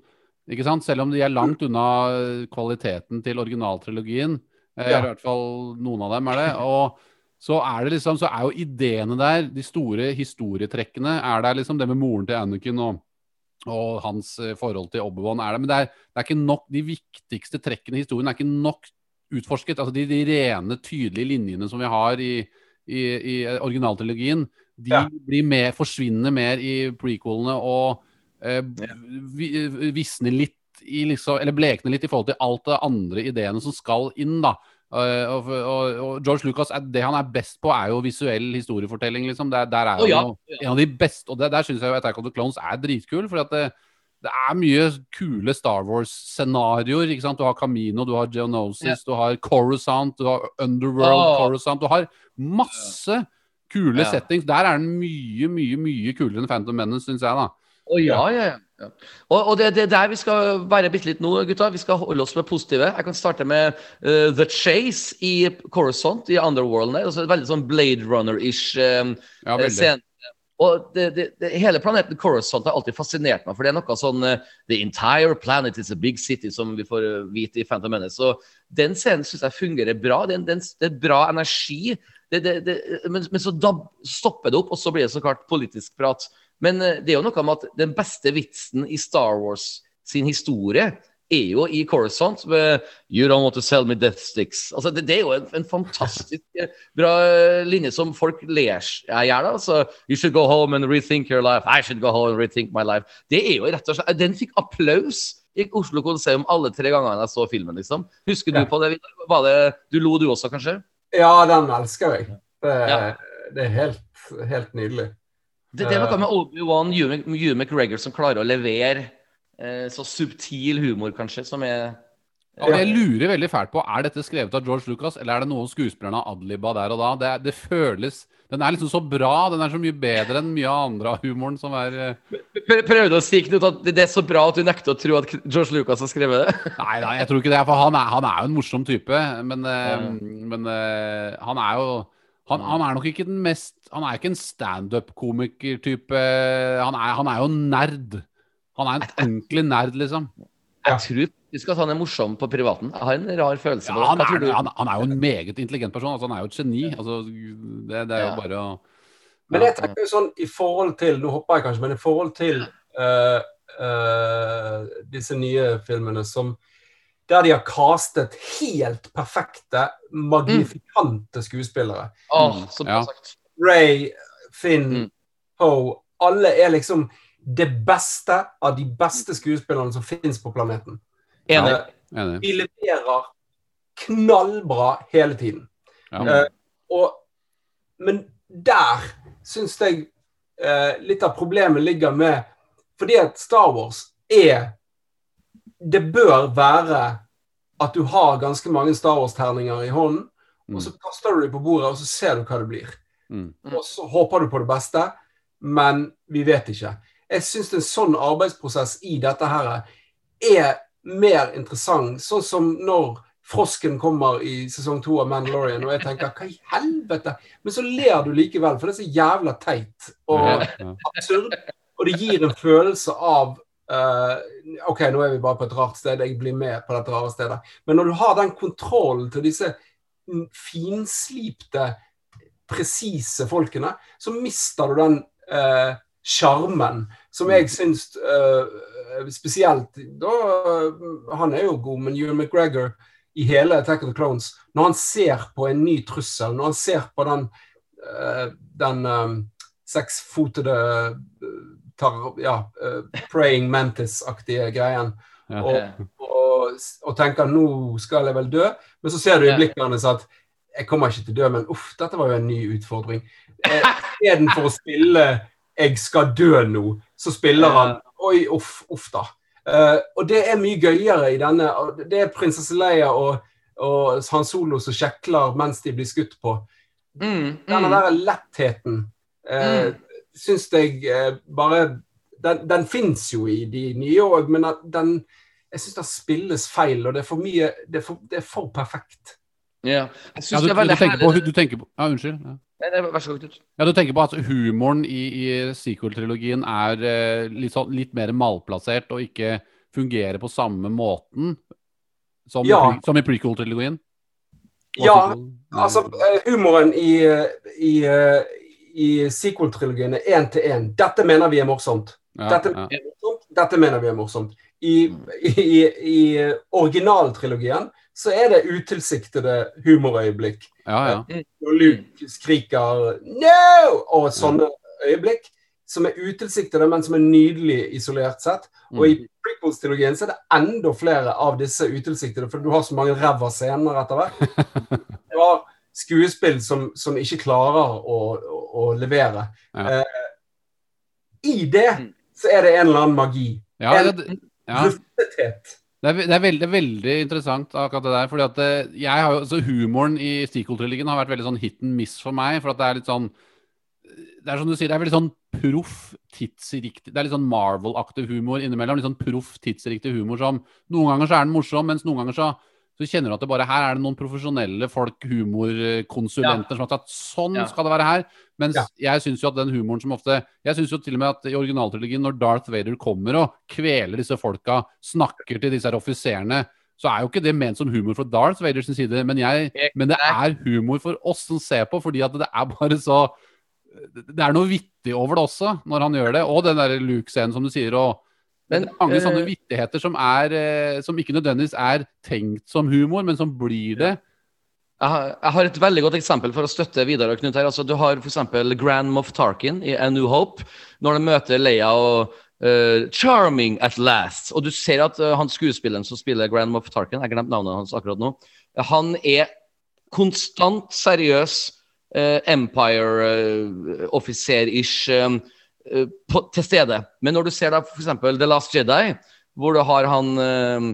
Speaker 4: Ikke sant? Selv om de er langt unna kvaliteten til originaltrilogien. Eh,
Speaker 5: Ja.
Speaker 4: I hvert fall noen av dem er det. Og så er det liksom Så er jo ideene der, de store historietrekkene, er der liksom det med moren til Anakin og og hans eh, forhold til Obi-Wan er det. Men det er, det er ikke nok De viktigste trekkene i historien er ikke nok utforsket. Altså de, de rene, tydelige linjene som vi har i, i, i originaltrilogien, De
Speaker 5: Ja.
Speaker 4: blir mer, forsvinner mer i prequelene og eh, vi, visner litt i liksom, eller blekner litt i forhold til alt det andre ideene som skal inn, da. Eh, og, og, og George Lucas, det han er best på, er jo visuell historiefortelling, liksom. Der, der er
Speaker 3: oh, ja.
Speaker 4: han jo en av de beste, og der, der syns jeg jo Attack of the Clones er dritkul. For at det, det er mye kule Star Wars-scenarioer. ikke sant? Du har Camino, du har Geonosis, du har Coruscant, du har Underworld
Speaker 3: oh.
Speaker 4: Coruscant. Du har masse kule
Speaker 3: Ja.
Speaker 4: settings. Der er den mye, mye mye kulere enn Phantom Menace, syns jeg, da.
Speaker 3: Å ja, ja, ja. Ja. Og, og det det er der vi skal være bitte litt nå, gutta. Vi skal holde oss med positive. Jeg kan starte med uh, The Chase i Coruscant, i Underworld. der. Altså, veldig sånn Blade Runner-ish um,
Speaker 4: Ja, veldig.
Speaker 3: scene. Og det, det, det, hele planeten Coruscant har alltid fascinert meg, for det er noe sånn uh, The entire planet is a big city, som vi får eh, vite i Phantom Menace. Så den scenen syns jeg fungerer bra. Det er, en- bra energi. Det, men, men så stopper det opp, og så blir det så klart politisk prat. Men eh, det er jo noe med at den beste vitsen i Star Wars sin historie er jo i Coruscant med You don't want to sell me death sticks. Altså, det, det er jo en, en fantastisk eh, bra eh, linje som folk ler seg i hjel av. You should go home and rethink your life. I should go home and rethink my life. Det er jo rett og slett Den fikk applaus i Oslo Coliseum alle tre gangene jeg så filmen, liksom. Husker du på det? Var det Du lo, du også, kanskje?
Speaker 5: Ja, den elsker jeg. Det,
Speaker 3: Ja.
Speaker 5: det er helt, helt nydelig.
Speaker 3: Det, det er
Speaker 5: Eh.
Speaker 3: noe med Obi-Wan Ewan McGregor som klarer å levere eh, så subtil humor, kanskje, som er
Speaker 4: ja. jeg lurer veldig fælt på Er dette skrevet av George Lucas, eller er det noen skuespillerne har adliba der og da? Det, det føles Den er liksom så bra. Den er så mye bedre enn mye av andre av humoren som er eh,
Speaker 3: Prø- Prøvde å si Knut, at det er så bra at du nekter å tro at George Lucas har skrevet det?
Speaker 4: Nei, nei, jeg tror ikke det. For han er, han er jo en morsom type. Men,
Speaker 3: mm.
Speaker 4: Men eh, han er jo han, han er nok ikke den mest Han er ikke en standup-komiker-type. Han, han er jo nerd. Han er en ordentlig nerd, liksom.
Speaker 3: Jeg tror faktisk at han er morsom på privaten. Jeg har en rar følelse
Speaker 4: Ja, han, er, han, han er jo en meget intelligent person. Altså, han er jo et geni. Altså, det, det er jo
Speaker 3: Ja.
Speaker 4: bare å
Speaker 5: Men jeg tenker jo sånn i forhold til Nå hopper jeg kanskje, men i forhold til uh, uh, disse nye filmene som der de har castet helt perfekte, magnifikante skuespillere.
Speaker 3: Oh, så bra
Speaker 4: Ja.
Speaker 3: sagt.
Speaker 5: Ray, Finn,
Speaker 3: Mm.
Speaker 5: Poe Alle er liksom det beste av de beste skuespillerne som finnes på planeten.
Speaker 3: Enig.
Speaker 5: Eh,
Speaker 4: Enig.
Speaker 5: de leverer knallbra hele tiden.
Speaker 4: Ja.
Speaker 5: Eh, og, men der syns jeg eh, litt av problemet ligger med Fordi at Star Wars er Det bør være at du har ganske mange Star Wars-terninger i hånden, og så kaster du dem på bordet, og så ser du hva det blir.
Speaker 4: Mm.
Speaker 5: Og så håper du på det beste, men vi vet ikke. Jeg syns en sånn arbeidsprosess i dette her er mer interessant. Sånn som når frosken kommer i sesong to av Mandalorian, og jeg tenker hva i helvete? Men så ler du likevel, for det er så jævla teit og absurd. Og det gir en følelse av eh, OK, nå er vi bare på et rart sted, jeg blir med på dette rare stedet. Men når du har den kontrollen til disse mm, finslipte, presise folkene, så mister du den sjarmen uh, som jeg syns uh, spesielt da, Han er jo god, men Ewan McGregor i hele Attack of the Clones Når han ser på en ny trussel, når han ser på den, eh, den eh, seksfotede eh, tar, ja, eh, praying mantis-aktige greien,
Speaker 4: Ja.
Speaker 5: og, og, og tenker nå skal jeg vel dø, men så ser du i blikket hans at jeg kommer ikke til å dø, men uff, dette var jo en ny utfordring. Eh, Istedenfor å spille 'jeg skal dø nå', så spiller han 'oi, uff, uff da'. Uh, og det er mye gøyere i denne. Det er prinsesse Leia og, og Han Solo som sjekler mens de blir skutt på.
Speaker 3: Mm,
Speaker 5: Denne
Speaker 3: mm.
Speaker 5: der lettheten eh, syns jeg eh, bare Den, den fins jo i de nye òg, men at den jeg syns den spilles feil, og det er for mye Det er for, det er for perfekt.
Speaker 3: Ja.
Speaker 4: Ja, du,
Speaker 3: er
Speaker 4: tenker på, du tenker på Ja, unnskyld. Ja.
Speaker 3: Nei, nei, Vær så god,
Speaker 4: Ja, Du tenker på at humoren i, i sequel-trilogien er eh, litt, sånn, litt mer malplassert og ikke fungerer på samme måten som,
Speaker 5: Ja.
Speaker 4: i, som i prequel-trilogien?
Speaker 5: Ja. Altså, eh, humoren i, i, eh, i sequel-trilogiene én til én. Dette mener vi er morsomt.
Speaker 4: ja,
Speaker 5: Dette,
Speaker 4: ja.
Speaker 5: er morsomt. Dette mener vi er morsomt. I, i, i originaltrilogien så er det utilsiktede humorøyeblikk.
Speaker 4: Ja, ja.
Speaker 5: Og Luke skriker 'no!' og sånne øyeblikk som er utilsiktede, men som er nydelig isolert sett. Og i prequels-trilogien så er det enda flere av disse utilsiktede, for du har så mange ræva scener etter hvert. Det har skuespill som, som ikke klarer å, å, å levere.
Speaker 4: Ja.
Speaker 5: Eh, I det så er det en eller annen magi.
Speaker 4: ja,
Speaker 5: En
Speaker 4: det, ja.
Speaker 5: luftethet.
Speaker 4: Det er, det er veldig, veldig interessant akkurat det der. fordi at det, jeg har jo, så Humoren i sequel-trilogien har vært veldig sånn hit and miss for meg. For at det er litt sånn Det er som du sier, det er veldig sånn proff, tidsriktig Det er litt sånn Marvel-aktig humor innimellom. Litt sånn proff, tidsriktig humor som Noen ganger så er den morsom, mens noen ganger så, så kjenner du at det bare her er det noen profesjonelle folk, humorkonsulenter, som har tatt Sånn
Speaker 3: Ja.
Speaker 4: skal det være her. Mens
Speaker 5: Ja.
Speaker 4: jeg syns jo at den humoren som ofte Jeg syns jo til og med at i originaltrilogien, når Darth Vader kommer og kveler disse folka, snakker til disse her offiserene, så er jo ikke det ment som humor fra Darth Vader sin side, men, jeg, men det er humor for oss som ser på, fordi at det er bare så Det er noe vittig over det også, når han gjør det. Og den der Luke-scenen, som du sier. og
Speaker 3: Men,
Speaker 4: mange sånne
Speaker 3: eh,
Speaker 4: vittigheter som, er, eh, som ikke nødvendigvis er tenkt som humor, men som blir det.
Speaker 3: Jeg har, jeg har et veldig godt eksempel for å støtte Vidar og Knut her. Altså, du har f.eks. Grand Moff Tarkin i A New Hope, når de møter Leia og uh, 'Charming at last'. Og du ser at uh, han skuespilleren som spiller Grand Moff Tarkin, jeg glemte navnet hans akkurat nå, han er konstant seriøs uh, Empire-offiser-ish til stede. Men når du ser da f.eks. The Last Jedi, hvor du har han eh,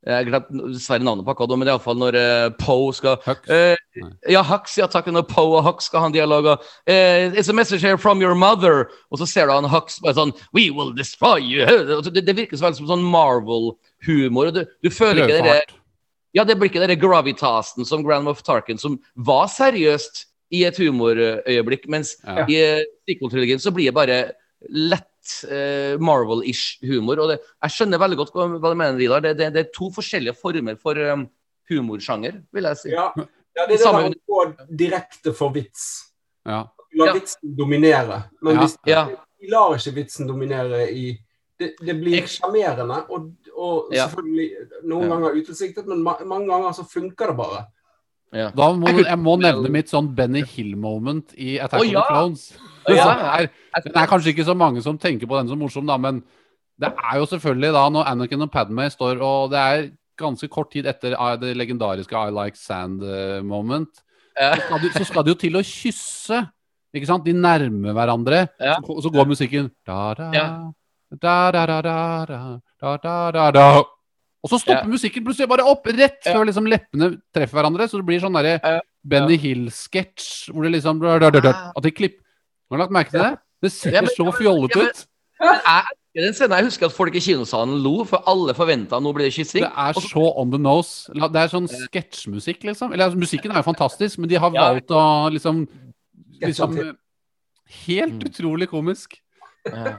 Speaker 3: jeg glemte dessverre navnet på akkurat, men det iallfall når uh, Poe skal
Speaker 4: Hux. Uh,
Speaker 3: ja, Hux, ja takk. Når Poe og Hux skal ha en dialog og uh, It's a message here from your mother. Og så ser du han Hux bare sånn We will destroy you. Det, det virker så veldig som sånn Marvel-humor. Du, du føler ikke det. Ja, det blir ikke den gravitasen som Grand Moff Tarkin, som var seriøst i et humorøyeblikk, mens
Speaker 4: Ja.
Speaker 3: i uh, sequel-trilogien så blir det bare lett eh, Marvel-ish humor. Og det, jeg skjønner veldig godt hva, hva du mener, Vidar. Det, det, det er to forskjellige former for um, humorsjanger, vil jeg si.
Speaker 5: Ja, ja det er det
Speaker 3: Samme-
Speaker 5: der å gå direkte for vits.
Speaker 4: Ja.
Speaker 5: La
Speaker 3: Ja.
Speaker 5: vitsen dominere. Men
Speaker 4: Ja.
Speaker 5: hvis
Speaker 3: Ja.
Speaker 5: de lar ikke vitsen dominere i Det, det blir sjarmerende, og, og selvfølgelig noen
Speaker 4: Ja.
Speaker 5: ganger utilsiktet, men ma mange ganger så funker det bare.
Speaker 3: Ja.
Speaker 4: Da må,
Speaker 3: Jeg
Speaker 4: må nevne mitt sånn Benny Hill-moment i Attack
Speaker 3: Å,
Speaker 4: of the Clones.
Speaker 3: Ja.
Speaker 4: Er, det er kanskje ikke så mange som tenker på den som morsom, da, men det er jo selvfølgelig da når Anakin og Padme står og Det er ganske kort tid etter ah, det legendariske I Like Sand-moment.
Speaker 3: Ja.
Speaker 4: Så, så skal de jo til å kysse. Ikke sant? De nærmer hverandre.
Speaker 3: Ja.
Speaker 4: Så, så går musikken da, da,
Speaker 3: Ja.
Speaker 4: da, da, da, da, da, da, da, da, da. Og så stopper
Speaker 3: Ja.
Speaker 4: musikken plutselig bare opp, rett
Speaker 3: Ja.
Speaker 4: før liksom leppene treffer hverandre. Så det blir sånn derre
Speaker 3: Ja.
Speaker 4: Benny Hill-sketsj hvor det liksom da, At de klipper Har du lagt merke til det? Det ser
Speaker 3: Ja, men-
Speaker 4: så fjollete
Speaker 3: ja, men-
Speaker 4: ut.
Speaker 3: Men jeg, husker at folk i kinosalen lo, for alle forventa nå blir det kyssing.
Speaker 4: Det er
Speaker 3: så-
Speaker 4: så on the nose. Det er sånn sketsjmusikk, liksom. Eller altså, musikken er jo fantastisk, men de har valgt å liksom, liksom. Helt
Speaker 3: Mm.
Speaker 4: utrolig komisk.
Speaker 3: Ja.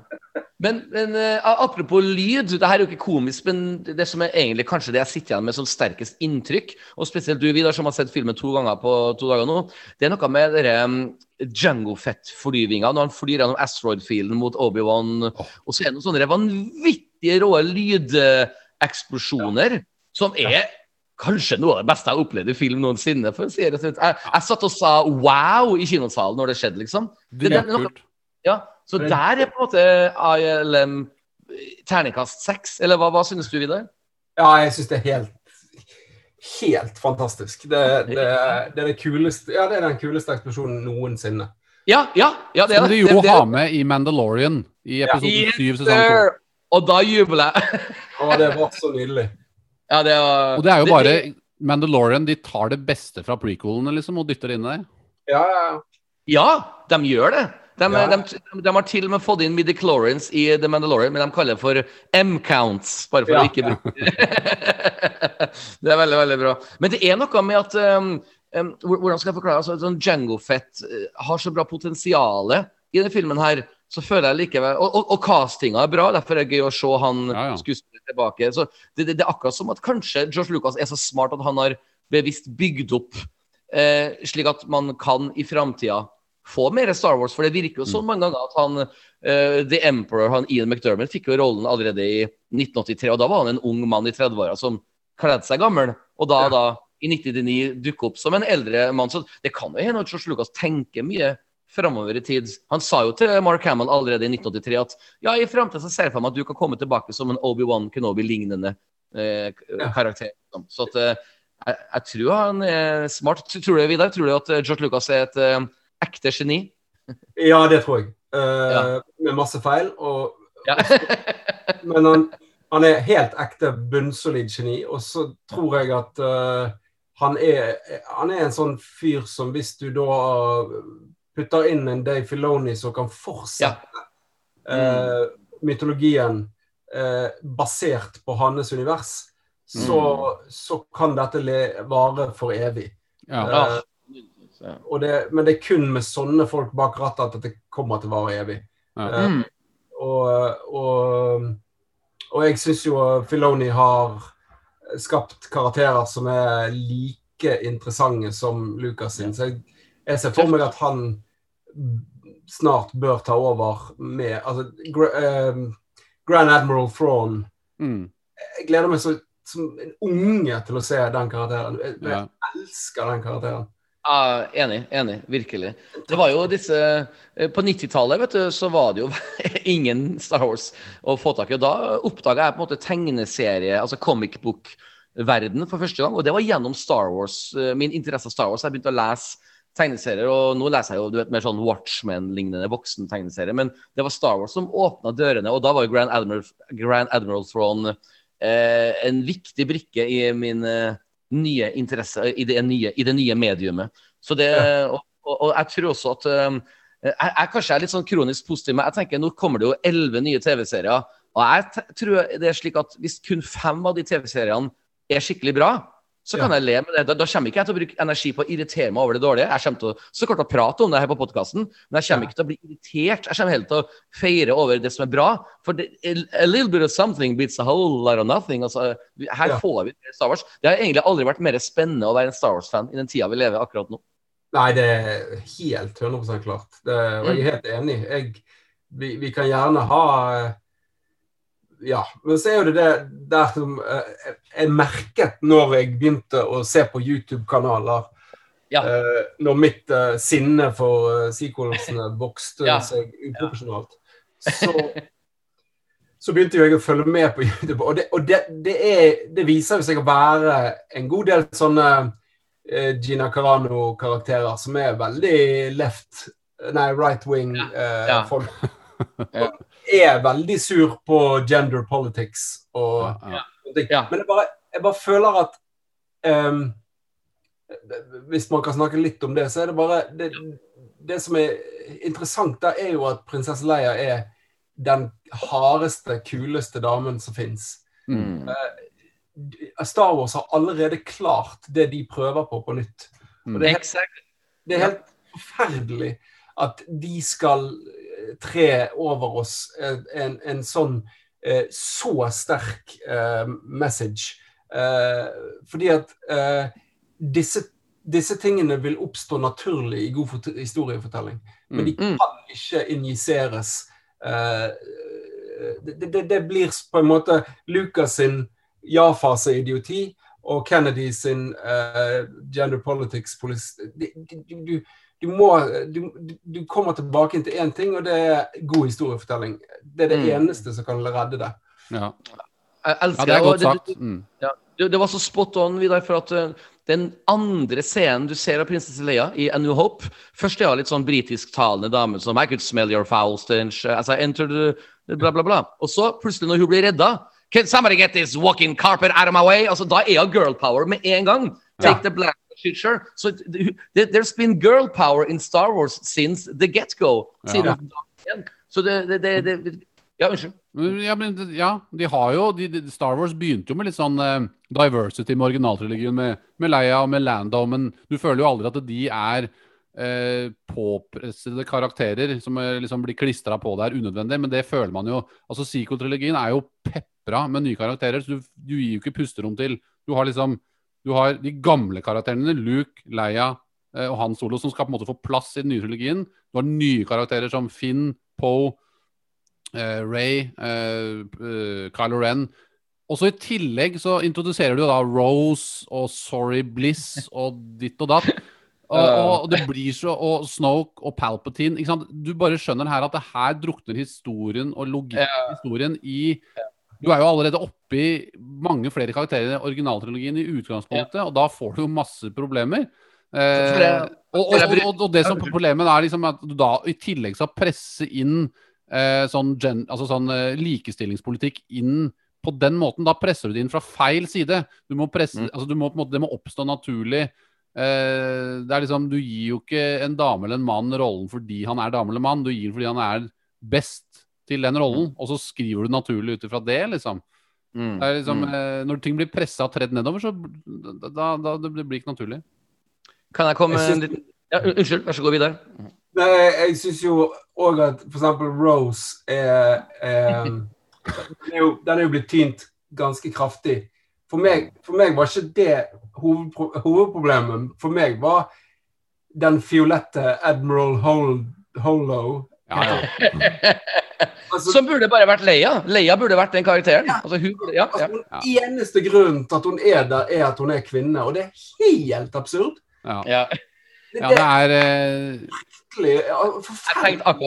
Speaker 3: Men, men uh, apropos lyd, det her er jo ikke komisk, men det som er egentlig kanskje det jeg sitter igjen med som sterkest inntrykk, og spesielt du, Vidar, som har sett filmen to ganger på to dager nå, det er noe med dere um, Django Fett-flyvinga, når han flyr gjennom asteroid-fielden mot Obi-Wan, og så er det noen sånne vanvittige rå lydeksplosjoner som er Kanskje noe av det beste jeg har opplevd i film noensinne. for å si det. Jeg, jeg satt og sa wow i kinosalen når det skjedde, liksom. Det- det det, noe-. Ja, så
Speaker 5: Det-
Speaker 3: der er på en måte ILM terningkast seks, eller hva, hva synes du, Vidar?
Speaker 5: Ja, jeg synes det er helt Helt fantastisk. Det, det, det er det kuleste Ja, det er den kuleste eksplosjonen noensinne.
Speaker 3: Ja, ja, ja, det er
Speaker 4: Som de jo
Speaker 3: Det- det-
Speaker 4: har med i Mandalorian i episode
Speaker 3: Yes,
Speaker 4: syv sesong
Speaker 3: 2. Og da jubler jeg.
Speaker 5: Å, det var så nydelig.
Speaker 3: Ja, det var
Speaker 4: Og det er jo bare Mandalorian de tar det beste fra prequelene liksom, og dytter det inn der.
Speaker 5: Ja, ja.
Speaker 3: Ja, de gjør det. De,
Speaker 5: Ja.
Speaker 3: de, de har til og med fått inn midichlorians i The Mandalorian, men de kaller det for M-counts, bare for
Speaker 5: Ja,
Speaker 3: å ikke bruke Det er veldig, veldig bra. Men det er noe med at um, um, Hvordan skal jeg forklare? Altså, sånn Django Fett uh, har så bra potensial i denne filmen her. Så føler jeg likevel Og, og, og castinga er bra, derfor er det gøy å se han
Speaker 4: Ja, ja.
Speaker 3: skuespiller tilbake. Så det, det, det er akkurat som at kanskje George Lucas er så smart at han har bevisst bygd opp eh, slik at man kan i framtida få mer Star Wars. For det virker jo
Speaker 4: Mm.
Speaker 3: så mange ganger at han uh, The Emperor, han Ian McDermott, fikk jo rollen allerede i 1983. Og da var han en ung mann i 30-åra som kledde seg gammel, og da,
Speaker 5: Ja.
Speaker 3: da i 1999 dukke opp som en eldre mann. Så det kan jo hende at George Lucas tenker mye framover i tid. Han sa jo til Mark Hamill allerede i 1983 at ja, i framtida ser jeg for meg at du kan komme tilbake som en Obi-Wan Kenobi-lignende eh, karakter.
Speaker 5: Ja.
Speaker 3: liksom. Så at, eh, jeg, jeg tror han er smart. Tror du, Vidar? Tror du at eh, George Lucas er et eh, ekte geni?
Speaker 5: Ja, det tror jeg. Eh,
Speaker 3: Ja.
Speaker 5: Med masse feil. Og,
Speaker 3: Ja.
Speaker 5: men han, han er helt ekte bunnsolid geni. Og så tror jeg at eh, han, er, han er en sånn fyr som hvis du da putter inn en Dave Filoni som kan fortsette eh, mytologien eh, basert på hans univers, så, så kan dette le, vare for evig.
Speaker 4: Ja.
Speaker 3: Ja.
Speaker 5: og det, men det er kun med sånne folk bak rattet at dette kommer til å vare evig.
Speaker 4: Ja.
Speaker 5: Eh,
Speaker 3: Mm.
Speaker 5: og, og, og jeg syns jo Filoni har skapt karakterer som er like interessante som Lucas sin. Så jeg, jeg ser for meg at han snart bør ta over med altså, eh, Grand Admiral Thrawn.
Speaker 4: Mm.
Speaker 5: Jeg gleder meg så, som en unge til å se den karakteren. Jeg, jeg
Speaker 4: Ja.
Speaker 5: elsker den karakteren.
Speaker 3: Ja, enig. Enig. Virkelig. Det var jo disse eh, På 90-tallet vet du, så var det jo ingen Star Wars å få tak i. Og da oppdaga jeg på en måte tegneserie, altså comic book-verden for første gang. Og det var gjennom Star Wars. eh, Min interesse av Star Wars. Jeg begynte å lese tegneserier, og nå leser jeg jo du vet, mer sånn Watchmen-lignende voksentegneserier. Men det var Star Wars som åpna dørene, og da var jo Grand Admiral, Grand Admiral Throne eh, en viktig brikke i min eh, nye interesse i det nye, i det nye mediumet. Så det, og, og, og jeg tror også at um, jeg, jeg kanskje er litt sånn kronisk positiv, men jeg tenker nå kommer det jo elleve nye TV-serier. Og jeg tror det er slik at hvis kun fem av de TV-seriene er skikkelig bra, så kan
Speaker 5: Ja.
Speaker 3: jeg le med det. Da, da kommer ikke jeg til å bruke energi på å irritere meg over det dårlige. Jeg kommer til å så klart å prate om det her på podkasten, men jeg kommer
Speaker 5: Ja.
Speaker 3: ikke til å bli irritert. Jeg kommer heller til å feire over det som er bra. For det, a little bit of something beats a whole lot of nothing. Altså, her
Speaker 5: Ja.
Speaker 3: får vi Star Wars. Det har egentlig aldri vært mer spennende å være en Star Wars-fan i den tida vi lever akkurat nå.
Speaker 5: Nei, det er helt 100 klart. Det, og jeg er helt enig. Jeg, vi, vi kan gjerne ha Ja. Men så er jo det det der som eh, jeg merket når jeg begynte å se på YouTube-kanaler.
Speaker 3: Ja.
Speaker 5: eh, når mitt eh, sinne for uh, sequelsene vokste
Speaker 3: Ja.
Speaker 5: seg uproporsjonalt. Så, så begynte jo jeg å følge med på YouTube, og det, og det, det, er, det viser jo seg å være en god del sånne eh, Gina Carano-karakterer som er veldig left Nei, right wing-folk.
Speaker 3: Ja.
Speaker 5: Er veldig sur på gender politics og
Speaker 4: Ja, ja.
Speaker 3: Ja.
Speaker 5: Men jeg bare, jeg bare føler at um, Hvis man kan snakke litt om det, så er det bare Det, det som er interessant, der er jo at prinsesse Leia er den hardeste, kuleste damen som fins.
Speaker 3: Mm.
Speaker 5: Star Wars har allerede klart det de prøver på, på nytt. Og det er helt det er helt forferdelig at de skal eh, tre over oss en, en sånn eh, så sterk eh, message. Eh, fordi at eh, disse, disse tingene vil oppstå naturlig i god historiefortelling. Men de
Speaker 3: Mm.
Speaker 5: kan ikke injiseres. Eh, det, det, det blir på en måte Lucas sin ja-fase-idioti og Kennedy sin uh, gender politics polis, du, du, du, må, du, du kommer tilbake inn til én ting, og det er god historiefortelling. Det er det
Speaker 3: Mm.
Speaker 5: eneste som kan redde det.
Speaker 4: Ja.
Speaker 3: Jeg elsker
Speaker 4: ja, det er godt sagt. Mm.
Speaker 3: Ja, det var så spot on, Vidar, for at eh, den andre scenen du ser av prinsesse Leia i A New Hope Først er hun litt sånn britisk-talende dame som I could smell your foul stench as I entered the, bla, bla, bla. Og så, plutselig, når hun blir redda Can somebody get this walking carpet out of my way? Altså, Da er hun girl power med en gang. Take
Speaker 5: Ja.
Speaker 3: the black sure. So th- th- there's been girl power in Star Wars since the get-go.
Speaker 4: Ja.
Speaker 3: Så det, det, det, det, Ja, unnskyld.
Speaker 4: Ja, men ja, de har jo de, Star Wars begynte jo med litt sånn eh, diversity med originaltrilogien med, med Leia og med Lando, men du føler jo aldri at de er eh, påpressede karakterer som er, liksom blir klistra på der unødvendig, men det føler man jo. Altså Sequel-trilogien er jo pepra med nye karakterer, så du, du gir jo ikke pusterom til. Du har liksom Du har de gamle karakterene, Luke, Leia eh, og Han Solo, som skal på en måte få plass i den nye trilogien. Du har nye karakterer som Finn, Poe, eh, Ray, eh, eh, Kylo Ren. Og så i tillegg så introduserer du da Rose og Sorry Bliss og ditt og datt. Og, og det blir så Og Snoke og Palpatine. Ikke sant? Du bare skjønner her at det her drukner historien og logikken i historien i Du er jo allerede oppi mange flere karakterer i originaltrilogien i utgangspunktet, og da får du jo masse problemer. Eh,
Speaker 3: det-
Speaker 4: og, og, og, og, det som problemet er liksom at du da i tillegg skal presse inn eh, sånn, gen, altså sånn eh, likestillingspolitikk inn på den måten. Da presser du det inn fra feil side. Du må presse,
Speaker 3: Mm.
Speaker 4: altså du må, måte, det må oppstå naturlig. Eh, det er liksom, Du gir jo ikke en dame eller en mann rollen fordi han er dame eller mann, du gir den fordi han er best til den rollen. Og så skriver du naturlig ut ifra det, liksom.
Speaker 3: Mm.
Speaker 4: Det er liksom
Speaker 3: Mm.
Speaker 4: eh, når ting blir pressa og tredd nedover, så da, da, da det blir ikke naturlig.
Speaker 3: Kan jeg komme
Speaker 5: Jeg
Speaker 3: liten ja, Unnskyld, vær så god, Vidar.
Speaker 5: Nei, jeg, jeg syns jo òg at f.eks. Rose er, er den, er jo, den er jo blitt tynt ganske kraftig. For meg, for meg var ikke det hovedpro hovedproblemet. For meg var den fiolette Admiral Hol Holo
Speaker 4: Ja, ja.
Speaker 5: altså,
Speaker 3: Som burde bare vært Leia. Leia burde vært den karakteren. Altså, hun burde, ja, ja.
Speaker 5: altså, Den eneste grunnen til at hun er der, er at hun er kvinne. Og det er helt absurd.
Speaker 4: ja.
Speaker 3: ja.
Speaker 5: Det,
Speaker 4: ja
Speaker 5: det er
Speaker 4: eh,
Speaker 5: ja,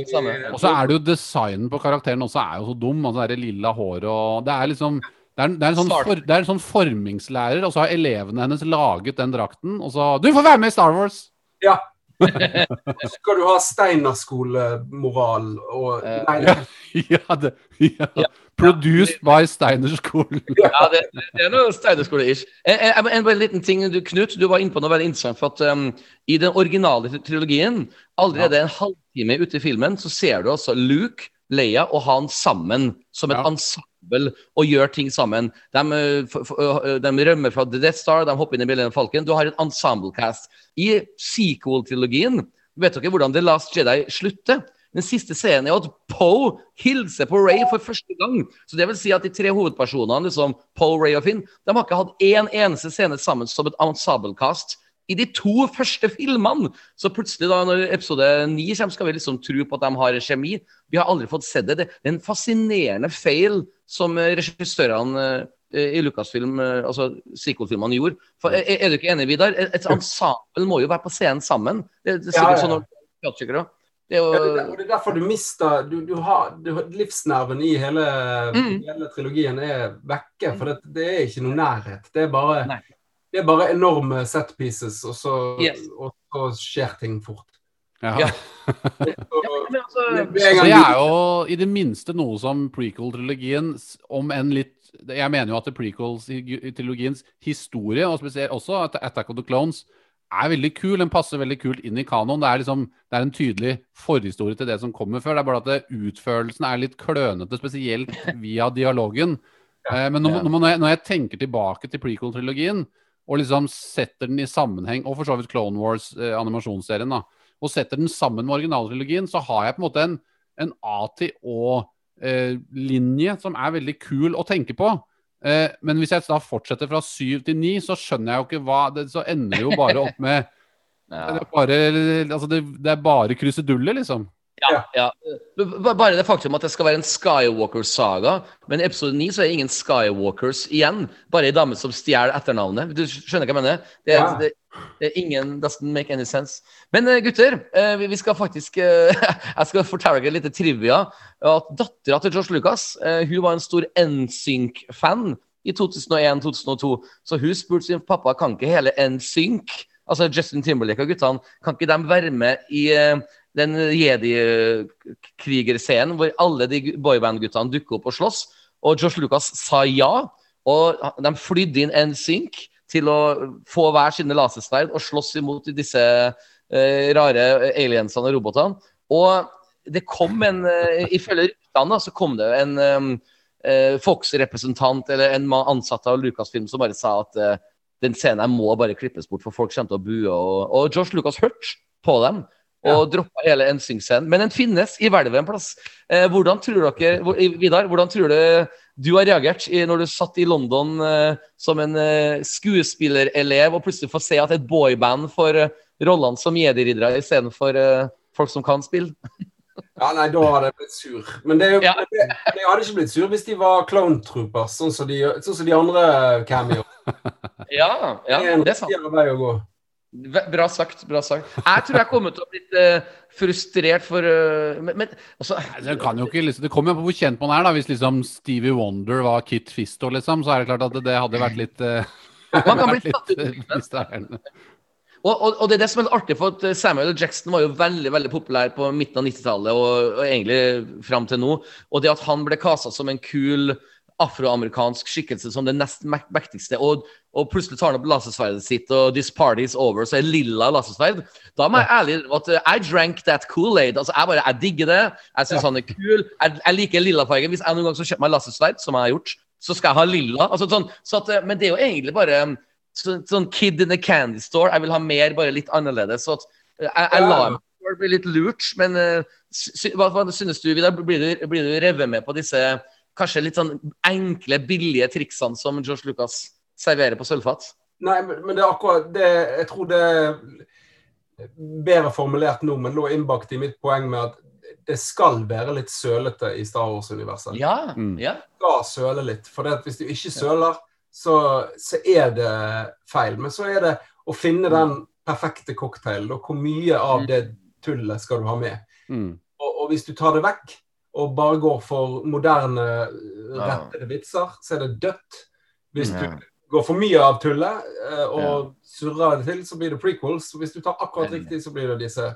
Speaker 3: samme.
Speaker 4: Og så er det jo designen på karakteren også er jo så dum. Altså det lilla håret og Det er liksom det er, en- det, er en sånn for, det er en sånn formingslærer, og så har elevene hennes laget den drakten. Og så Du får være med i Star Wars!
Speaker 5: Ja. Skal du ha Steinerskolemoral og
Speaker 3: Eh,
Speaker 5: Nei, det,
Speaker 4: ja, det, ja.
Speaker 3: Ja.
Speaker 4: Produced by Steinerskolen.
Speaker 3: Ja, det, det er noe Steinerskole-ish. En, en, en, liten ting, du, Knut. Du var inne på noe veldig interessant. for at um, I den originale trilogien, allerede en halvtime ute i filmen, så ser du altså Luke, Leia og Han sammen som et
Speaker 4: Ja.
Speaker 3: ensemble og gjør ting sammen. De, uh, de rømmer fra The Death Star, de hopper inn i Millennium Falcon. Du har et ensemble-cast. I sequel-trilogien, vet dere hvordan The Last Jedi slutter? Den siste scenen er at Poe hilser på Ray for første gang. Så det vil si at de tre hovedpersonene, liksom Poe, Ray og Finn, de har ikke hatt én eneste scene sammen som et ensemble-cast i de to første filmene. Så plutselig, da når episode ni kommer, skal vi liksom tro på at de har kjemi. Vi har aldri fått sett det. Det er en fascinerende feil som eh, regissørene eh, i Lucasfilm, eh, altså sequel-filmene, gjorde. For, er, er du ikke enig, Vidar? Et ensemble må jo være på scenen sammen. Det, det er sikkert
Speaker 5: ja.
Speaker 3: sånn når. Det er
Speaker 5: Ja, det, og det er derfor du mister du, du har, du, Livsnerven i hele,
Speaker 3: Mm.
Speaker 5: hele trilogien er vekke. For det, det er ikke noe nærhet. Det er bare,
Speaker 3: Nei.
Speaker 5: Det er bare enorme set pieces, og så,
Speaker 3: Yes.
Speaker 5: og så skjer ting fort.
Speaker 4: Ja.
Speaker 3: Altså,
Speaker 4: det er jo i det minste noe som prequel-trilogien, om enn litt Jeg mener jo at prequel-trilogiens historie, og spesielt også at Attack of the Clones, er veldig kul. Den passer veldig kult inn i kanoen. Det er liksom det er en tydelig forhistorie til det som kommer før. Det er bare at det, utførelsen er litt klønete, spesielt via dialogen. Ja, men når, når, jeg, når jeg tenker tilbake til prequel-trilogien, og liksom setter den i sammenheng, og for så vidt Clone Wars-animasjonsserien, da, og setter den sammen med originaltrilogien, så har jeg på en måte en, en A til Å-linje som er veldig kul å tenke på. Eh, men hvis jeg da fortsetter fra syv til ni, så skjønner jeg jo ikke hva det, Så ender det jo bare opp med
Speaker 3: ja.
Speaker 4: det, er bare, altså det, det er bare kruseduller, liksom.
Speaker 3: Ja, ja. Bare det faktum at det skal være en Skywalker-saga, men i episode 9 så er det ingen Skywalkers igjen. Bare ei dame som stjeler etternavnet. Du skjønner hva jeg mener? Det,
Speaker 5: Ja.
Speaker 3: det, det er ingen Doesn't make any sense. Men eh, gutter, eh, vi skal faktisk eh, Jeg skal fortelle dere litt trivia. At Dattera til Josh Lucas hun var en stor NSYNC-fan i 2001-2002. Så hun spurte sin pappa kan ikke hele NSYNC, altså Justin Timberlake og guttene, kan ikke de være med i den jedi-krigerscenen hvor alle de boyband-guttene dukker opp og slåss. Og Josh Lucas sa ja, og de flydde inn en sink til å få hver sine lasersverd og slåss imot disse eh, rare aliensene og robotene. Og det kom en eh, Ifølge ryktene så kom det en eh, Fox-representant eller en ansatt av Lucasfilm som bare sa at eh, den scenen må bare klippes bort, for folk kommer til å bue. Og, og Josh Lucas hørte på dem og droppa hele NSYNC-scenen. Men den finnes i hvelvet en plass. Eh, hvordan tror dere, Vidar, hvordan tror du du har reagert i, når du satt i London eh, som en eh, skuespillerelev og plutselig får se at et boyband får eh, rollene som jediridere istedenfor eh, folk som kan spille?
Speaker 5: Ja, nei, da hadde jeg blitt sur. Men, det,
Speaker 3: Ja.
Speaker 5: det, jeg hadde ikke blitt sur hvis de var clone troopers, sånn som de, sånn som de andre cameoene.
Speaker 3: Ja, ja,
Speaker 5: Det er sant.
Speaker 3: det er
Speaker 5: en vei å gå.
Speaker 3: Bra sagt. bra sagt. Jeg tror jeg kommer til å bli litt eh, frustrert for eh, Men, men også,
Speaker 4: Nei, Det, kan jo ikke, liksom, det kommer jo på hvor kjent man er. da Hvis liksom Stevie Wonder var Kit Fisto, liksom, så er det klart at det, hadde vært litt eh,
Speaker 3: Man kan bli tatt ut. Og, og, og det er det som er artig, for at Samuel Jackson var jo veldig veldig populær på midten av 90-tallet og, og egentlig fram til nå. Og det at han ble kasta som en kul afroamerikansk skikkelse som det nest mektigste, og, og plutselig tar han opp lasersverdet sitt, og 'this party is over', så er lilla lasersverd, da må jeg ærlig at eh, I drank that Kool-Aid. Altså, jeg bare, jeg digger det. Jeg syns han er kul. Jeg, jeg liker lillafargen. Hvis jeg noen gang skal kjøpe meg lasersverd, som jeg har gjort, så skal jeg ha lilla. Altså, sånn, så at, eh, men det er jo egentlig bare um, så, sånn kid in a candy store. Jeg vil ha mer, bare litt annerledes. Så at, eh, jeg, jeg lar meg bli litt lurt, men uh, sy, hva, hva synes du, Vidar? Blir du, blir du revet med på disse kanskje litt sånn enkle, billige triksene som George Lucas serverer på sølvfat?
Speaker 5: Nei, men, men det er akkurat det Jeg tror det er bedre formulert nå, men lå innbakt i mitt poeng med at det skal være litt sølete i Star Wars-universet.
Speaker 3: Ja.
Speaker 4: Mm.
Speaker 3: ja.
Speaker 5: skal søle litt. For det at hvis du ikke søler, så, så er det feil. Men så er det å finne den perfekte cocktailen. Og hvor mye av det tullet skal du ha med?
Speaker 4: Mm.
Speaker 5: Og, og hvis du tar det vekk, og bare går for moderne, rettede vitser, så er det dødt. Hvis du går for mye av tullet eh, og surrer det til, så blir det prequels. Hvis du tar akkurat riktig, så blir det disse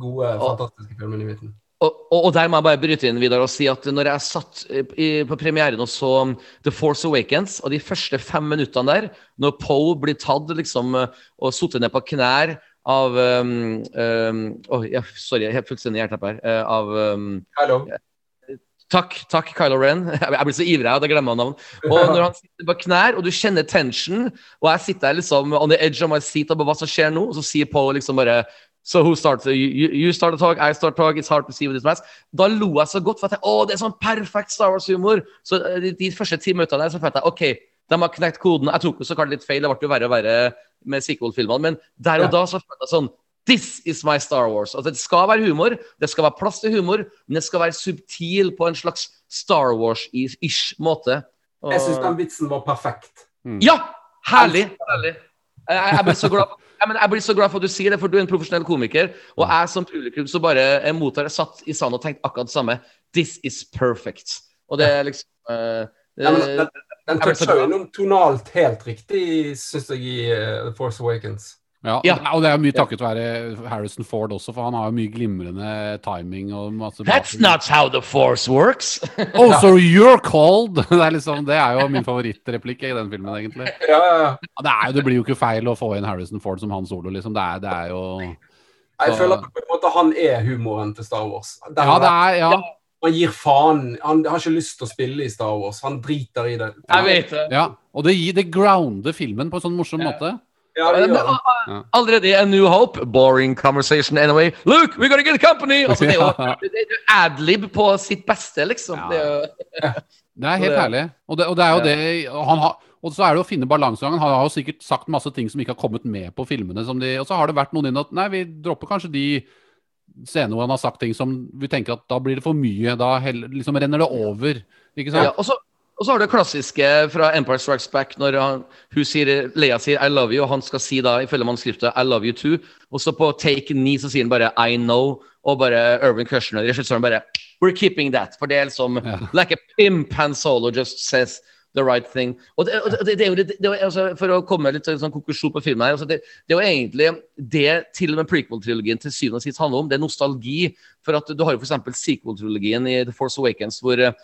Speaker 5: gode, fantastiske filmene i midten.
Speaker 3: Og, og, og der må jeg bare bryte inn Vidar, og si at når jeg satt i, på premieren og så The Force Awakens, og de første fem minuttene der, når Poe blir tatt liksom, og sittet ned på knær av um, um, oh, ja, sorry, jeg er fullstendig jernteppe her. Uh, av um, Takk, takk, Kylo Ren. Jeg blir så ivrig at jeg glemmer navn. Og når han sitter på knær, og du kjenner tension, og jeg sitter her liksom on the edge of my seat og bare hva som skjer nå, og så sier Paul liksom bare So who starts? You, you- start a talk, I start talk, it's hard to see with this mask. Da lo jeg så godt, for at jeg, å, det er sånn perfekt Star Wars-humor. Så eh, de, de første ti minuttene der, så følte jeg OK, de har knekt koden. Jeg tok jo så klart litt feil, det ble jo verre og verre med sequel-filmene, men der og
Speaker 5: Ja.
Speaker 3: da så følte jeg sånn This is my Star Wars. Altså, det skal være humor, det skal være plass til humor, men det skal være subtil på en slags Star Wars-ish måte. Og...
Speaker 5: Jeg syns den vitsen var perfekt.
Speaker 3: Ja! Herlig! herlig. Jeg, jeg, blir så glad, jeg, jeg blir så glad for at du sier det, for du er en profesjonell komiker. Og jeg som publikum så bare jeg mottar jeg satt i sanden og tenkte akkurat det samme. This is perfect. Og det er liksom eh,
Speaker 5: Ja, men
Speaker 3: eh,
Speaker 5: den,
Speaker 3: så
Speaker 5: toucher jo noe tonalt helt riktig, syns jeg, i uh, The Force Awakens.
Speaker 4: Ja,
Speaker 3: Ja.
Speaker 4: og det er mye takket være Harrison Ford også, for han har jo mye glimrende timing og masse
Speaker 3: That's not how the force works!
Speaker 4: Oh, so you're cold! Det er, liksom, det er jo min favorittreplikk i den filmen, egentlig.
Speaker 5: Ja, ja,
Speaker 4: Det, er det blir jo ikke feil å få inn Harrison Ford som Han Solo, liksom. Det er, det er jo
Speaker 5: Jeg føler at på en måte han er humoren til Star Wars. Den
Speaker 4: Ja, det er ja.
Speaker 5: Han gir faen. Han har ikke lyst til å spille i Star Wars. Han driter i det.
Speaker 3: Jeg vet det.
Speaker 4: ja. Og det, gir, det grounder filmen på en sånn morsom måte.
Speaker 5: Ja, det gjør det.
Speaker 3: Allerede i A New Hope Boring conversation anyway. Luke, we're gonna get company! Altså, det er jo er adlib på sitt beste, liksom.
Speaker 4: Ja.
Speaker 3: Det er jo,
Speaker 4: Det er helt herlig. Og det, og det er jo det han har, Og så er det å finne balansegangen. Han har jo sikkert sagt masse ting som ikke har kommet med på filmene. Som de, og så har det vært noen inn at nei, vi dropper kanskje de scenene hvor han har sagt ting som vi tenker at da blir det for mye. Da heller, liksom renner det over. Ikke sant?
Speaker 3: ja, og, så, og så har du det klassiske fra Empire Strikes Back, når han, hun sier, Leia sier 'I love you', og han skal si da, ifølge manuskriptet 'I love you too'. Og så på take 9 så sier han bare 'I know', og bare Irvin Kushner, regissøren, bare 'We're keeping that'. For det er liksom
Speaker 4: Ja.
Speaker 3: Like a pimp Han Solo just says the right thing. Og det, og det, det det, altså, For å komme med litt sånn konklusjon på filmen her altså det, det er jo egentlig det til og med prequel-trilogien til syvende og sist handler om. Det er nostalgi. For at du har jo f.eks. sequel-trilogien i The Force Awakens hvor eh,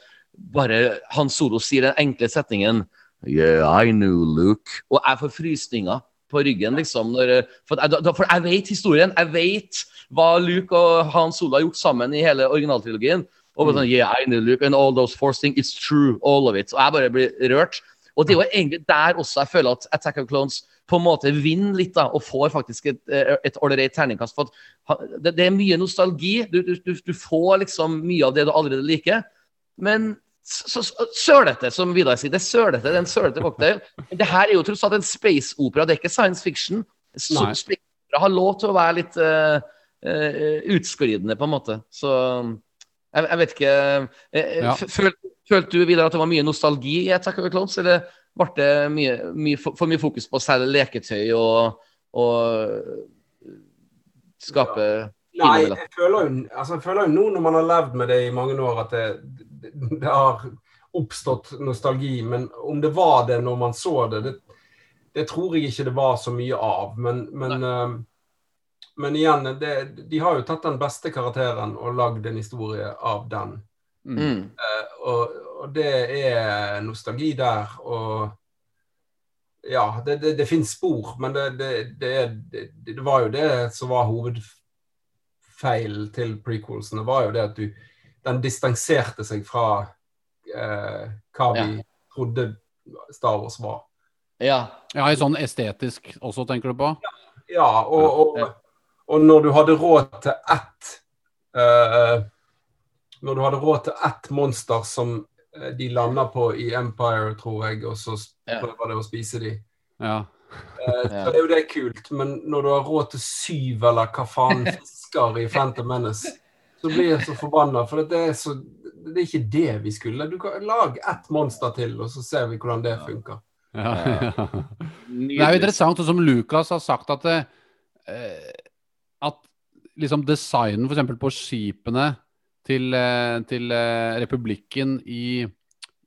Speaker 3: bare Han Solo sier den enkle setningen Yeah, I knew Luke. Og jeg får frysninger på ryggen, liksom. Når, eh, for, jeg, for jeg vet historien. Jeg vet hva Luke og Han Solo har gjort sammen i hele originaltrilogien. Og bare sånn, yeah, I knew Luke, and all those force things, it's true, all of it. Og jeg bare blir rørt. Og det er jo egentlig der også jeg føler at Attack of Clones på en måte vinner litt, da, og får faktisk et, eh, et ålreit terningkast. For det, det er mye nostalgi. Du, du, du, får liksom mye av det du allerede liker. Men sølete, som Vidar sier. Det er sølete, det er en sølete cocktail. Men det her er jo tross alt en space-opera, det er ikke science fiction. Så, space opera har lov til å være litt, uh, uh, utskridende, på en måte. Så jeg, jeg vet ikke eh,
Speaker 4: Ja.
Speaker 3: følte, Følte du videre at det var mye nostalgi i Attack of the Clones, eller ble det mye, mye, for, for mye fokus på å selge leketøy og, og skape
Speaker 5: Nei, jeg føler, jo, altså jeg føler jo nå når man har levd med det i mange år, at det, det, det har oppstått nostalgi. Men om det var det når man så det, det, det tror jeg ikke det var så mye av. Men, men, eh, men igjen, det, de har jo tatt den beste karakteren og lagd en historie av den.
Speaker 3: mm.
Speaker 5: Og, og det er nostalgi der. Og ja, det, det, det finnes spor, men det, det, det, er, det, det var jo det som var hovedfeilen til prequelsen. Det var jo det at du Den distanserte seg fra uh, hva vi trodde Star Wars var.
Speaker 3: Ja.
Speaker 4: Ja, i sånn estetisk også, tenker du på?
Speaker 5: Ja, og, og, og når du hadde råd til ett uh, Når du hadde råd til ett monster som eh, de landa på i Empire, tror jeg, og så prøver de å spise de.
Speaker 4: Ja.
Speaker 5: Eh, Så er jo det kult, men når du har råd til syv eller hva faen fisker i Phantom Menace, så blir jeg så forbanna. For det er, så, det er ikke det vi skulle. Du kan Lag ett monster til, og så ser vi hvordan det funker.
Speaker 4: Ja, ja. Det er jo interessant, og som Lucas har sagt, at, det, eh, at liksom designen f.eks. på skipene til, eh, til eh, republikken i,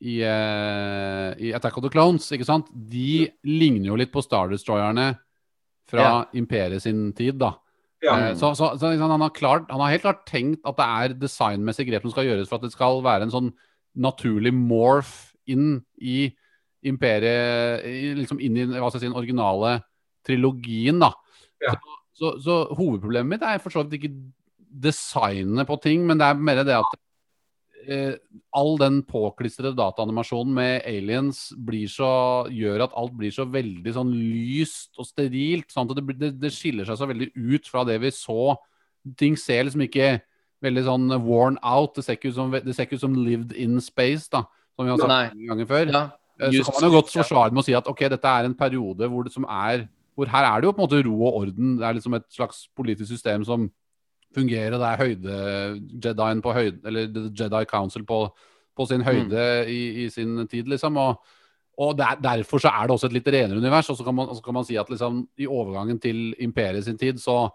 Speaker 4: i, eh, i Attack of the Clones, ikke sant? de ligner jo litt på Star Destroyerne fra
Speaker 3: Ja.
Speaker 4: imperiet sin tid, da.
Speaker 5: Ja.
Speaker 4: Så, så, så liksom, han, har klart, han har helt klart tenkt at det er designmessige grep som skal gjøres for at det skal være en sånn naturlig morph inn i imperiet Liksom inn i hva skal jeg si, den originale trilogien, da.
Speaker 5: Ja.
Speaker 4: Så, så, så hovedproblemet mitt er for så vidt ikke designet på ting, men det er mer det at eh, all den påklistrede dataanimasjonen med aliens blir så, gjør at alt blir så veldig sånn lyst og sterilt. Sånn det, det, det skiller seg så veldig ut fra det vi så. Ting ser liksom ikke veldig sånn worn out. Det ser ikke ut som, ut som lived in space, da, som vi har sagt
Speaker 3: Nei.
Speaker 4: mange ganger før.
Speaker 3: Ja.
Speaker 4: Eh, Så kan man jo godt forsvare det med å si at ok, dette er en periode hvor det som er hvor her er det jo på en måte ro og orden. Det er liksom et slags politisk system som fungerer. Det er høyde Jedien på høyde Eller Jedi Council på, på sin høyde i, i sin tid, liksom. Og, og der, derfor så er det også et litt renere univers. Og så kan man, så kan man si at liksom i overgangen til imperiet sin tid, så,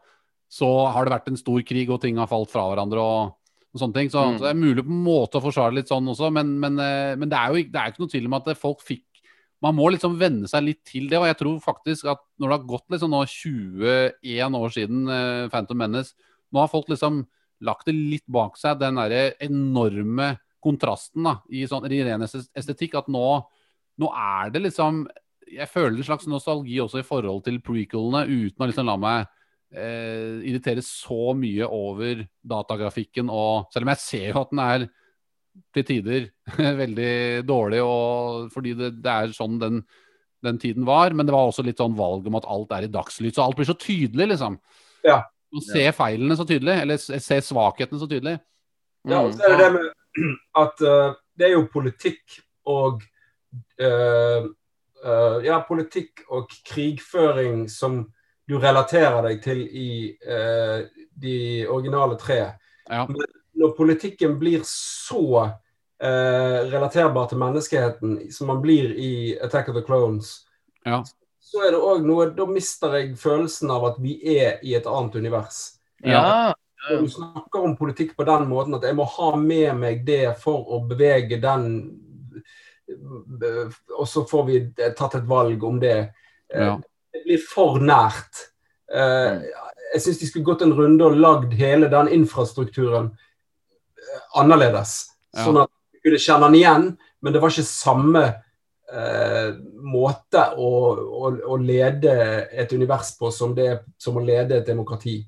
Speaker 4: så har det vært en stor krig, og ting har falt fra hverandre. og og sånne ting. Så,
Speaker 3: Mm.
Speaker 4: så det er mulig på en måte å forsvare litt sånn også, men, men, eh, men det er jo ikke, det er ikke noe tvil om at folk fikk Man må liksom venne seg litt til det. Og jeg tror faktisk at når det har gått liksom nå 21 år siden uh, Phantom Menace, nå har folk liksom lagt det litt bak seg, den derre enorme kontrasten da, i, sånn, i ren estetikk. At nå, nå er det liksom Jeg føler en slags nostalgi også i forhold til prequelene, uten å liksom la meg eh, irritere så mye over datagrafikken og Selv om jeg ser jo at den er til tider veldig dårlig, og fordi det, det er sånn den, den tiden var. Men det var også litt sånn valg om at alt er i dagslys, så alt blir så tydelig, liksom.
Speaker 5: Ja.
Speaker 4: Man ser feilene så tydelig, eller se ser svakhetene så tydelig.
Speaker 5: Ja, og så er det det med at uh, det er jo politikk og uh, uh, Ja, politikk og krigføring som du relaterer deg til i de originale tre.
Speaker 4: Ja.
Speaker 5: Når politikken blir så eh, relaterbar til menneskeheten som man blir i Attack of the Clones,
Speaker 4: Ja.
Speaker 5: så er det òg noe Da mister jeg følelsen av at vi er i et annet univers.
Speaker 3: Ja.
Speaker 5: Når du snakker om politikk på den måten at jeg må ha med meg det for å bevege den Og så får vi tatt et valg om det. Eh,
Speaker 4: Ja.
Speaker 5: Det blir for nært. Eh, Jeg syns de skulle gått en runde og lagd hele den infrastrukturen eh, annerledes.
Speaker 4: Ja.
Speaker 5: Sånn at du kunne kjenne den igjen, men det var ikke samme eh, måte å, å, å lede et univers på som det er som å lede et demokrati.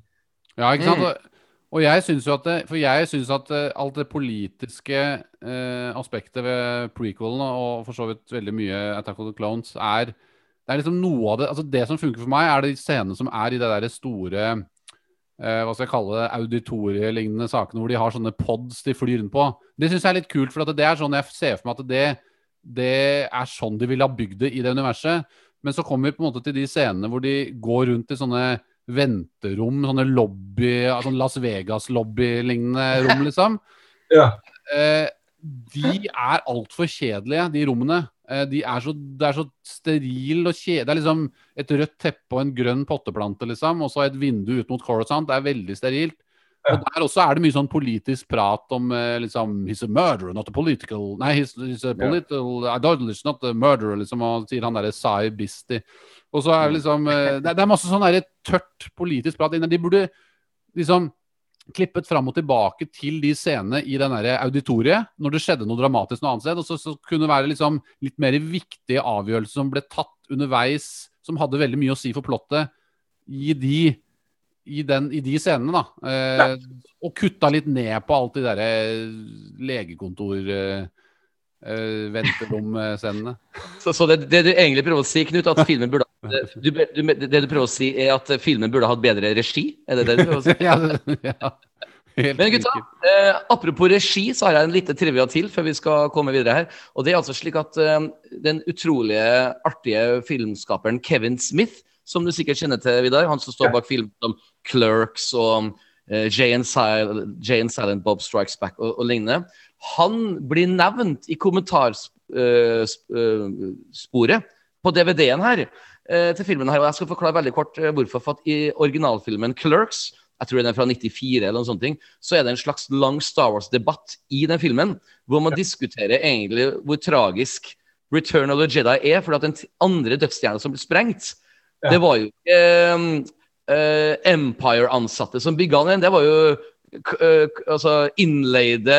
Speaker 4: Ja, ikke sant?
Speaker 3: Mm.
Speaker 4: Og, jeg syns jo at det, For jeg syns at eh, alt det politiske eh, aspektet ved prequelene, og for så vidt veldig mye Attack of the Clones, er Det er liksom noe av det Altså, det som funker for meg, er de scenene som er i det derre store eh, hva skal jeg kalle det, auditorielignende sakene hvor de har sånne pods de flyr rundt på. Det syns jeg er litt kult, for det er sånn jeg ser for meg at det, det er sånn de ville ha bygd det i det universet. Men så kommer vi på en måte til de scenene hvor de går rundt i sånne venterom, sånne lobby, sånn Las Vegas-lobby-lignende rom, liksom.
Speaker 5: Ja.
Speaker 4: Eh, de er altfor kjedelige, de rommene. Eh, de er så, det er så steril og kjedelig. Det er liksom et rødt teppe og en grønn potteplante, liksom, og så et vindu ut mot Coruscant. Det er veldig sterilt. Og der også er det mye sånn politisk prat om eh, liksom He's a murderer, not a political Nei, he's, he's a political idolist, not a murderer, liksom, og sier han derre Sai Bisti. Og så er det liksom eh, Det, er masse sånn derre tørt politisk prat inne. De burde liksom klippet fram og tilbake til de scenene i den der auditoriet når det skjedde noe dramatisk noe annet sted. Og så, så kunne det være liksom litt mer viktige avgjørelser som ble tatt underveis, som hadde veldig mye å si for plottet, i de, i den, i de scenene, da. Eh, og kutta litt ned på alt de derre legekontor... Eh, eh, venteromscenene.
Speaker 3: Så, så det, det du egentlig prøver å si, Knut, at filmen burde du, du, Det du prøver å si, er at filmen burde hatt bedre regi? Er det det du prøver å si?
Speaker 4: ja, ja. Helt
Speaker 3: Men gutta, eh, apropos regi, så har jeg en liten trivia til før vi skal komme videre her. Og det er altså slik at eh, den utrolige artige filmskaperen Kevin Smith, som du sikkert kjenner til, Vidar, han som står bak film som Clerks og eh, Sil Silent Bob Strikes Back og, og lignende, han blir nevnt i kommentarsporet på DVD-en her eh, til filmen her. Og jeg skal forklare veldig kort eh, hvorfor. For at i originalfilmen Clerks jeg tror den er fra 94 eller noen sånne ting, så er det en slags lang Star Wars-debatt i den filmen, hvor man diskuterer egentlig hvor tragisk Return of the Jedi er, for at den andre dødsstjerna som ble sprengt,
Speaker 5: Ja.
Speaker 3: det var jo ikke um, uh, Empire-ansatte som bygga den, det var jo eh, k altså innleide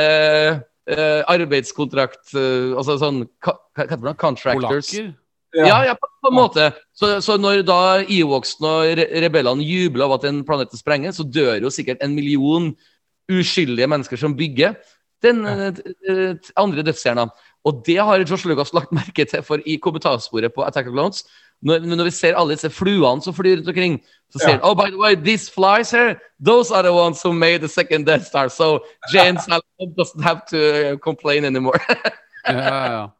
Speaker 3: uh, arbeidskontrakt eh, Altså sånn ka det? Contractors.
Speaker 4: Polakker?
Speaker 3: Ja, ja, på, på en måte. Så, så når da Ewoksene og re rebellene jubler av at en planet sprenger, så dør jo sikkert en million uskyldige mennesker som bygger den eh, eh, andre dødsstjerna. Og det har Josh Lucas lagt merke til, for i kommentarsporet på Attack of Clones når, når vi ser alle disse fluene som flyr rundt omkring, så sier
Speaker 5: Ja.
Speaker 3: Oh, by the way, these flies here, those are the ones who made the second Death Star. So Jane Salad doesn't have to uh, complain anymore.
Speaker 4: Ja, ja, ja.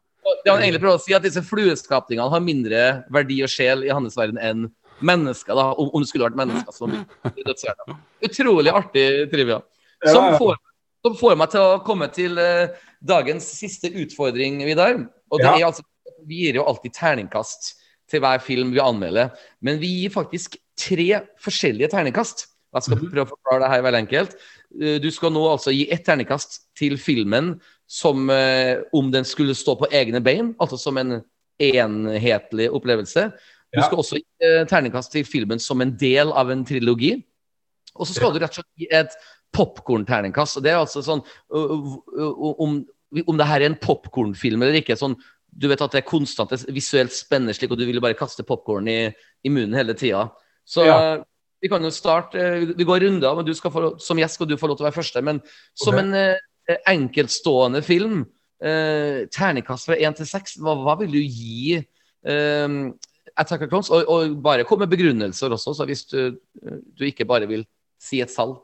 Speaker 3: Det han egentlig prøver å si, at disse flueskapningene har mindre verdi og sjel i hans verden enn mennesker, da, om, om det skulle vært mennesker som i. Utrolig artig trivia. Som får, som får meg til å komme til uh, dagens siste utfordring, Vidar. Og det
Speaker 5: Ja.
Speaker 3: er altså Vi gir jo alltid terningkast til hver film vi anmelder, men vi gir faktisk tre forskjellige terningkast. Jeg skal
Speaker 5: Mhm.
Speaker 3: prøve å forklare det her veldig enkelt. Eh, Du skal nå altså gi ett terningkast til filmen som eh, om den skulle stå på egne bein, altså som en enhetlig opplevelse. Du
Speaker 5: Ja.
Speaker 3: skal også gi eh, terningkast til filmen som en del av en trilogi. Og så skal du rett og slett gi et popkorn-terningkast. Det er altså sånn ø, ø, um, om, om det her er en popkornfilm eller ikke. sånn du vet at det er konstant det er visuelt spennende slik, og du vil bare kaste popkorn i, i munnen hele tida. Så
Speaker 5: Ja.
Speaker 3: vi kan jo starte Vi går runder, men du skal få, som gjest skal du få lov til å være første. Men som
Speaker 5: okay.
Speaker 3: en enkeltstående film, eh, terningkast fra én til seks, hva, hva vil du gi eh, Attack of Clones? Og, og bare kom med begrunnelser også, så hvis du, du ikke bare vil si et salg.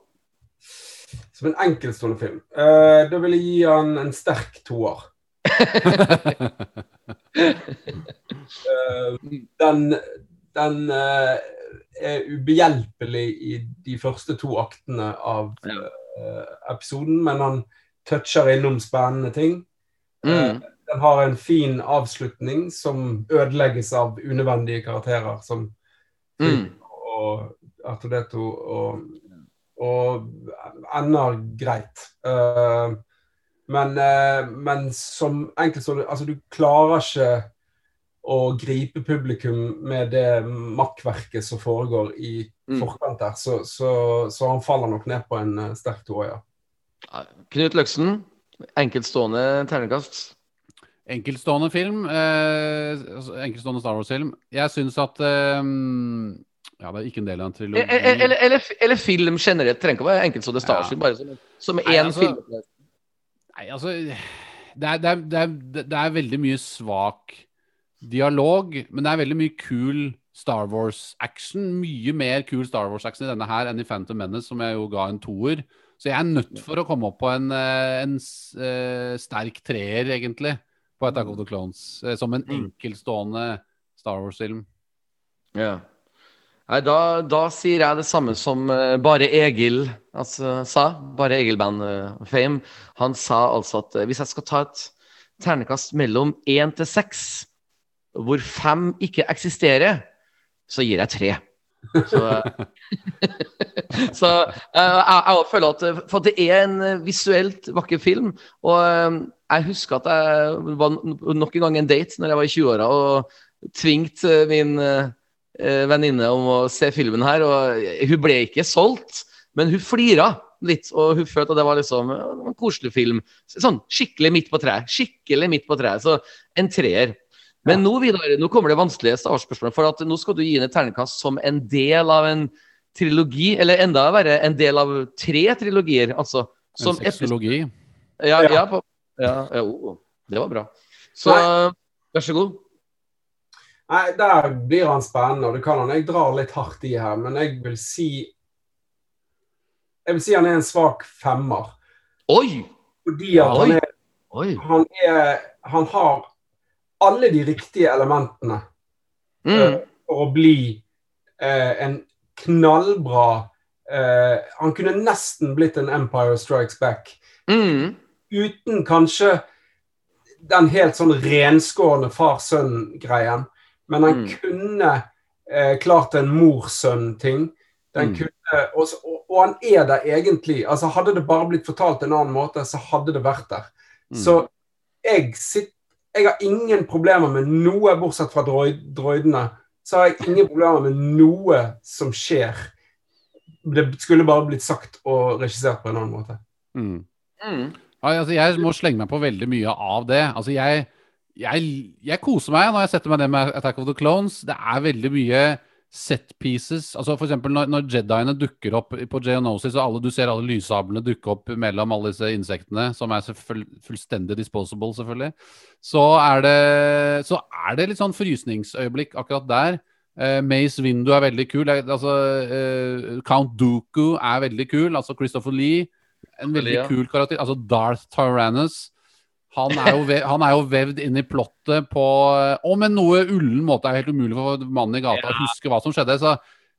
Speaker 5: Som en enkeltstående film. Eh, da vil jeg gi han en sterk toer. uh, den den uh, er ubehjelpelig i de første to aktene av eh, episoden, men han toucher innom spennende ting.
Speaker 3: Mm.
Speaker 5: Den har en fin avslutning som ødelegges av unødvendige karakterer som
Speaker 3: Mm.
Speaker 5: og Artodeto og, og ender greit. Uh, men, uh, men som enkeltstående Altså, du klarer ikke å gripe publikum med det makkverket som foregår i
Speaker 3: Mm.
Speaker 5: forkant der. Så, så, så han faller nok ned på en eh, sterk toer, ja.
Speaker 3: Knut Løksen, enkeltstående terningkast.
Speaker 4: Enkeltstående film. Eh, altså, enkeltstående Star Wars-film. Jeg syns at eh, Ja, det er ikke en del av en trilogi.
Speaker 3: Eller, eller, eller, eller film generelt. Trenger ikke å være enkeltstående Star
Speaker 4: Ja.
Speaker 3: Wars, bare som, som én
Speaker 4: altså-
Speaker 3: film.
Speaker 4: Nei, altså det er, det, er, det, er, det er veldig mye svak dialog, men det er veldig mye kul Star Wars-action. Mye mer kul Star Wars-action i denne her enn i Phantom Menace, som jeg jo ga en toer. Så jeg er nødt for å komme opp på en, eh, en eh, sterk treer, egentlig, på Attack of the Clones. eh, Som en enkeltstående Star Wars-film.
Speaker 3: Ja. Nei, da, da sier jeg det samme som Bare Egil altså, sa. Bare Egil-band eh, Fame. Han sa altså at hvis jeg skal ta et ternekast mellom én til seks, hvor fem ikke eksisterer, så gir jeg tre. Så, så eh, jeg, jeg føler at eh, For det er en eh, visuelt vakker film. Og jeg husker at jeg var nok en gang en date når jeg var i 20-åra og tvingte min venninne om å se filmen her. Og hun ble ikke solgt, men hun flira litt, og hun følte at det var liksom en koselig film. Sånn skikkelig midt på treet. Skikkelig midt på treet. Så en treer. Men nå, Vidar, nå kommer det vanskelige spørsmålet. For at nå skal du gi inn et terningkast som en del av en trilogi, eller enda verre, en del av tre trilogier. Altså som
Speaker 4: En sexologi.
Speaker 3: Ja,
Speaker 5: Ja.
Speaker 3: ja, på, ja, ja oh, det var bra. Så vær så god.
Speaker 5: Nei, Der blir han spennende, og det kan han. Jeg drar litt hardt i her, men jeg vil si Jeg vil si han er en svak femmer.
Speaker 3: Oi!
Speaker 5: Fordi at
Speaker 3: Oi.
Speaker 5: han, er,
Speaker 3: Oi.
Speaker 5: han, er, han har alle de riktige elementene
Speaker 3: Mm.
Speaker 5: for å bli uh, en knallbra uh, Han kunne nesten blitt en Empire Strikes Back.
Speaker 3: Mm.
Speaker 5: uten kanskje den helt sånn renskårne far-sønn-greien. Men han
Speaker 3: Mm.
Speaker 5: kunne klart en mor-sønn-ting. Den
Speaker 3: Mm.
Speaker 5: kunne, og, og, han er der egentlig. altså Hadde det bare blitt fortalt en annen måte, så hadde det vært der.
Speaker 3: Mm.
Speaker 5: Så jeg, sitt, jeg har ingen problemer med noe, bortsett fra droid, droidene. Så har jeg ingen problemer med noe som skjer. Det skulle bare blitt sagt og regissert på en annen måte.
Speaker 4: Mm.
Speaker 3: Mm.
Speaker 4: Altså, jeg må slenge meg på veldig mye av det. Altså, jeg, jeg, jeg koser meg når jeg setter meg ned med Attack of the Clones. Det er veldig mye set pieces. Altså eksempel når, når Jediene dukker opp på Geonosis, og alle, du ser alle lyssablene dukke opp mellom alle disse insektene, som er fullstendig disposable, selvfølgelig, så er det, så er det litt sånn frysningsøyeblikk akkurat der. Uh, Mace Windu er veldig kul. Altså, uh, Count Dooku er veldig kul. Altså Christopher Lee. En veldig
Speaker 3: ja.
Speaker 4: kul karakter. Altså Darth Tyrannus. Han er, jo ve han er jo vevd inn i plottet på Om en noe ullen måte. Er helt umulig for mannen i gata å huske hva som skjedde. Så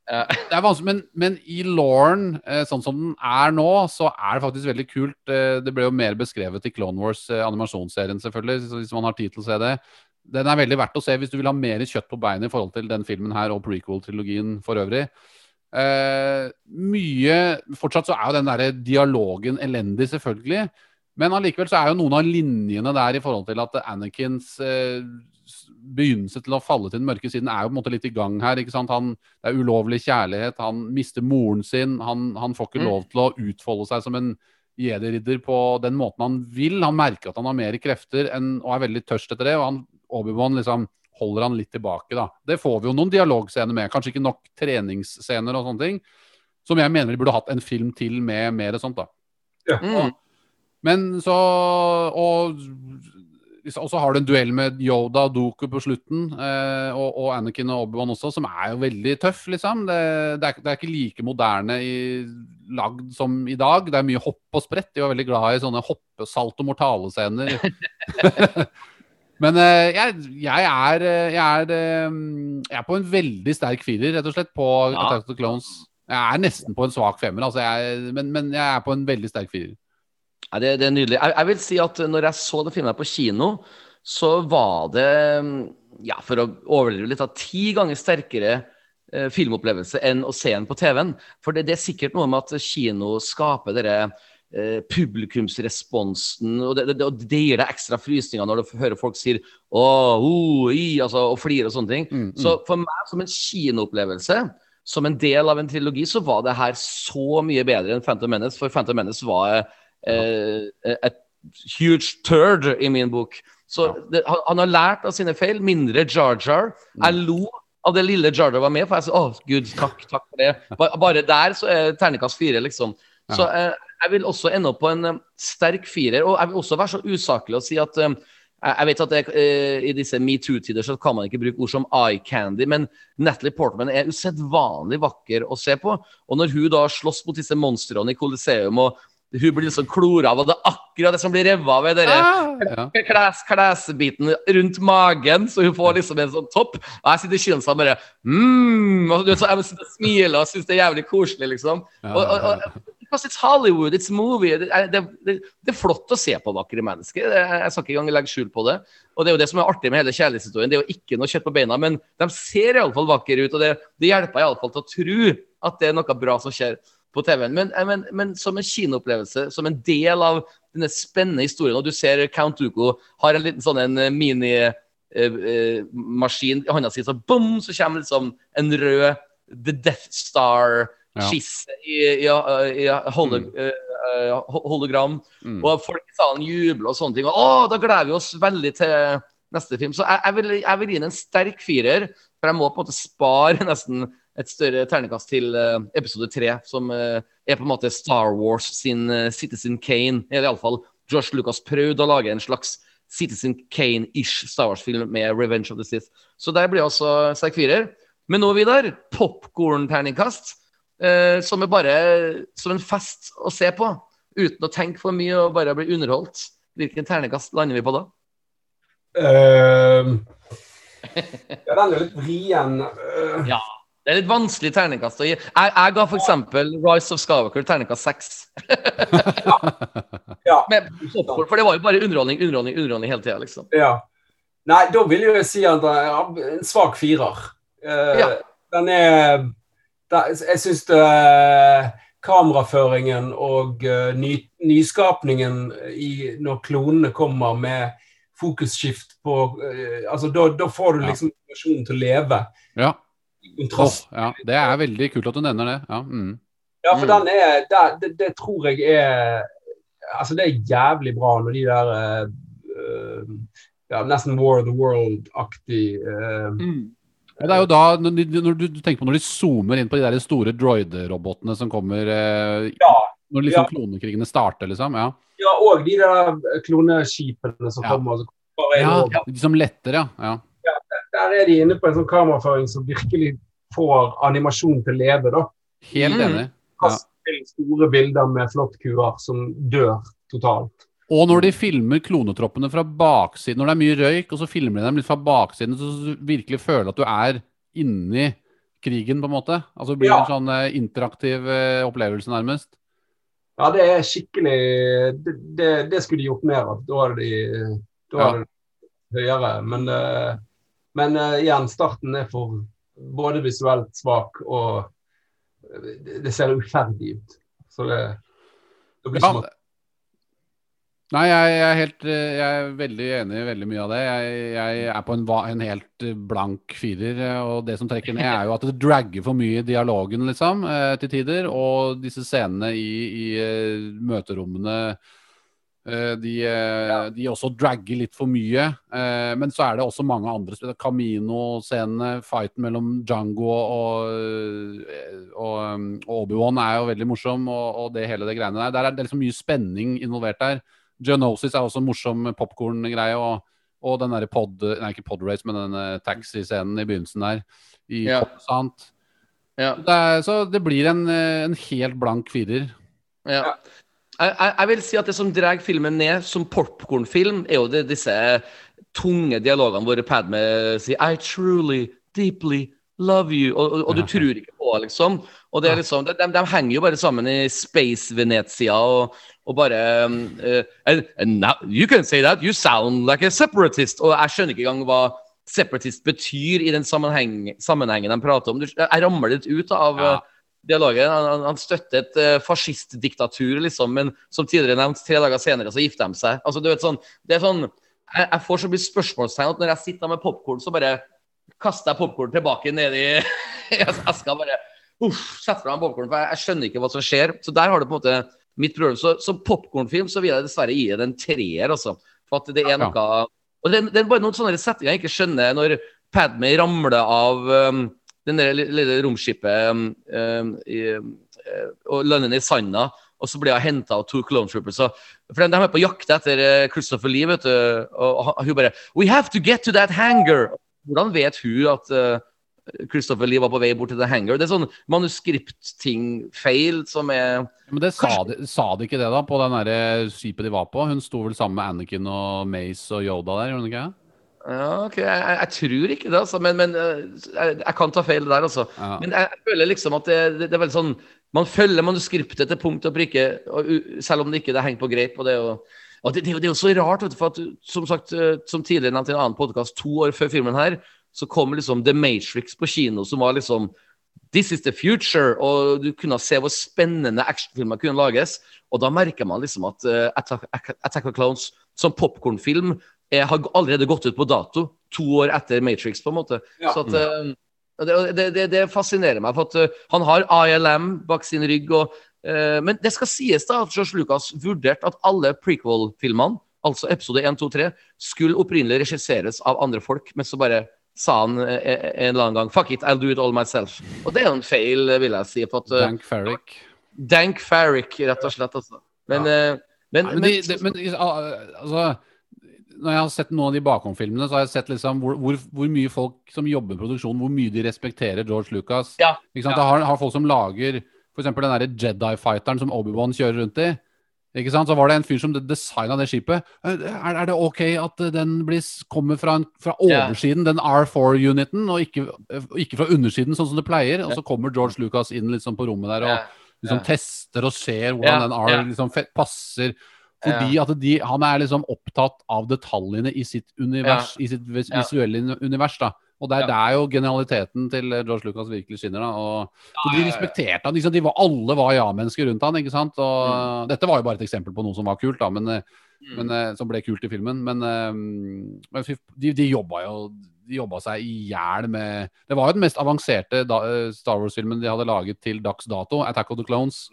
Speaker 3: Ja.
Speaker 4: det er vanskelig, men, men i Lauren, eh, sånn som den er nå, så er det faktisk veldig kult. Eh, det ble jo mer beskrevet i Clone Wars, eh, animasjonsserien selvfølgelig, hvis man har tid til å se det. Den er veldig verdt å se hvis du vil ha mer kjøtt på beinet i forhold til den filmen her og prequel-trilogien for øvrig. Eh, mye Fortsatt så er jo den derre dialogen elendig, selvfølgelig. Men allikevel så er jo noen av linjene der i forhold til at Anakins eh, begynnelse til å falle til den mørke siden er jo på en måte litt i gang her. ikke sant? Han, det er ulovlig kjærlighet, han mister moren sin, han, han får ikke
Speaker 3: Mm.
Speaker 4: lov til å utfolde seg som en jedi-ridder på den måten han vil. Han merker at han har mer krefter enn, og er veldig tørst etter det. og han, Obi-Wan liksom holder han litt tilbake. da. Det får vi jo noen dialogscener med. Kanskje ikke nok treningsscener og sånne ting. Som jeg mener de burde hatt en film til med mer sånt. da. Ja.
Speaker 3: Mm.
Speaker 4: Men så Og, og så har du en duell med Yoda og Doku på slutten. Eh, og, og Anakin og Obi-Wan også, som er jo veldig tøff, liksom. Det, det, er, det er ikke like moderne i, lagd som i dag. Det er mye hopp og sprett. De var veldig glad i sånne hoppe-salt og mortale-scener. Men eh, jeg, jeg, er, jeg, er, eh, jeg er på en veldig sterk firer, rett og slett, på
Speaker 3: Ja.
Speaker 4: Attack of the Clones. Jeg er nesten på en svak femmer, altså men, men jeg er på en veldig sterk firer.
Speaker 3: Ja, det, det er nydelig. Jeg, jeg vil si at når jeg så den filmen på kino, så var det, ja, for å overdrive litt, da, ti ganger sterkere eh, filmopplevelse enn å se den på TV-en. For det, det er sikkert noe med at kino skaper dere eh, publikumsresponsen, og det, det, gir deg ekstra frysninger når du hører folk sier åh, oh, i, altså, og flirer og sånne ting.
Speaker 4: Mm, mm.
Speaker 3: Så for meg som en kinoopplevelse, som en del av en trilogi, så var det her så mye bedre enn Phantom Menace, for Phantom Menace var eh, et huge turd i min bok. Så det, han, han har lært av sine feil. Mindre Jar Jar. Jeg lo av det lille Jar Jar var med, for jeg sa å gud, takk, takk for det. Bare, Bare der så er terningkast fire, liksom. Så eh, jeg vil også ende opp på en eh, sterk firer. Og jeg vil også være så usaklig å si at um, jeg vet at jeg, eh, i disse metoo-tider så kan man ikke bruke ord som eye candy, men Natalie Portman er usedvanlig vakker å se på. Og når hun da slåss mot disse monstrene i Coliseum og hun blir liksom klora av, og det er akkurat det som blir revet av. er den
Speaker 4: Ah, ja.
Speaker 3: kles, klesbiten rundt magen, så hun får liksom en sånn topp. Og jeg sitter i kinoen og bare mm, og så Jeg sitter og smiler og syns det er jævlig koselig, liksom. Og, og, og, because it's Hollywood, it's movie. Det, er- det, det, det er flott å se på vakre mennesker. Jeg skal ikke engang legge skjul på det. Og det er jo det som er artig med hele kjærlighetshistorien. Det er jo ikke noe kjøtt på beina, men de ser iallfall vakre ut, og det, det hjelper iallfall til å tro at det er noe bra som skjer på TV-en. Men, men, men som en kinoopplevelse, som en del av denne spennende historien, og du ser Count Duco har en liten sånn en mini eh, eh, maskin i hånda si, så bom, så kommer liksom en rød The Death Star
Speaker 4: Ja.
Speaker 3: i, i, i holo, mm. uh, hologram.
Speaker 4: Mm.
Speaker 3: Og folk i salen jubler og sånne ting. Og å, da gleder vi oss veldig til neste film. Så jeg, jeg, vil, jeg vil gi den en sterk firer, for jeg må på en måte spare nesten et større ternekast til eh, episode tre, som eh, er på en måte Star Wars sin eh, Citizen Kane. Eller iallfall Josh Lucas prøvde å lage en slags Citizen Kane-ish Star Wars-film med Revenge of the Sith. Så der blir altså sterk firer. Men nå, Vidar, popkorn-terningkast. Eh, som er bare som en fest å se på, uten å tenke for mye og bare bli underholdt. Hvilken ternekast lander vi på da?
Speaker 5: Uh, ja, den er litt vrien. Uh,
Speaker 3: Ja, det er litt vanskelig terningkast å gi. Jeg, jeg ga f.eks. Rise of Scarwacker terningkast seks.
Speaker 5: ja.
Speaker 3: Med popcorn, For det var jo bare underholdning, underholdning, underholdning hele tida, liksom.
Speaker 5: Ja. Nei, da vil jeg jo si at det er en svak firer. Uh,
Speaker 3: Ja.
Speaker 5: Den er da- Jeg syns kameraføringen og uh, ny, nyskapningen i, når klonene kommer med fokusskift på eh, altså da, da får du
Speaker 4: Ja.
Speaker 5: liksom motivasjonen til å leve.
Speaker 4: Ja.
Speaker 5: I Oh,
Speaker 4: ja. Det er veldig kult at du nevner det. Ja, mm.
Speaker 5: Ja, for
Speaker 3: Mm.
Speaker 5: den er det, det, det tror jeg er Altså, det er jævlig bra når de der eh, ja, Nesten War of the World-aktig eh,
Speaker 4: Ja, det er jo da, når, du, tenker på når de zoomer inn på de der store droid-robotene som kommer eh,
Speaker 5: Ja.
Speaker 4: Når liksom
Speaker 5: Ja.
Speaker 4: klonekrigene starter, liksom. Ja,
Speaker 5: Ja, og de der kloneskipene som kommer. Som
Speaker 4: ja de som letter, ja.
Speaker 5: Der er de inne på en sånn kameraføring som virkelig får animasjon til å leve. da.
Speaker 4: Helt
Speaker 3: Mm.
Speaker 4: enig. Ja.
Speaker 5: Kast til store bilder med flåttkuer som dør totalt.
Speaker 4: Og når de filmer klonetroppene fra baksiden, når det er mye røyk, og så filmer de dem litt fra baksiden, så du virkelig føler at du er inni krigen, på en måte. Altså det blir
Speaker 5: Ja.
Speaker 4: en sånn eh, interaktiv eh, opplevelse, nærmest.
Speaker 5: Ja, det er skikkelig Det, det, det skulle de gjort mer av. Da hadde de da
Speaker 4: Ja.
Speaker 5: det høyere. Men, eh, men uh, igjen, starten er for både visuelt svak og det, det ser uferdig ut. Så det, det blir
Speaker 4: Ja,
Speaker 5: som at
Speaker 4: Nei, jeg, jeg, er helt, eh, jeg er veldig enig i veldig mye av det. Jeg, jeg er på en, en helt eh, blank firer. eh, Og det som trekker ned, er jo at det dragger for mye i dialogen, liksom, eh, til tider. Og disse scenene i, i eh, møterommene eh, de, ja. de også dragger litt for mye. Eh, Men så er det også mange andre spillere. Camino-scenene, fighten mellom Django og, eh, og, og Obi-Wan er jo veldig morsom, og, og det hele det greiene der. Der er det liksom mye spenning involvert der. Geonosis er også en morsom popkorn-greie. Og, og den derre pod... Nei, ikke podrace, men den eh, taxi-scenen i begynnelsen der. I
Speaker 3: Ja.
Speaker 4: Coruscant.
Speaker 3: Ja.
Speaker 4: Det er, så det blir en, eh, en helt blank firer.
Speaker 3: Ja. Jeg, vil si at det som drar filmen ned som popkornfilm, er jo det, disse tunge dialogene hvor Padme sier I truly, deeply love you. Og, og, og du tror ikke på liksom. Og det er liksom, de, de, henger jo bare sammen i Space Venezia og, og bare eh, and, and now, You can say that, you sound like a separatist. Og jeg skjønner ikke engang hva separatist betyr i den sammenheng, sammenhengen de prater om. Jeg rammer litt ut av
Speaker 4: Ja.
Speaker 3: Eh, dialogen. Han, han- han støtter et uh, fascistdiktatur, liksom, men som tidligere nevnt, tre dager senere så gifter de seg. Altså, du vet sånn, det er sånn jeg, jeg får så mye spørsmålstegn at når jeg sitter med popkorn, så bare kaster jeg popkorn tilbake ned i eska. bare uff, setter fra meg popcorn, for jeg, jeg skjønner ikke hva som skjer. Så der har du på en måte mitt problem. Så som popkornfilm så vil jeg dessverre gi den en treer, altså. For at det er noe Og det, det er bare noen sånne settinger jeg ikke skjønner når Padme ramler av um, den der lille romskipet um, um, i, uh, og lander ned i sanda. Og så blir hun henta av to clone troopers. For de, de er på jakt etter uh, Christopher Lee, vet du. Og, hun bare We have to get to that hangar! Hvordan vet hun at uh, Christopher Lee var på vei bort til The Hangar. Det er sånn manuskriptting feil som er
Speaker 4: Men det sa de, sa de ikke det, da, på den det skipet de var på? Hun sto vel sammen med Anakin og Mace og Yoda der, gjorde hun ikke?
Speaker 3: Ja, ok, jeg, jeg, jeg tror ikke det, altså. Men, men eh, jeg, jeg kan ta feil der, altså.
Speaker 4: Ja.
Speaker 3: Men jeg føler liksom at det, det, det er veldig sånn Man følger manuskriptet til punkt og prikke, og, selv om det ikke det henger på greip. Og det, jo- og det, det, er jo- så rart, vet du, for at som sagt, eh, som tidligere nevnt i en annen podkast, to år før filmen her, så kom liksom The Matrix på kino, som var liksom This is the future, og du kunne se hvor spennende actionfilmer kunne lages. Og da merker man liksom at uh, Attack, Attack of Clowns som popkornfilm har allerede gått ut på dato, to år etter Matrix, på en måte.
Speaker 5: Ja.
Speaker 3: Så at, eh, det, det, det, fascinerer meg, for at eh, han har ILM bak sin rygg. Og, eh, men det skal sies da at George Lucas vurderte at alle prequel-filmene, altså episode 1, 2, 3, skulle opprinnelig regisseres av andre folk, men så bare sa han en eller annen gang Fuck it, I'll do it all myself. Og det er jo en feil, vil jeg si. For at,
Speaker 4: Dank Farrick.
Speaker 3: Dank Farrick, rett og slett. Altså. Men, ja. men,
Speaker 4: Nei, men, de, de, men altså Når jeg har sett noen av de bakomfilmene, så har jeg sett liksom hvor, hvor, hvor mye folk som jobber med produksjon, hvor mye de respekterer George Lucas.
Speaker 3: Ja,
Speaker 4: Ikke sant?
Speaker 3: ja.
Speaker 4: Det har, har folk som lager f.eks. den derre Jedi-fighteren som Obi-Wan kjører rundt i. Ikke sant? Så var det en fyr som designa det skipet. Er, er det OK at eh, den blir, kommer fra, en, fra
Speaker 3: oversiden,
Speaker 4: oversiden, den R4-uniten, og ikke, ikke fra undersiden, sånn som det pleier? Og så kommer George Lucas inn liksom på rommet der og liksom
Speaker 3: yeah.
Speaker 4: tester og ser hvordan
Speaker 3: yeah.
Speaker 4: den R liksom passer. Fordi at de, han er liksom opptatt av detaljene i sitt univers, i sitt visuelle univers. da. Og det er der jo genialiteten til eh, George Lucas virkelig skinner. da. Og,
Speaker 3: Ja,
Speaker 4: de respekterte han. Liksom, de var, alle var ja-mennesker rundt han, ikke sant? Og Dette var jo bare et eksempel på noe som var kult, da, men, eh,
Speaker 3: Mm.
Speaker 4: men, eh, som ble kult i filmen. Men, men de, de jobba jo de jobba seg i hjel med Det var jo den mest avanserte Star Wars-filmen de hadde laget til dags dato, 'Attack of the Clones'.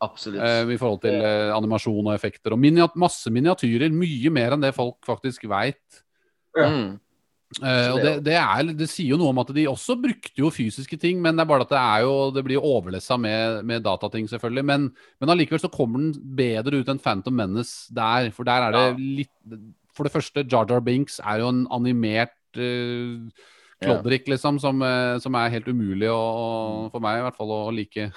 Speaker 3: Absolutt.
Speaker 4: Eh, I forhold til eh, animasjon og effekter. Og miniat masse miniatyrer. Mye mer enn det folk faktisk veit.
Speaker 3: Mm.
Speaker 4: Eh, og det, det, er, det sier jo noe om at de også brukte jo fysiske ting, men det er bare at det er jo Det blir overlessa med, med datating, selvfølgelig. Men, men allikevel så kommer den bedre ut enn Phantom Menace der. For der er det litt For det første, Jar Jar Binks er jo en animert uh, klodrik, liksom, som, eh, som er helt umulig å, for meg i hvert fall å like.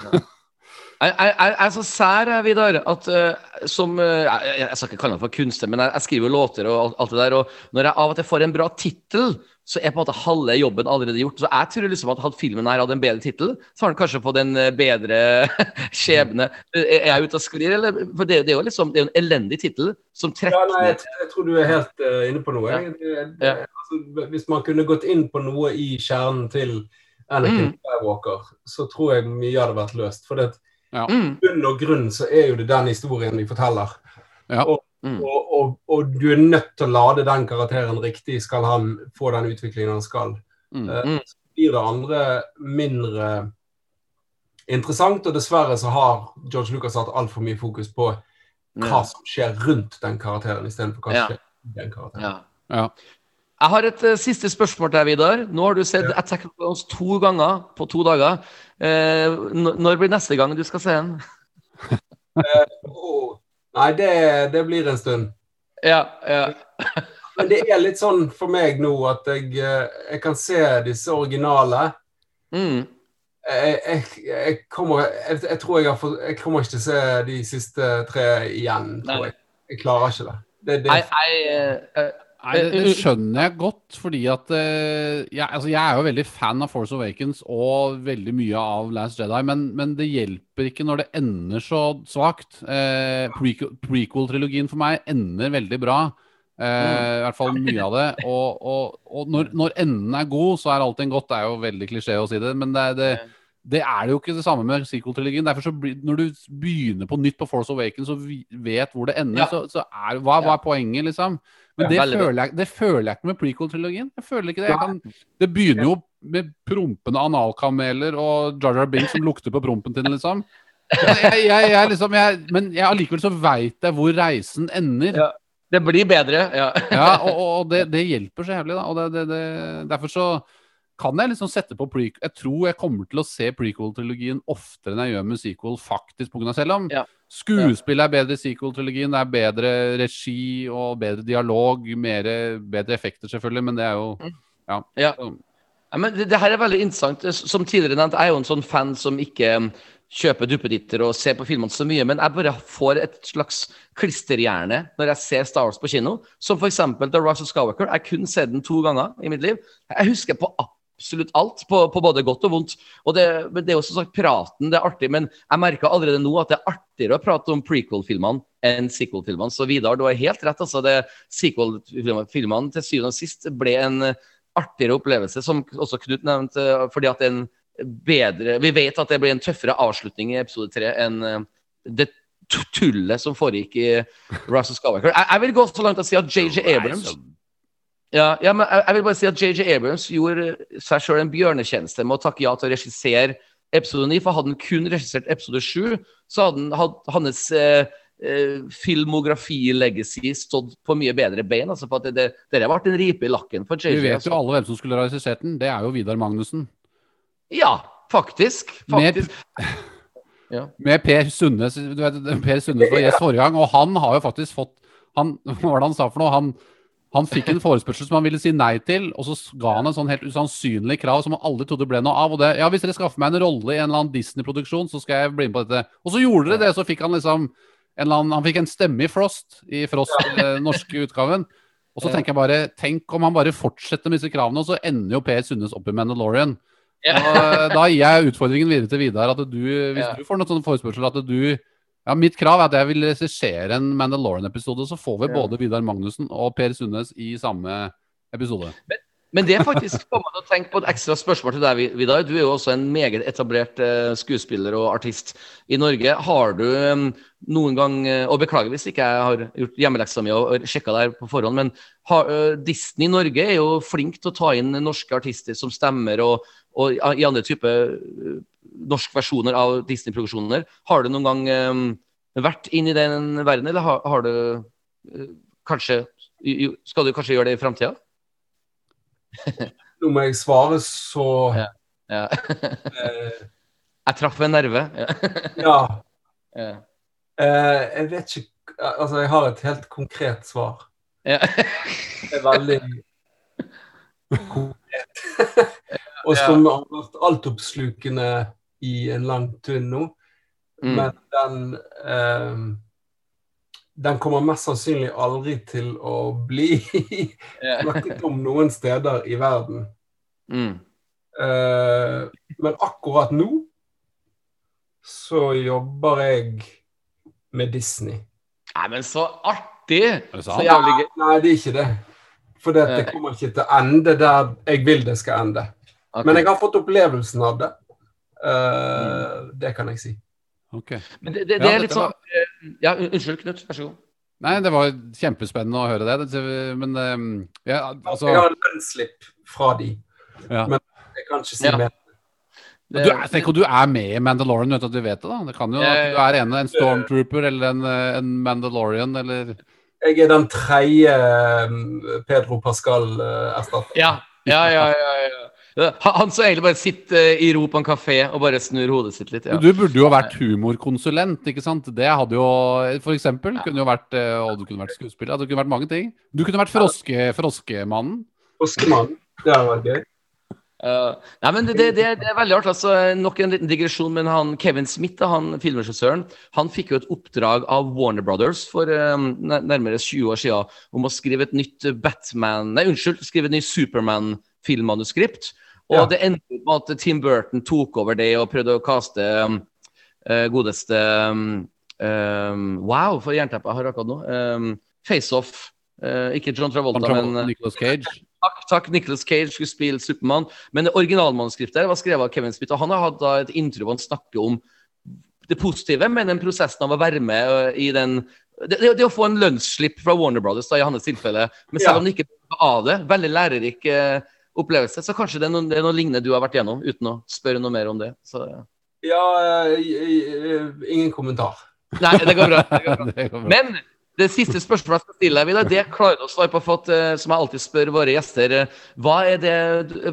Speaker 3: Jeg, er så sær, Vidar, at uh, som uh, jeg, jeg skal ikke kalle meg for kunstner, men jeg, jeg skriver jo låter og alt, alt det der. Og når jeg av og til får en bra tittel, så er på en måte halve jobben allerede gjort. Så jeg tror liksom at hadde filmen her hatt en bedre tittel, så har den kanskje fått en eh, bedre skjebne. Er er jeg ute og sklir, eller? For det, det er jo liksom det er en elendig tittel som trekker
Speaker 5: Ja, nei, jeg, jeg tror du er helt uh, inne på noe. Det, det, altså, hvis man kunne gått inn på noe i kjernen til Anakin
Speaker 3: Mm.
Speaker 5: Skywalker, så tror jeg mye hadde vært løst. For det,
Speaker 3: Mm.
Speaker 5: bunn og grunn så er jo det den historien vi forteller.
Speaker 4: Ja.
Speaker 5: Og,
Speaker 3: Mm.
Speaker 5: og, og, og du er nødt til å lade den karakteren riktig, skal han få den utviklingen han skal.
Speaker 4: Mm.
Speaker 5: Eh,
Speaker 3: Mm.
Speaker 5: Så blir det andre mindre interessant, og dessverre så har George Lucas hatt altfor mye fokus på hva som skjer rundt den karakteren, istedenfor hva som
Speaker 3: Ja.
Speaker 5: skjer i den karakteren.
Speaker 3: Ja. Jeg har et uh, siste spørsmål til deg, Vidar. Nå har du sett
Speaker 5: Ja.
Speaker 3: Attack of the to ganger på to dager. Uh, når blir neste gang du skal se den?
Speaker 5: Åh, nei, det, det blir en stund.
Speaker 3: Ja, ja.
Speaker 5: Men det er litt sånn for meg nå at jeg, jeg kan se disse originale.
Speaker 3: Mm.
Speaker 5: Jeg, jeg, jeg, kommer, jeg, tror jeg har fått Jeg kommer ikke til å se de siste tre igjen, tror jeg. Jeg klarer ikke det. det, det
Speaker 3: jeg, eh,
Speaker 4: Nei, det, det skjønner jeg godt, fordi at eh, jeg, altså jeg er jo veldig fan av Force Awakens og veldig mye av Last Jedi, men, men det hjelper ikke når det ender så svakt. Eh, prequel- Prequel-trilogien for meg ender veldig bra. Eh, I hvert fall mye av det. Og, og, og når, når enden er god, så er alt en godt. Det er jo veldig klisjé å si det, men det, er- det, det er det jo ikke det samme med sequel-trilogien. Derfor så blir, Når du begynner på nytt på Force Awakens og vet hvor det ender,
Speaker 3: Ja.
Speaker 4: så, så er hva, hva er poenget, liksom? Men det, føler jeg, det føler jeg ikke med prequel-trilogien. Jeg føler ikke Det kan, Det begynner jo med prompende analkameler og Jar Jar Binks som lukter på prompen den, liksom. Jeg, jeg, jeg, liksom men jeg allikevel så veit jeg hvor reisen ender.
Speaker 3: Ja. Det blir bedre, ja.
Speaker 4: Ja, og, og det, det hjelper så jævlig, da. Og det, det, det, derfor så kan jeg liksom sette på prequel Jeg tror jeg kommer til å se prequel-trilogien oftere enn jeg gjør med sequel, faktisk. Selv om
Speaker 3: Ja.
Speaker 4: skuespillet er bedre i sequel-trilogien, det er bedre regi og bedre dialog, mer, bedre effekter, selvfølgelig, men det er jo
Speaker 3: Ja.
Speaker 4: ja.
Speaker 3: Ja, men det, det her er veldig interessant. Som tidligere nevnt, jeg er jo en sånn fan som ikke um, kjøper duppeditter og ser på filmene så mye, men jeg bare får et slags klisterhjerne når jeg ser Star Wars på kino. Som f.eks. The Rise of Skywalker. Jeg kun ser den to ganger i mitt liv. Jeg husker på absolutt alt, på, på både godt og vondt. Og det, men det er jo som sagt praten, det er artig, men jeg merker allerede nå at det er artigere å prate om prequel-filmene enn sequel-filmene. Så Vidar, du har helt rett. altså det Sequel-filmene til syvende og sist ble en artigere opplevelse, som også Knut nevnte, fordi at det er en bedre Vi vet at det blir en tøffere avslutning i episode tre enn eh, det tullet som foregikk i Russell Skywalker. Jeg, jeg vil gå så langt og si at JJ Abrams ja, ja, men jeg, jeg vil bare si at JJ Abrams gjorde seg sjøl en bjørnetjeneste med å takke ja til å regissere episode 9, for hadde han kun regissert episode 7, så hadde han, had, hans eh, eh, filmografi-legacy stått på mye bedre bein. Altså, for at det, det, det vært en ripe i lakken for JJ.
Speaker 4: Du vet
Speaker 3: altså.
Speaker 4: jo alle hvem som skulle regissert den. Det er jo Vidar Magnussen.
Speaker 3: Ja, faktisk.
Speaker 4: Med-
Speaker 3: faktisk. Ja.
Speaker 4: Med Per Sundnes. Du vet, per Sundnes var gjest forrige gang, og han har jo faktisk fått han, Hva var det han sa for noe? Han, han fikk en forespørsel som han ville si nei til, og så ga han en sånn helt usannsynlig krav som han aldri trodde ble noe av. Og det, ja, hvis dere skaffer meg en rolle i en eller annen Disney-produksjon, så skal jeg bli med på dette. Og så gjorde dere det, så fikk han liksom en eller annen, Han fikk en stemme i Frost, i Frost, eh, norske utgaven. Og så tenker jeg bare, tenk om han bare fortsetter med disse kravene, og så ender jo Per Sundnes opp i Mandalorian. Og eh, da gir jeg utfordringen videre til Vidar. At du, hvis du får noen sånne forespørsel at du ja, Mitt krav er at jeg vil regissere en Mandalorian-episode, så får vi
Speaker 3: Ja.
Speaker 4: både Vidar Magnussen og Per Sundnes i samme episode.
Speaker 3: Men det er faktisk får man å tenke på et ekstra spørsmål til deg, Vidar. Du er jo også en meget etablert eh, skuespiller og artist i Norge. Har du noen gang eh, Og beklager hvis ikke jeg har gjort hjemmeleksa mi og, sjekka der på forhånd, men har, Disney Norge er jo flink til å ta inn norske artister som stemmer, og, og i andre typer norske versjoner av Disney-produksjoner. Har du noen gang eh, vært inn i den verden, eller har, har du uh, kanskje Skal du kanskje gjøre det i framtida?
Speaker 5: Må jeg svare så
Speaker 3: Ja. Ja.
Speaker 5: uh,
Speaker 3: Jeg traff en nerve. Ja.
Speaker 5: Ja. Eh, jeg vet ikke Altså, jeg har et helt konkret svar.
Speaker 3: Ja.
Speaker 5: Det er veldig konkret. Og som har vært altoppslukende i en lang nå.
Speaker 3: Mm.
Speaker 5: Men den eh, Den kommer mest sannsynlig aldri til å bli snakket om noen steder i verden.
Speaker 3: Mm.
Speaker 5: Eh, men akkurat nå så jobber jeg med Disney.
Speaker 3: Nei, men så artig! Så jævlig gøy.
Speaker 5: Nei, det er ikke det. For det, det
Speaker 3: Eh.
Speaker 5: kommer ikke til å ende der jeg vil det skal ende.
Speaker 3: Okay.
Speaker 5: Men jeg har fått opplevelsen av det. Eh, det kan jeg si.
Speaker 4: Ok.
Speaker 3: Men det, det, det
Speaker 4: Ja,
Speaker 3: er litt sånn var... Ja, unnskyld, Knut. Vær så god.
Speaker 4: Nei, det var kjempespennende å høre det. det- Men eh, ja, altså
Speaker 5: Jeg har en lønnsslipp fra de,
Speaker 4: ja.
Speaker 5: men jeg kan ikke si
Speaker 3: Ja.
Speaker 5: mer.
Speaker 4: Du tenk om du er med i Mandalorian uten at du vet det. da Det kan jo at du er en, en stormtrooper eller en, eh, en Mandalorian eller
Speaker 5: Jeg er den tredje eh, Pedro Pascal-erstatter.
Speaker 3: Ja, ja, ja. ja, ja. Han så som egentlig bare sitter eh, i ro på en kafé og bare snur hodet sitt litt. Ja.
Speaker 4: Du burde jo vært humorkonsulent, ikke sant? Det hadde jo For eksempel kunne jo vært eh, Og du kunne vært skuespiller. Det kunne vært mange ting. Du kunne vært froske, Froskemannen.
Speaker 5: Froskemannen. Det hadde vært gøy.
Speaker 3: Uh, nei, men det, det, det, det er veldig artig. Altså, nok en liten digresjon, men han Kevin Smith, da, han filmregissøren, han fikk jo et oppdrag av Warner Brothers for um, nærmere 20 år siden om å skrive et nytt Batman Nei, unnskyld, skrive et nytt Supermann-filmmanuskript. Og
Speaker 5: Ja.
Speaker 3: det endte med at Tim Burton tok over det og prøvde å kaste um, eh, godeste um, um, Wow, for jernteppe jeg har akkurat nå. Um, Face-Off. Eh, ikke John Travolta, men Nicolas
Speaker 4: Nicholas Cage.
Speaker 3: Takk, takk. Nicholas Cage skulle spille Supermann. Men det originalmanuskriptet var skrevet av Kevin Smith, og han har hatt da et intro hvor han snakker om det positive med den prosessen av å være med i den det, det, det å få en lønnsslipp fra Warner Brothers da, i hans tilfelle, men selv
Speaker 5: Ja.
Speaker 3: om han ikke var av det, veldig lærerik eh, opplevelse, så kanskje det er, noe, det er noe lignende du har vært gjennom, uten å spørre noe mer om det. Så, ja.
Speaker 5: Ja, eh, eh, ingen kommentar.
Speaker 3: Nei, det går bra. Det går bra.
Speaker 4: Det går bra.
Speaker 3: Men det siste spørsmålet jeg skal stille deg, Vidar, det klarer du å svare på. For at, eh, som jeg alltid spør våre gjester, hva er det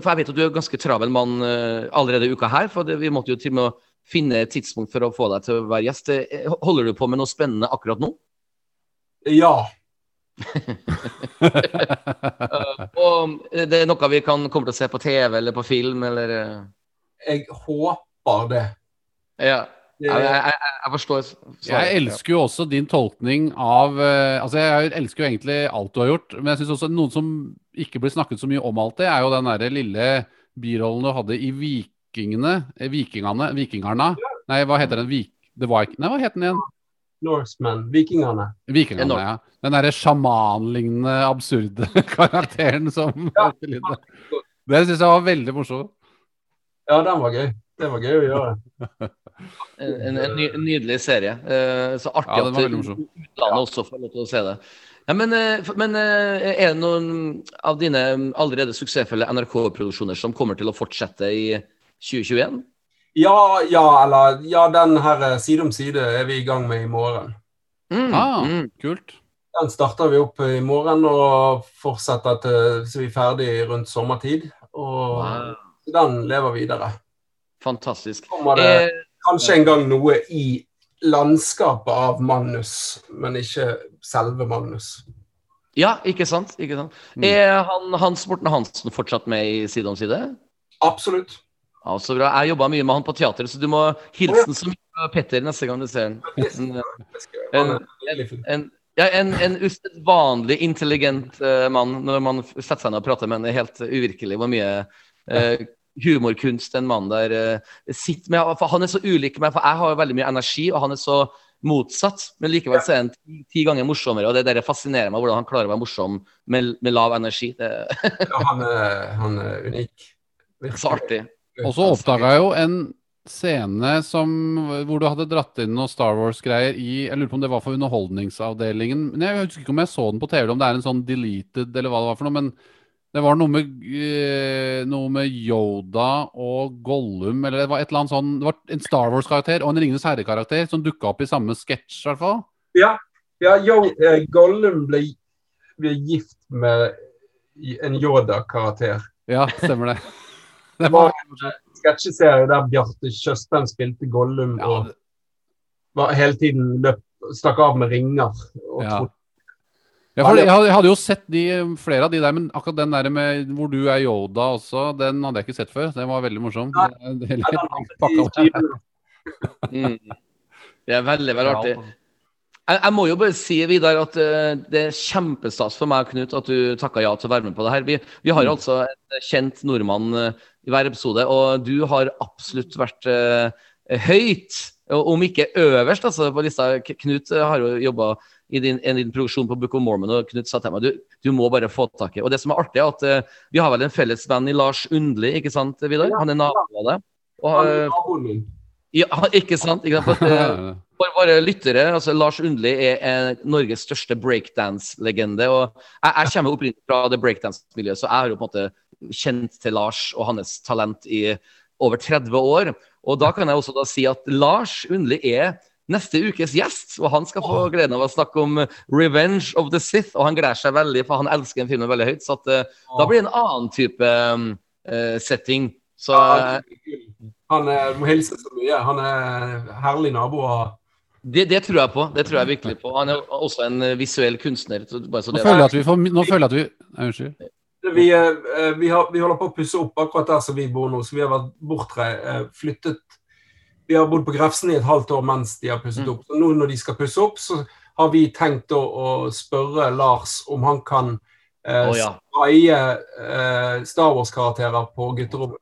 Speaker 3: For jeg vet at du er en ganske travel mann allerede i uka her, for det, vi måtte jo til og med finne et tidspunkt for å få deg til å være gjest. Holder du på med noe spennende akkurat nå?
Speaker 5: Ja.
Speaker 3: Eh, og det er noe vi kan komme til å se på TV eller på film, eller eh,
Speaker 5: Jeg håper det.
Speaker 3: Ja. Jeg, jeg, jeg, forstår Sorry.
Speaker 4: Jeg elsker jo også din tolkning av eh, Altså, jeg elsker jo egentlig alt du har gjort, men jeg syns også noen som ikke blir snakket så mye om alt det, er jo den derre lille birollen du hadde i Vikingene eh, Vikingene? Vikingarna? Nei, hva heter den? Vik... Det var ikke Nei, hva het den igjen?
Speaker 5: Norsemen, vikingene.
Speaker 4: Vikingene, ja. Den derre sjamanlignende, absurde karakteren som
Speaker 5: Ja.
Speaker 4: Det syns jeg var veldig morsomt.
Speaker 5: Ja, den var gøy. Det var gøy å gjøre.
Speaker 3: En, en, ny, en nydelig serie. Eh, så artig
Speaker 4: Ja,
Speaker 3: at utlandet også får lov til å se det. Ja, men eh, men eh, er det noen av dine allerede suksessfulle NRK-produksjoner som kommer til å fortsette i 2021?
Speaker 5: Ja, ja, eller Ja, den her eh, Side om side er vi i gang med i morgen.
Speaker 3: Mm,
Speaker 4: Ah,
Speaker 3: mm.
Speaker 4: kult.
Speaker 5: Den starter vi opp i morgen og fortsetter til så vi er ferdig rundt sommertid. Og
Speaker 3: Wow.
Speaker 5: den lever videre.
Speaker 3: Fantastisk.
Speaker 5: Kommer det
Speaker 3: Eh,
Speaker 5: kanskje en gang noe i landskapet av Magnus, men ikke selve Magnus.
Speaker 3: ja, ikke sant? Ikke sant?
Speaker 4: Mm.
Speaker 3: Er han, Hans Morten Hansen fortsatt med i Side om side?
Speaker 5: Absolutt.
Speaker 3: Ja, så bra. Jeg jobba mye med han på teater, så du må hilse han så mye Petter neste gang du ser han. En,
Speaker 5: en,
Speaker 3: en, ja, en, en usedvanlig intelligent uh, mann når man setter seg ned og prater med han. Det er helt uvirkelig hvor mye uh, humorkunst en mann der uh, sitter med. For han er så ulik meg, for jeg har veldig mye energi, og han er så motsatt. Men likevel så er han ti, ti ganger morsommere, og det der fascinerer meg hvordan han klarer å være morsom med, med lav energi. Det
Speaker 5: Ja, han, er, han er unik.
Speaker 3: så artig.
Speaker 4: Og så oppdaga jeg jo en scene som, hvor du hadde dratt inn noe Star Wars-greier i Jeg lurer på om det var for Underholdningsavdelingen. Men Jeg husker ikke om jeg så den på TV, eller om det er en sånn deleted, eller hva det var for noe. Men det var noe med, eh, noe med Yoda og Gollum, eller det var et eller annet sånn Det var en Star Wars-karakter og en Ringenes herre-karakter som dukka opp i samme sketsj, i hvert fall.
Speaker 5: Ja, ja Yo, eh, Gollum ble, ble gift med en Yoda-karakter.
Speaker 4: Ja, stemmer det. Det
Speaker 5: Det var en sketsjeserie der Bjarte Tjøstheim spilte Gollum
Speaker 4: ja,
Speaker 5: og var hele tiden løp, stakk av med ringer. Og
Speaker 4: Ja.
Speaker 5: trodde-
Speaker 4: Ja, for jeg hadde, jo sett de, flere av de der, men akkurat den der med hvor du er Yoda også, den hadde jeg ikke sett før. Den var veldig morsom.
Speaker 5: Nei.
Speaker 4: Det- det-
Speaker 5: det,
Speaker 4: det,
Speaker 5: det,
Speaker 4: det,
Speaker 5: det.
Speaker 3: Mm. Det er veldig, veldig artig. Jeg, jeg må jo bare si Vidar, at uh, det er kjempestas for meg Knut, at du takka ja til å være med på det her. Vi, vi har mm. altså en kjent nordmann uh, i hver episode, og du har absolutt vært uh, høyt, om ikke øverst altså, på lista. Knut har jo jobba i din, en, din produksjon på Book of Mormon, og Knut sa til meg du, du må bare få tak i Og det som er artig, er at vi har vel en felles venn i Lars Undli, ikke sant, Vidar? Han er naboen av deg. Og, ja, ikke sant? Ikke sant? For, våre lyttere, altså Lars Undli er Norges største breakdance-legende. og Jeg, jeg kommer opprinnelig fra det breakdance-miljøet, så jeg har jo på en måte kjent til Lars og hans talent i over 30 år. Og da kan jeg også da si at Lars Undli er neste ukes gjest, og han skal få gleden av å snakke om 'Revenge of the Sith'. Og han gleder seg veldig, for han elsker den filmen veldig høyt. Så at, uh, da blir det en annen type uh, setting. Så eh,
Speaker 5: Han må hilse så mye. Han er herlig nabo ha.
Speaker 3: Det, det tror jeg på. Det tror jeg virkelig på. Han er også en eh, visuell kunstner. Bare så
Speaker 4: Nå føler jeg at vi får Nå føler jeg at vi Nei, Unnskyld.
Speaker 5: Vi, eh, vi, har, vi holder på å pusse opp akkurat der som vi bor nå, så vi har vært bortreist. eh, Flyttet Vi har bodd på Grefsen i et halvt år mens de har pusset opp. Så nå når de skal pusse opp, så har vi tenkt å, å spørre Lars om han kan eh,
Speaker 3: oh, ja.
Speaker 5: spraye eh, Star Wars-karakterer på gutterommet.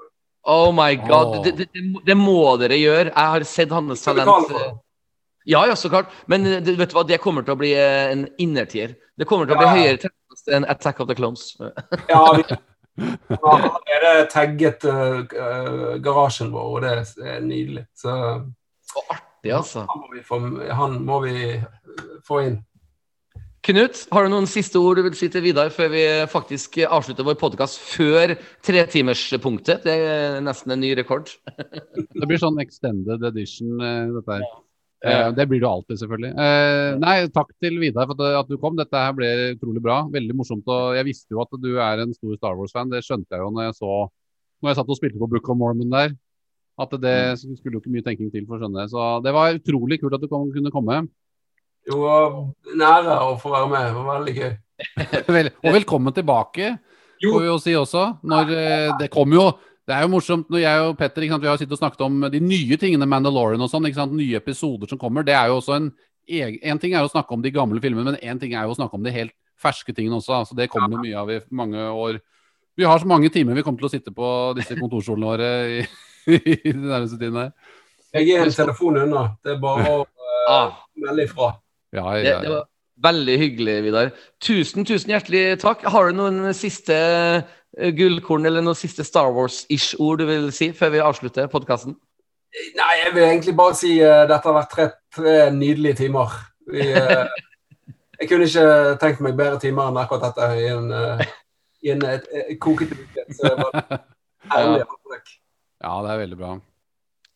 Speaker 3: Oh my god.
Speaker 4: oh.
Speaker 3: Det, det, det, må dere gjøre. Jeg har sett hans talent. Ja, ja, så klart. Men eh, det, vet du hva, det kommer til å bli eh, en innertier. Det kommer til å bli
Speaker 5: Ja.
Speaker 3: høyere terningkast enn Attack of the Clones.
Speaker 5: Ja, vi har allerede tagget eh, garasjen vår, og det er nydelig. Så
Speaker 3: Så artig, altså.
Speaker 5: han må vi få, han må vi få inn.
Speaker 3: Knut, har du noen siste ord du vil si til Vidar før vi faktisk avslutter vår podkast før tretimerspunktet? Det er nesten en ny rekord.
Speaker 4: Det blir sånn extended edition, dette her. Eh, det blir du alltid, selvfølgelig. Eh, nei, takk til Vidar for at, at du kom. Dette her ble utrolig bra. Veldig morsomt. Og jeg visste jo at du er en stor Star Wars-fan. Det skjønte jeg jo når jeg så Når jeg satt og spilte på Book of Mormon der. At det skulle jo ikke mye tenking til for å skjønne det. Så det var utrolig kult at du kom, kunne komme.
Speaker 5: Jo, nær å få være med. Det var veldig gøy.
Speaker 4: Vel, og velkommen tilbake,
Speaker 5: Jo.
Speaker 4: får vi jo si også. Når eh, det kommer jo Det er jo morsomt når jeg og Petter ikke sant, vi har sittet og snakket om de nye tingene, Mandalorian og sånn. ikke sant, Nye episoder som kommer. Det er jo også en En ting er jo å snakke om de gamle filmene, men en ting er jo å snakke om de helt ferske tingene også. altså Det kommer det mye av i mange år. Vi har så mange timer vi kommer til å sitte på disse kontorstolene våre i, i de nærmeste tidene. her.
Speaker 5: Jeg er en telefon unna. Det er bare å
Speaker 3: Ah,
Speaker 5: melde ifra.
Speaker 4: Ja,
Speaker 3: det,
Speaker 4: ja,
Speaker 3: det
Speaker 4: det
Speaker 3: var veldig hyggelig, Vidar. Tusen, tusen hjertelig takk. Har du noen siste gullkorn eller noen siste Star Wars-ish-ord du vil si før vi avslutter podkasten?
Speaker 5: Nei, jeg vil egentlig bare si uh, dette har vært tre, tre nydelige timer. Vi, uh, jeg kunne ikke tenkt meg bedre timer enn akkurat dette i en, uh, i en et, et, kokete uke. Så det var herlig. antrekk.
Speaker 4: ja, det er veldig bra.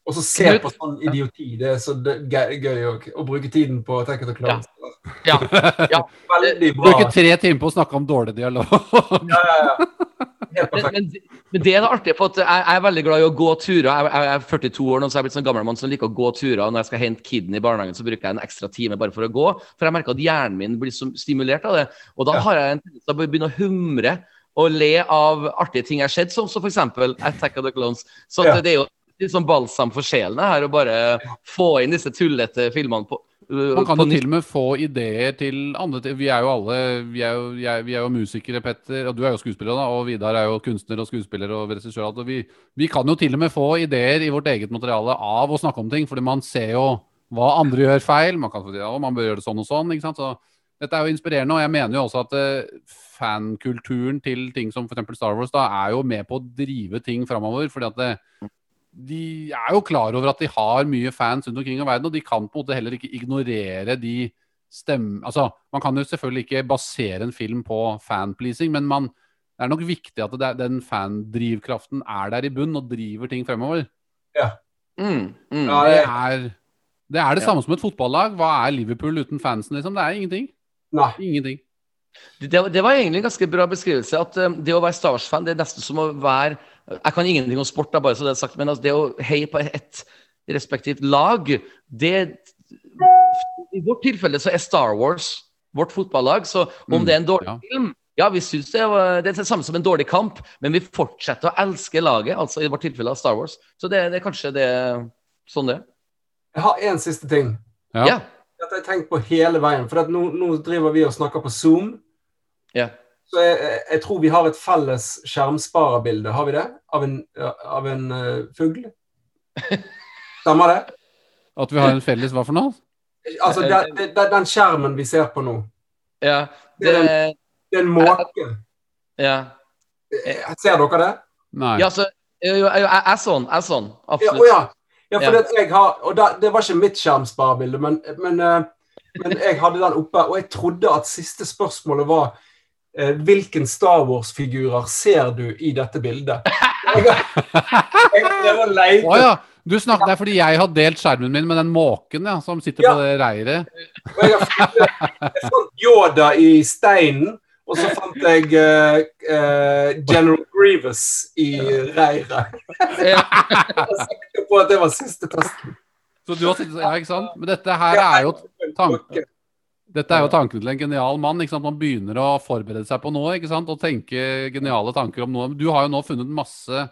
Speaker 5: Og så se på sånn idioti. Det er så gøy òg. Å bruke tiden på Attack of the Clowns.
Speaker 3: Ja. ja.
Speaker 5: Veldig bra.
Speaker 4: Bruke tre timer på å snakke om dårlig dialog.
Speaker 5: Ja, ja, ja.
Speaker 3: Men, men, men det er det artige, for at jeg, jeg er veldig glad i å gå turer. Jeg, jeg er 42 år nå, så jeg er blitt sånn gammel mann som liker å gå turer. Og når jeg skal hente kiden i barnehagen, så bruker jeg en ekstra time bare for å gå. For jeg merker at hjernen min blir så stimulert av det. Og da har jeg en tendens til å begynne å humre og le av artige ting jeg har sett, som så eksempel Attack of the Clones. Så at
Speaker 5: Ja.
Speaker 3: det er jo litt sånn balsam for sjelene her å bare få inn disse tullete filmene på, uh,
Speaker 4: Man kan jo til og med få ideer til andre. Vi er jo alle Vi er jo, jeg, vi er jo musikere, Petter. Og du er jo skuespiller, da. Og Vidar er jo kunstner og skuespiller og regissør. og Vi, vi kan jo til og med få ideer i vårt eget materiale av å snakke om ting. Fordi man ser jo hva andre gjør feil. Man kan få ja, man bør gjøre det sånn og sånn. ikke sant? Så dette er jo inspirerende. Og jeg mener jo også at uh, fankulturen til ting som f.eks. Star Wars da, er jo med på å drive ting framover. fordi at det, de er jo klar over at de har mye fans rundt omkring i verden, og de kan på en måte heller ikke ignorere de stemmene Altså, man kan jo selvfølgelig ikke basere en film på fanpleasing, men man, det er nok viktig at det, den fandrivkraften er der i bunn og driver ting fremover.
Speaker 3: Mm, mm.
Speaker 5: Ja,
Speaker 4: Det er det, er det samme som et fotballag. Hva er Liverpool uten fansen, liksom? Det er ingenting.
Speaker 5: nei.
Speaker 4: Ingenting.
Speaker 3: Det, det var egentlig en ganske bra beskrivelse. At um, det å være Star Wars-fan, det er nesten som å være Jeg kan ingenting om sport, da, bare så det er sagt, men altså, det å heie på et respektivt lag, det I vårt tilfelle så er Star Wars vårt fotballag, så om
Speaker 4: Mm,
Speaker 3: det er en dårlig
Speaker 4: ja.
Speaker 3: film ja, vi synes det, det er det samme som en dårlig kamp, men vi fortsetter å elske laget, altså i vårt tilfelle av Star Wars. Så det, det er kanskje det sånn det er.
Speaker 5: Jeg har én siste ting.
Speaker 4: Ja.
Speaker 3: Ja.
Speaker 5: Dette har jeg tenkt på hele veien. For at nå, nå driver vi og snakker på Zoom.
Speaker 3: Ja.
Speaker 5: Så jeg, jeg, jeg tror vi har et felles skjermsparerbilde. Har vi det? Av en, av en uh, fugl? Stemmer det?
Speaker 4: At vi har en felles hva for noe?
Speaker 5: Altså, det, det, det, den skjermen vi ser på nå,
Speaker 3: ja.
Speaker 5: Det
Speaker 3: Det,
Speaker 5: er det er en måke.
Speaker 3: ja.
Speaker 5: Eh, Ser dere det?
Speaker 4: Nei.
Speaker 3: ja så, jo, jo, jeg jeg er sånn. Jeg er sånn.
Speaker 5: Ja,
Speaker 3: Absolutt.
Speaker 5: å ja. ja for
Speaker 3: Ja.
Speaker 5: det, jeg har, og da, det var ikke mitt skjermsparebilde, men, men, eh, men jeg hadde den oppe, og jeg trodde at siste spørsmålet var hvilken Star Wars-figurer ser du i dette bildet? Jeg, jeg, leit.
Speaker 4: Å ja! Du snakker, det er fordi jeg har delt skjermen min med den måken ja, som sitter
Speaker 5: Ja.
Speaker 4: på det reiret.
Speaker 5: Jeg, jeg fant Yoda i steinen, og så fant jeg uh, uh, General Grievous i reiret. Jeg var sikker på at det var siste testen.
Speaker 4: Så du har sittet, ja, ikke sant? Men dette her er jo tanken. Dette er jo tanken til en genial mann. ikke sant? Man begynner å forberede seg på noe ikke sant? og tenke geniale tanker om noe. Du har jo nå funnet masse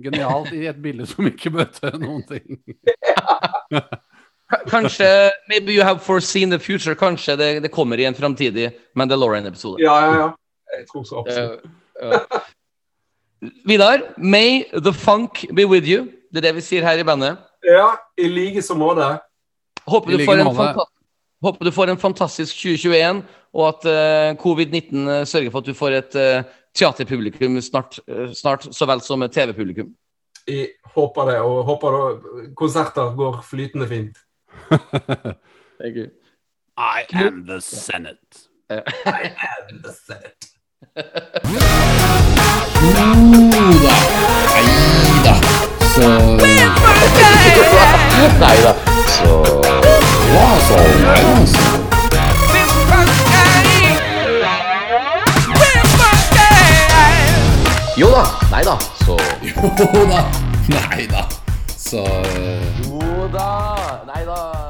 Speaker 4: genialt i et bilde som ikke møter noen ting.
Speaker 3: Kanskje Maybe you have foreseen the future. Kanskje det, det kommer i en framtidig Mandalorian-episode.
Speaker 5: Ja, ja, ja. Jeg tror så absolutt.
Speaker 3: Uh, eh. Vidar, may the funk be with you. Det er det vi sier her i bandet.
Speaker 5: Ja, i like så måte.
Speaker 3: Håper du,
Speaker 4: like
Speaker 3: får en
Speaker 4: måte.
Speaker 3: Håper du får en fantastisk 2021, og at uh, covid-19 eh, sørger for at du får et uh, teaterpublikum snart, uh, snart, så vel som et TV-publikum.
Speaker 5: Jeg håper det, og håper konserter går flytende fint.
Speaker 4: I am the Senate.
Speaker 1: I Nei da. Så Ja, så Nei, altså. Jo da. Nei da. Så
Speaker 2: Jo da. Nei da. Så
Speaker 1: Jo da. Nei da.